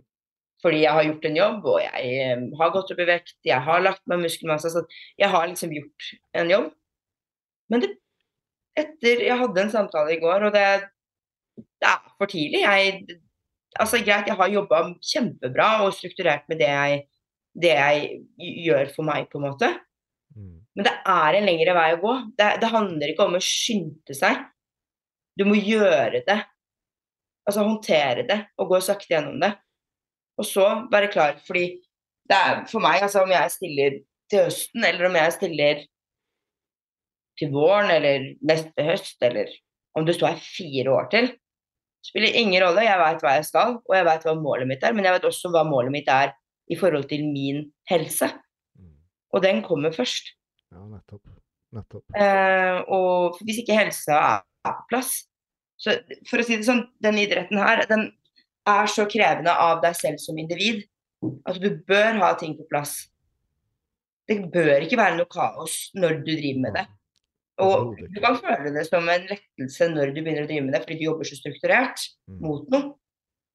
Speaker 2: Fordi jeg har gjort en jobb, og jeg um, har gått opp i vekt, jeg har lagt meg muskelmasse. Så jeg har liksom gjort en jobb. Men det, etter Jeg hadde en samtale i går, og det, det er for tidlig. Jeg, altså Greit, jeg har jobba kjempebra og strukturert med det jeg, det jeg gjør for meg, på en måte.
Speaker 1: Mm.
Speaker 2: Men det er en lengre vei å gå. Det, det handler ikke om å skynde seg. Du må gjøre det. Altså håndtere det og gå sakte gjennom det. Og så være klar, fordi det er for meg, altså om jeg stiller til høsten, eller om jeg stiller til våren, eller neste høst, eller om det står her fire år til, Spiller ingen rolle. Jeg veit hva jeg skal, og jeg veit hva målet mitt er. Men jeg vet også hva målet mitt er i forhold til min helse.
Speaker 1: Mm.
Speaker 2: Og den kommer først.
Speaker 1: Ja, nettopp. Nettopp.
Speaker 2: Eh, og hvis ikke helsa er, er på plass så For å si det sånn, den idretten her, den er så krevende av deg selv som individ at du bør ha ting på plass. Det bør ikke være noe kaos når du driver med det. Og du kan føle det som en lettelse når du begynner å drive med det, fordi du jobber så strukturert
Speaker 1: Mm.
Speaker 2: mot noe.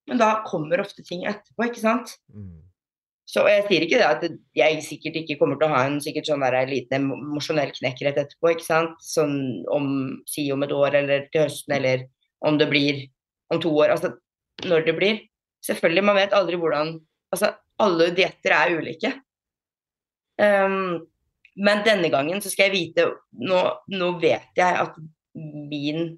Speaker 2: Men da kommer ofte ting etterpå, ikke sant.
Speaker 1: Mm.
Speaker 2: Så jeg sier ikke det at jeg sikkert ikke kommer til å ha en sikkert sånn der liten emosjonell knekk rett etterpå, ikke sant. Sånn om si om et år eller til høsten eller om det blir om to år. Altså når det blir. Selvfølgelig, man vet aldri hvordan Altså alle dietter er ulike. Ehm, men denne gangen så skal jeg vite nå, nå vet jeg at min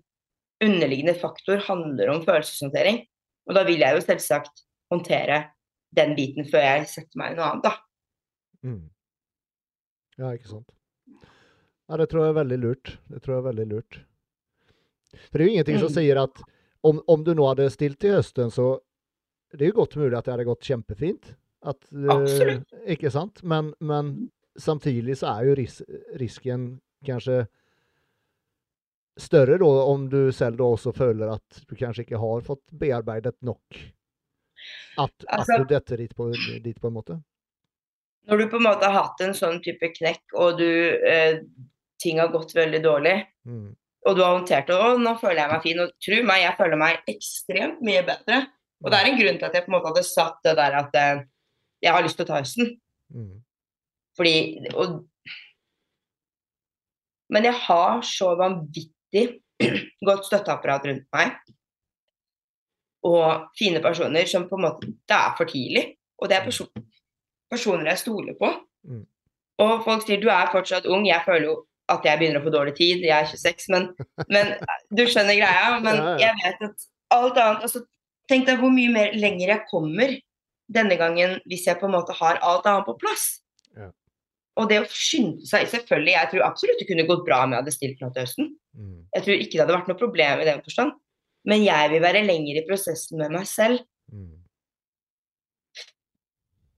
Speaker 2: underliggende faktor handler om følelseshåndtering. Og da vil jeg jo selvsagt håndtere den biten før jeg setter meg i noe annet, da.
Speaker 1: Mm. Ja, ikke sant. Nei, det tror jeg er veldig lurt. Det tror jeg er veldig lurt. For det er jo ingenting som
Speaker 2: Mm.
Speaker 1: sier at om, om du nå hadde stilt til høsten, så det er jo godt mulig at det hadde gått kjempefint. At,
Speaker 2: Absolutt.
Speaker 1: Uh, Ikke sant? Men, men samtidig så er jo ris risken kanskje større da, om du selv da også føler at du kanskje ikke har fått bearbeidet nok. At,
Speaker 2: Altså-
Speaker 1: at du detter dit på, dit på en måte.
Speaker 2: Når du på en måte har hatt en sånn type knekk, og du eh, ting har gått veldig dårlig,
Speaker 1: Mm.
Speaker 2: og du har håndtert det, og nå føler jeg meg fin, og tro meg, jeg føler meg ekstremt mye bedre. Og det er en grunn til at jeg på en måte hadde satt det der at eh, jeg har lyst til å ta høsten.
Speaker 1: Mm.
Speaker 2: Fordi og, Men jeg har så vanvittig godt støtteapparat rundt meg. Og fine personer som på en måte Det er for tidlig. Og det er perso personer jeg stoler på.
Speaker 1: Mm.
Speaker 2: Og folk sier du er fortsatt ung. Jeg føler jo at jeg begynner å få dårlig tid. Jeg er 26, men, men du skjønner greia. Men jeg vet at alt annet altså, Tenk deg hvor mye mer lenger jeg kommer denne gangen hvis jeg på en måte har alt annet på plass. Og det å skynde seg Selvfølgelig, jeg tror absolutt det kunne gått bra om jeg hadde stilt nå til høsten.
Speaker 1: Mm.
Speaker 2: Jeg tror ikke det hadde vært noe problem i den forstand. Men jeg vil være lenger i prosessen med meg selv
Speaker 1: Mm.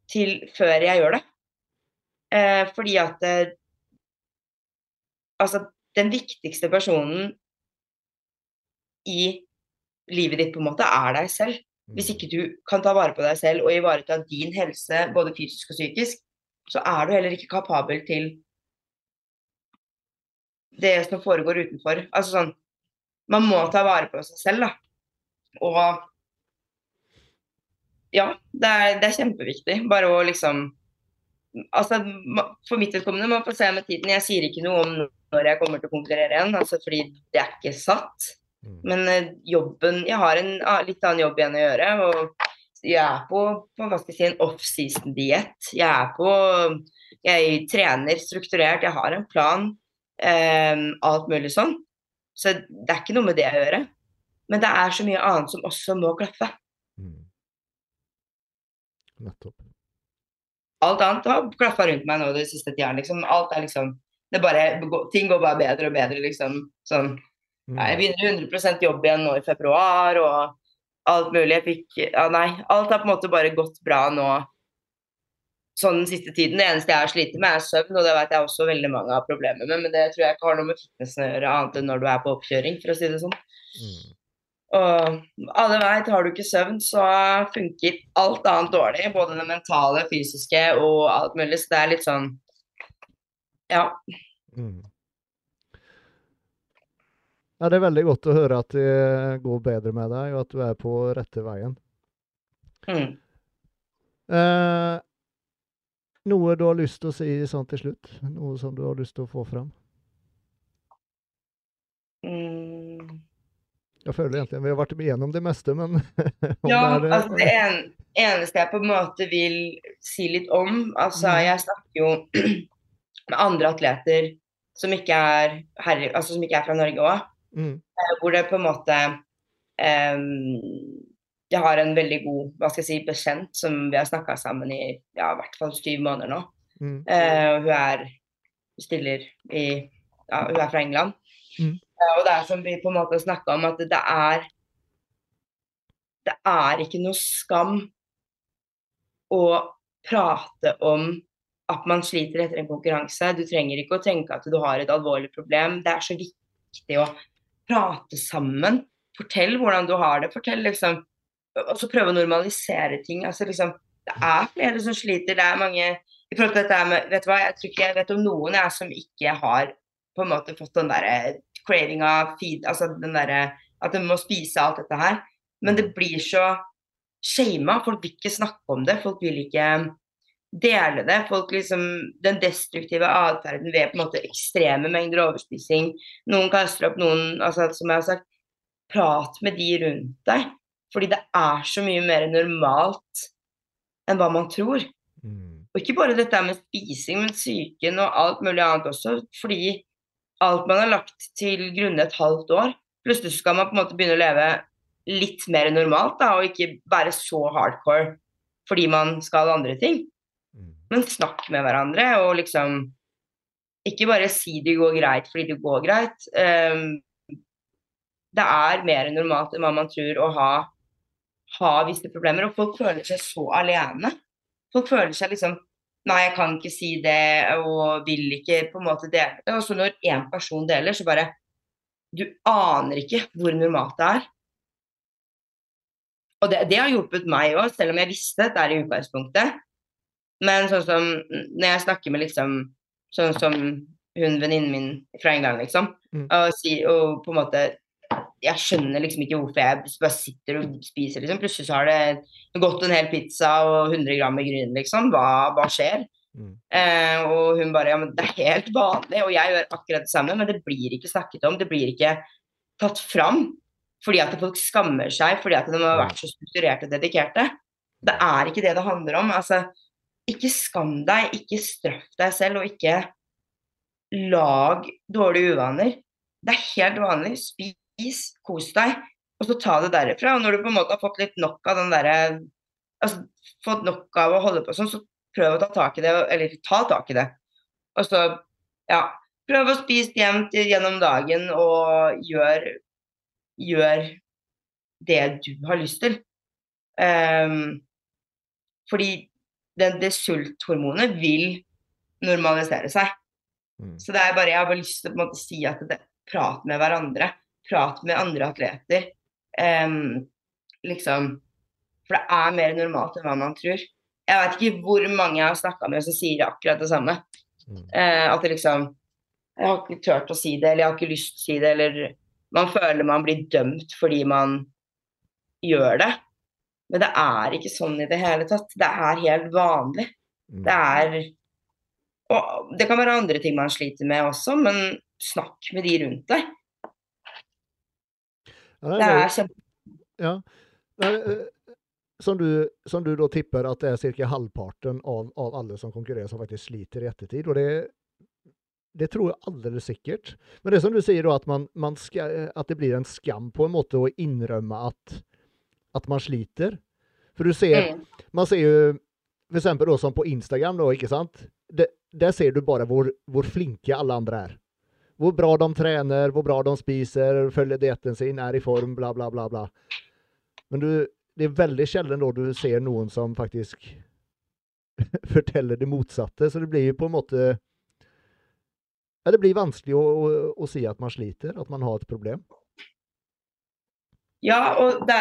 Speaker 2: til før jeg gjør det. Eh, fordi at eh, Altså, den viktigste personen i livet ditt på en måte er deg selv. Hvis ikke du kan ta vare på deg selv og ivareta din helse, både fysisk og psykisk, så er du heller ikke kapabel til det som foregår utenfor. Altså sånn Man må ta vare på seg selv, da. Og ja, det er, det er kjempeviktig. Bare å liksom Altså, for mitt vedkommende, man får se med tiden. Jeg sier ikke noe om når jeg kommer til å konkurrere igjen, altså fordi det er ikke satt.
Speaker 1: Mm.
Speaker 2: Men eh, jobben Jeg har en litt annen jobb igjen å gjøre. Og jeg er på, på si, en offseason-diett. Jeg er på Jeg trener strukturert, jeg har en plan. eh, alt mulig sånn. Så det er ikke noe med det å gjøre. Men det er så mye annet som også må klaffe.
Speaker 1: Mm. Nettopp.
Speaker 2: Alt annet har klaffa rundt meg nå de siste tida. Liksom. Alt er liksom det bare, Ting går bare bedre og bedre, liksom. Sånn.
Speaker 1: Mm.
Speaker 2: Jeg begynner 100% jobb igjen nå i februar, og alt mulig. Jeg fikk Ja, nei. Alt har på en måte bare gått bra nå sånn den siste tiden. Det eneste jeg har slitt med, er søvn, og det vet jeg også veldig mange har problemer med. Men det tror jeg ikke har noe med fitnessen å gjøre, annet enn når du er på oppkjøring, for å si det sånn.
Speaker 1: Mm.
Speaker 2: Og alle vet, har du ikke søvn, så funker alt annet dårlig. Både det mentale, fysiske og alt mulig. Så det er litt sånn Ja.
Speaker 1: Mm. Ja, det er veldig godt å høre at det går bedre med deg, og at du er på rette veien.
Speaker 2: Mm.
Speaker 1: Eh, noe du har lyst til å si sånn til slutt? Noe som du har lyst til å få fram?
Speaker 2: Mm.
Speaker 1: Jeg føler egentlig vi har vært igjennom det meste, men
Speaker 2: Ja,
Speaker 1: det det-
Speaker 2: altså det en, eneste jeg på en måte vil si litt om Altså,
Speaker 1: mm.
Speaker 2: jeg snakker jo med andre atleter som ikke er, her, altså, som ikke er fra Norge òg,
Speaker 1: mm,
Speaker 2: hvor det på en måte um, Jeg har en veldig god hva skal jeg si, bekjent som vi har snakka sammen i ja, i hvert fall syv måneder nå.
Speaker 1: mm,
Speaker 2: Uh, hun er stiller i Ja, hun er fra England.
Speaker 1: Mm.
Speaker 2: Uh, og det er som vi på en måte snakka om, at det er det er ikke noe skam å prate om at man sliter etter en konkurranse. Du trenger ikke å tenke at du har et alvorlig problem. Det er så viktig å prate sammen. Fortell hvordan du har det. Fortell liksom Og så prøve å normalisere ting. Altså liksom Det er flere som sliter. Det er mange i forhold til dette med, vet du hva, Jeg tror ikke jeg vet om noen jeg som ikke har på en måte fått den derre cravinga, feed, altså den derre At de må spise alt dette her. Men det blir så shama. Folk vil ikke snakke om det. Folk vil ikke dele det. Folk liksom, Den destruktive atferden ved på en måte ekstreme mengder overspising. Noen kaster opp noen altså Som jeg har sagt, prat med de rundt deg. Fordi det er så mye mer normalt enn hva man tror.
Speaker 1: Mm.
Speaker 2: Og ikke bare dette med spising, men psyken og alt mulig annet også. Fordi alt man har lagt til grunne et halvt år, plutselig skal man på en måte begynne å leve litt mer normalt, da, og ikke være så hardcore fordi man skal andre ting. Men snakk med hverandre, og liksom Ikke bare si det går greit fordi det går greit. Um, det er mer normalt enn hva man tror å ha, ha visse problemer. Og folk føler seg så alene. Folk føler seg liksom Nei, jeg kan ikke si det, og vil ikke på en måte dele det. Og så når én person deler, så bare Du aner ikke hvor normalt det er. Og det, det har hjulpet meg òg, selv om jeg visste dette er i utgangspunktet. Men sånn som når jeg snakker med liksom Sånn som hun venninnen min fra England, liksom.
Speaker 1: Mm.
Speaker 2: Og, si, og på en måte Jeg skjønner liksom ikke hvorfor jeg bare sitter og spiser, liksom. Plutselig så har det gått en hel pizza og 100 gram med gryn, liksom. Hva, hva skjer?
Speaker 1: Mm.
Speaker 2: Eh, og hun bare Ja, men det er helt vanlig. Og jeg gjør akkurat det samme, men det blir ikke snakket om. Det blir ikke tatt fram. Fordi at folk skammer seg fordi at de har vært så strukturerte og dedikerte. Det er ikke det det handler om. Altså, ikke skam deg, ikke straff deg selv, og ikke lag dårlige uvaner. Det er helt vanlig. Spis, kos deg, og så ta det derifra. Og når du på en måte har fått litt nok av den derre Altså fått nok av å holde på sånn, så prøv å ta tak i det, eller ta tak i det. Og så, ja Prøv å spise jevnt gjennom dagen, og gjør gjør det du har lyst til. Um, fordi det, det sulthormonet vil normalisere seg.
Speaker 1: Mm.
Speaker 2: Så det er bare, jeg har bare lyst til å måte si at det, prat med hverandre. Prat med andre atleter. Um, liksom For det er mer normalt enn hva man tror. Jeg vet ikke hvor mange jeg har snakka med som sier akkurat det samme.
Speaker 1: Mm.
Speaker 2: Uh, at det liksom Jeg har ikke turt å si det, eller jeg har ikke lyst til å si det, eller man føler man blir dømt fordi man gjør det. Men det er ikke sånn i det hele tatt. Det er helt vanlig.
Speaker 1: Mm.
Speaker 2: Det er Og det kan være andre ting man sliter med også, men snakk med de rundt deg.
Speaker 1: Ja, det er
Speaker 2: kjempe...
Speaker 1: Ja. Eh, Som du, som du da tipper at det er ca. halvparten av, av alle som konkurrerer, som faktisk sliter i ettertid. Og det, det tror jeg aldeles sikkert. Men det som du sier, da, at, man, man skal, at det blir en skam på en måte å innrømme at, at man sliter. For du ser
Speaker 2: Mm.
Speaker 1: Man ser jo eksempel som på Instagram, da, ikke sant? Det, der ser du bare hvor, hvor flinke alle andre er. Hvor bra de trener, hvor bra de spiser, følger dietten sin, er i form, bla, bla, bla. bla. Men du, det er veldig sjelden da du ser noen som faktisk forteller det motsatte. Så det blir jo på en måte ja, Det blir vanskelig å, å, å si at man sliter, at man har et problem.
Speaker 2: Ja, og det,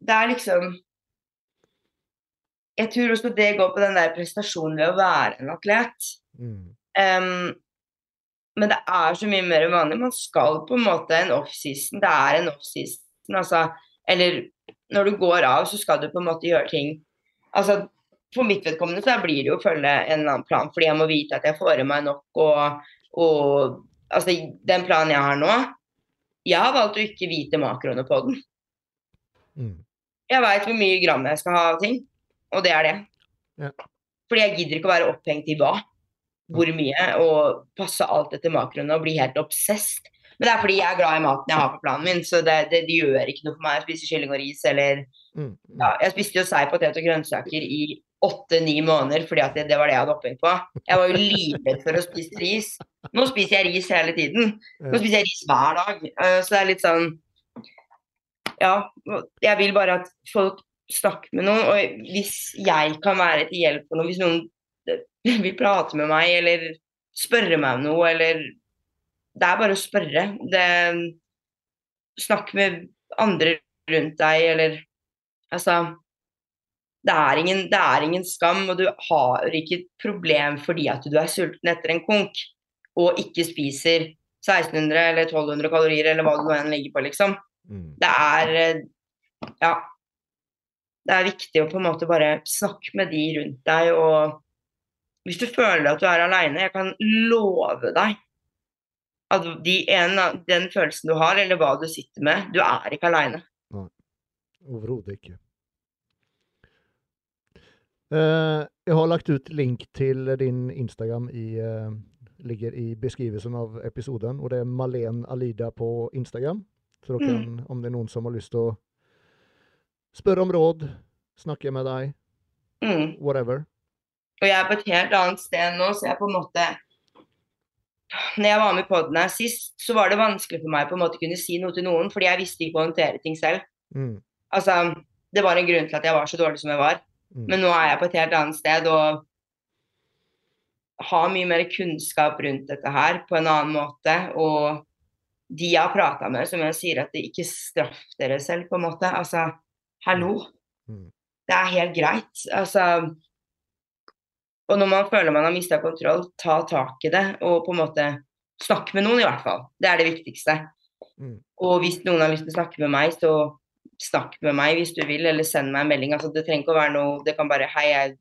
Speaker 2: det er liksom Jeg tror også det går på den der prestasjonen ved å være en atlet.
Speaker 1: Mm.
Speaker 2: Um, men det er så mye mer vanlig. Man skal på en måte en offseason. Det er en offseason, altså. Eller når du går av, så skal du på en måte gjøre ting Altså, for mitt vedkommende så blir det jo å følge en eller annen plan, fordi jeg må vite at jeg får i meg nok, og, og Altså, den planen jeg har nå Jeg har valgt å ikke vite makroene på den.
Speaker 1: Mm.
Speaker 2: Jeg veit hvor mye gram jeg skal ha av ting, og det er det.
Speaker 1: Ja.
Speaker 2: Fordi jeg gidder ikke å være opphengt i hva, hvor mye, og passe alt etter makroene og bli helt obsessed. Men det er fordi jeg er glad i maten jeg har på planen min, så det, det, det gjør ikke noe for meg. Jeg spiser kylling og ris eller
Speaker 1: Mm.
Speaker 2: ja, Jeg spiste jo seig potet og grønnsaker i åtte-ni måneder fordi at det, det var det jeg hadde opphengt på. Jeg var jo livredd for å spise ris. Nå spiser jeg ris hele tiden. Nå spiser jeg ris hver dag. Eh, Så det er litt sånn ja, jeg vil bare at folk snakker med noen. Og hvis jeg kan være til hjelp for noe, hvis noen vil prate med meg eller spørre meg om noe, eller Det er bare å spørre. Det, snakk med andre rundt deg, eller Altså det er, ingen, det er ingen skam, og du har ikke et problem fordi at du er sulten etter en konk og ikke spiser 1600 eller 1200 kalorier eller hva du enn ligger på, liksom.
Speaker 1: Mm.
Speaker 2: Det er eh, Ja. Det er viktig å på en måte bare snakke med de rundt deg, og hvis du føler at du er aleine, jeg kan love deg at de en, den følelsen du har, eller hva du sitter med, du er ikke aleine.
Speaker 1: Overhodet ikke. Uh, jeg har lagt ut link til din Instagram i uh, ligger i beskrivelsen av episoden, og det er Malen Alida på Instagram. Så dere kan, om det er noen som har lyst til å spørre om råd, snakke med deg,
Speaker 2: Mm.
Speaker 1: whatever.
Speaker 2: Og jeg er på et helt annet sted nå, så jeg på en måte Når jeg var med på den her sist, så var det vanskelig for meg på en måte kunne si noe til noen, fordi jeg visste ikke å håndtere ting selv.
Speaker 1: Mm.
Speaker 2: Altså, det var en grunn til at jeg var så dårlig som jeg var.
Speaker 1: Mm.
Speaker 2: Men nå er jeg på et helt annet sted og har mye mer kunnskap rundt dette her på en annen måte. Og de jeg har prata med, som jeg sier at det ikke straff dere selv, på en måte. Altså, hallo.
Speaker 1: Mm.
Speaker 2: Det er helt greit. Altså Og når man føler man har mista kontroll, ta tak i det og på en måte snakke med noen, i hvert fall. Det er det viktigste.
Speaker 1: Mm.
Speaker 2: Og hvis noen har lyst til å snakke med meg, så snakk med meg hvis du vil, eller send meg en melding. Altså, det trenger ikke å være noe Det kan bare Hei, jeg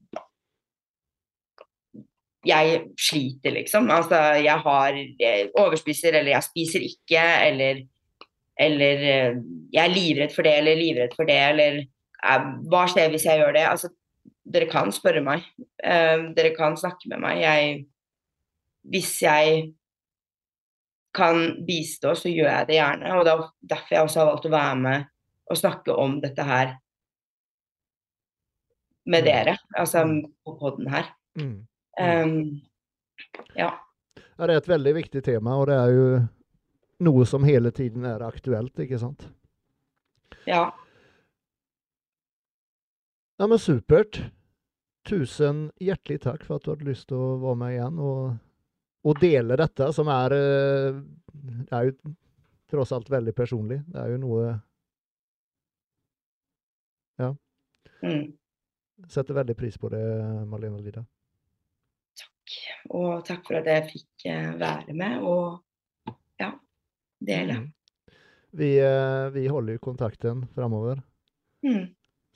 Speaker 2: jeg sliter, liksom. Altså, jeg har jeg overspiser, eller jeg spiser ikke, eller Eller eh, jeg er livredd for det, eller livredd for det, eller eh, Hva skjer hvis jeg gjør det? Altså, dere kan spørre meg. Eh, dere kan snakke med meg. Jeg Hvis jeg kan bistå, så gjør jeg det gjerne. Og det er derfor jeg også har valgt å være med og snakke om dette her med
Speaker 1: Mm.
Speaker 2: dere, altså
Speaker 1: Mm.
Speaker 2: på poden her.
Speaker 1: Mm.
Speaker 2: Um, ja.
Speaker 1: Ja, det er et veldig viktig tema, og det er jo noe som hele tiden er aktuelt, ikke sant?
Speaker 2: ja.
Speaker 1: Ja, men supert. Tusen hjertelig takk for at du hadde lyst til å være med igjen og, og dele dette, som er eh, Det er jo tross alt veldig personlig. Det er jo noe Ja.
Speaker 2: Mm.
Speaker 1: Setter veldig pris på det, Malena Lida.
Speaker 2: Og takk for at jeg fikk eh, være med og ja, dele.
Speaker 1: Mm. Vi, eh, vi holder jo kontakten framover.
Speaker 2: Mm.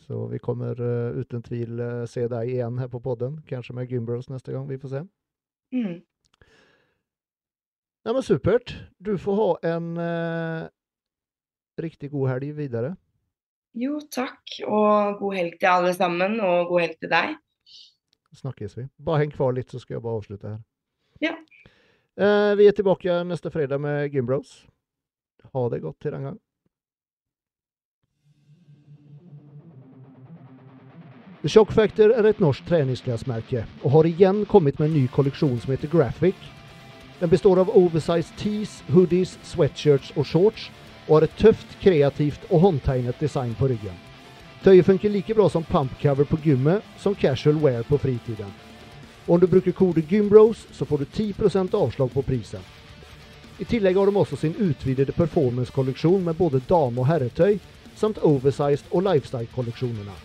Speaker 1: Så vi kommer eh, uten tvil se deg igjen her på podden. Kanskje med Gymbros neste gang. Vi får se.
Speaker 2: Mm.
Speaker 1: Ja, men supert. Du får ha en eh, riktig god helg videre.
Speaker 2: Jo, takk. Og god helg til alle sammen, og god helg til deg.
Speaker 1: Snakkes vi. Bare heng kvar litt, så skal jeg bare avslutte her.
Speaker 2: Ja.
Speaker 1: Eh, vi er tilbake neste fredag med Gymbros. Ha det godt til den gang. The Shock Factor er et norsk treningsklesmerke og har igjen kommet med en ny kolleksjon som heter Graphic. Den består av oversized tees, hoodies, sweatshirts og shorts og har et tøft, kreativt og håndtegnet design på ryggen. Tøyet funker like bra som pumpcover på gymmet som casual wear på fritiden. Og om du bruker kode GYMBROS så får du 10% avslag på prisen. I tillegg har de også sin utvidede performance-kolleksjon med både dame- og herretøy, samt oversized og lifestyle-kolleksjonene.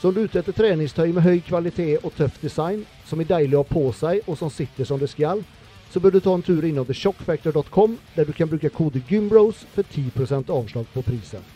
Speaker 1: Så om du er ute etter treningstøy med høy kvalitet og tøff design, som er deilig å ha på seg og som sitter som det skal, så bør du ta en tur innom theshockfactor.com, der du kan bruke kode GYMBROS for 10% avslag på prisen.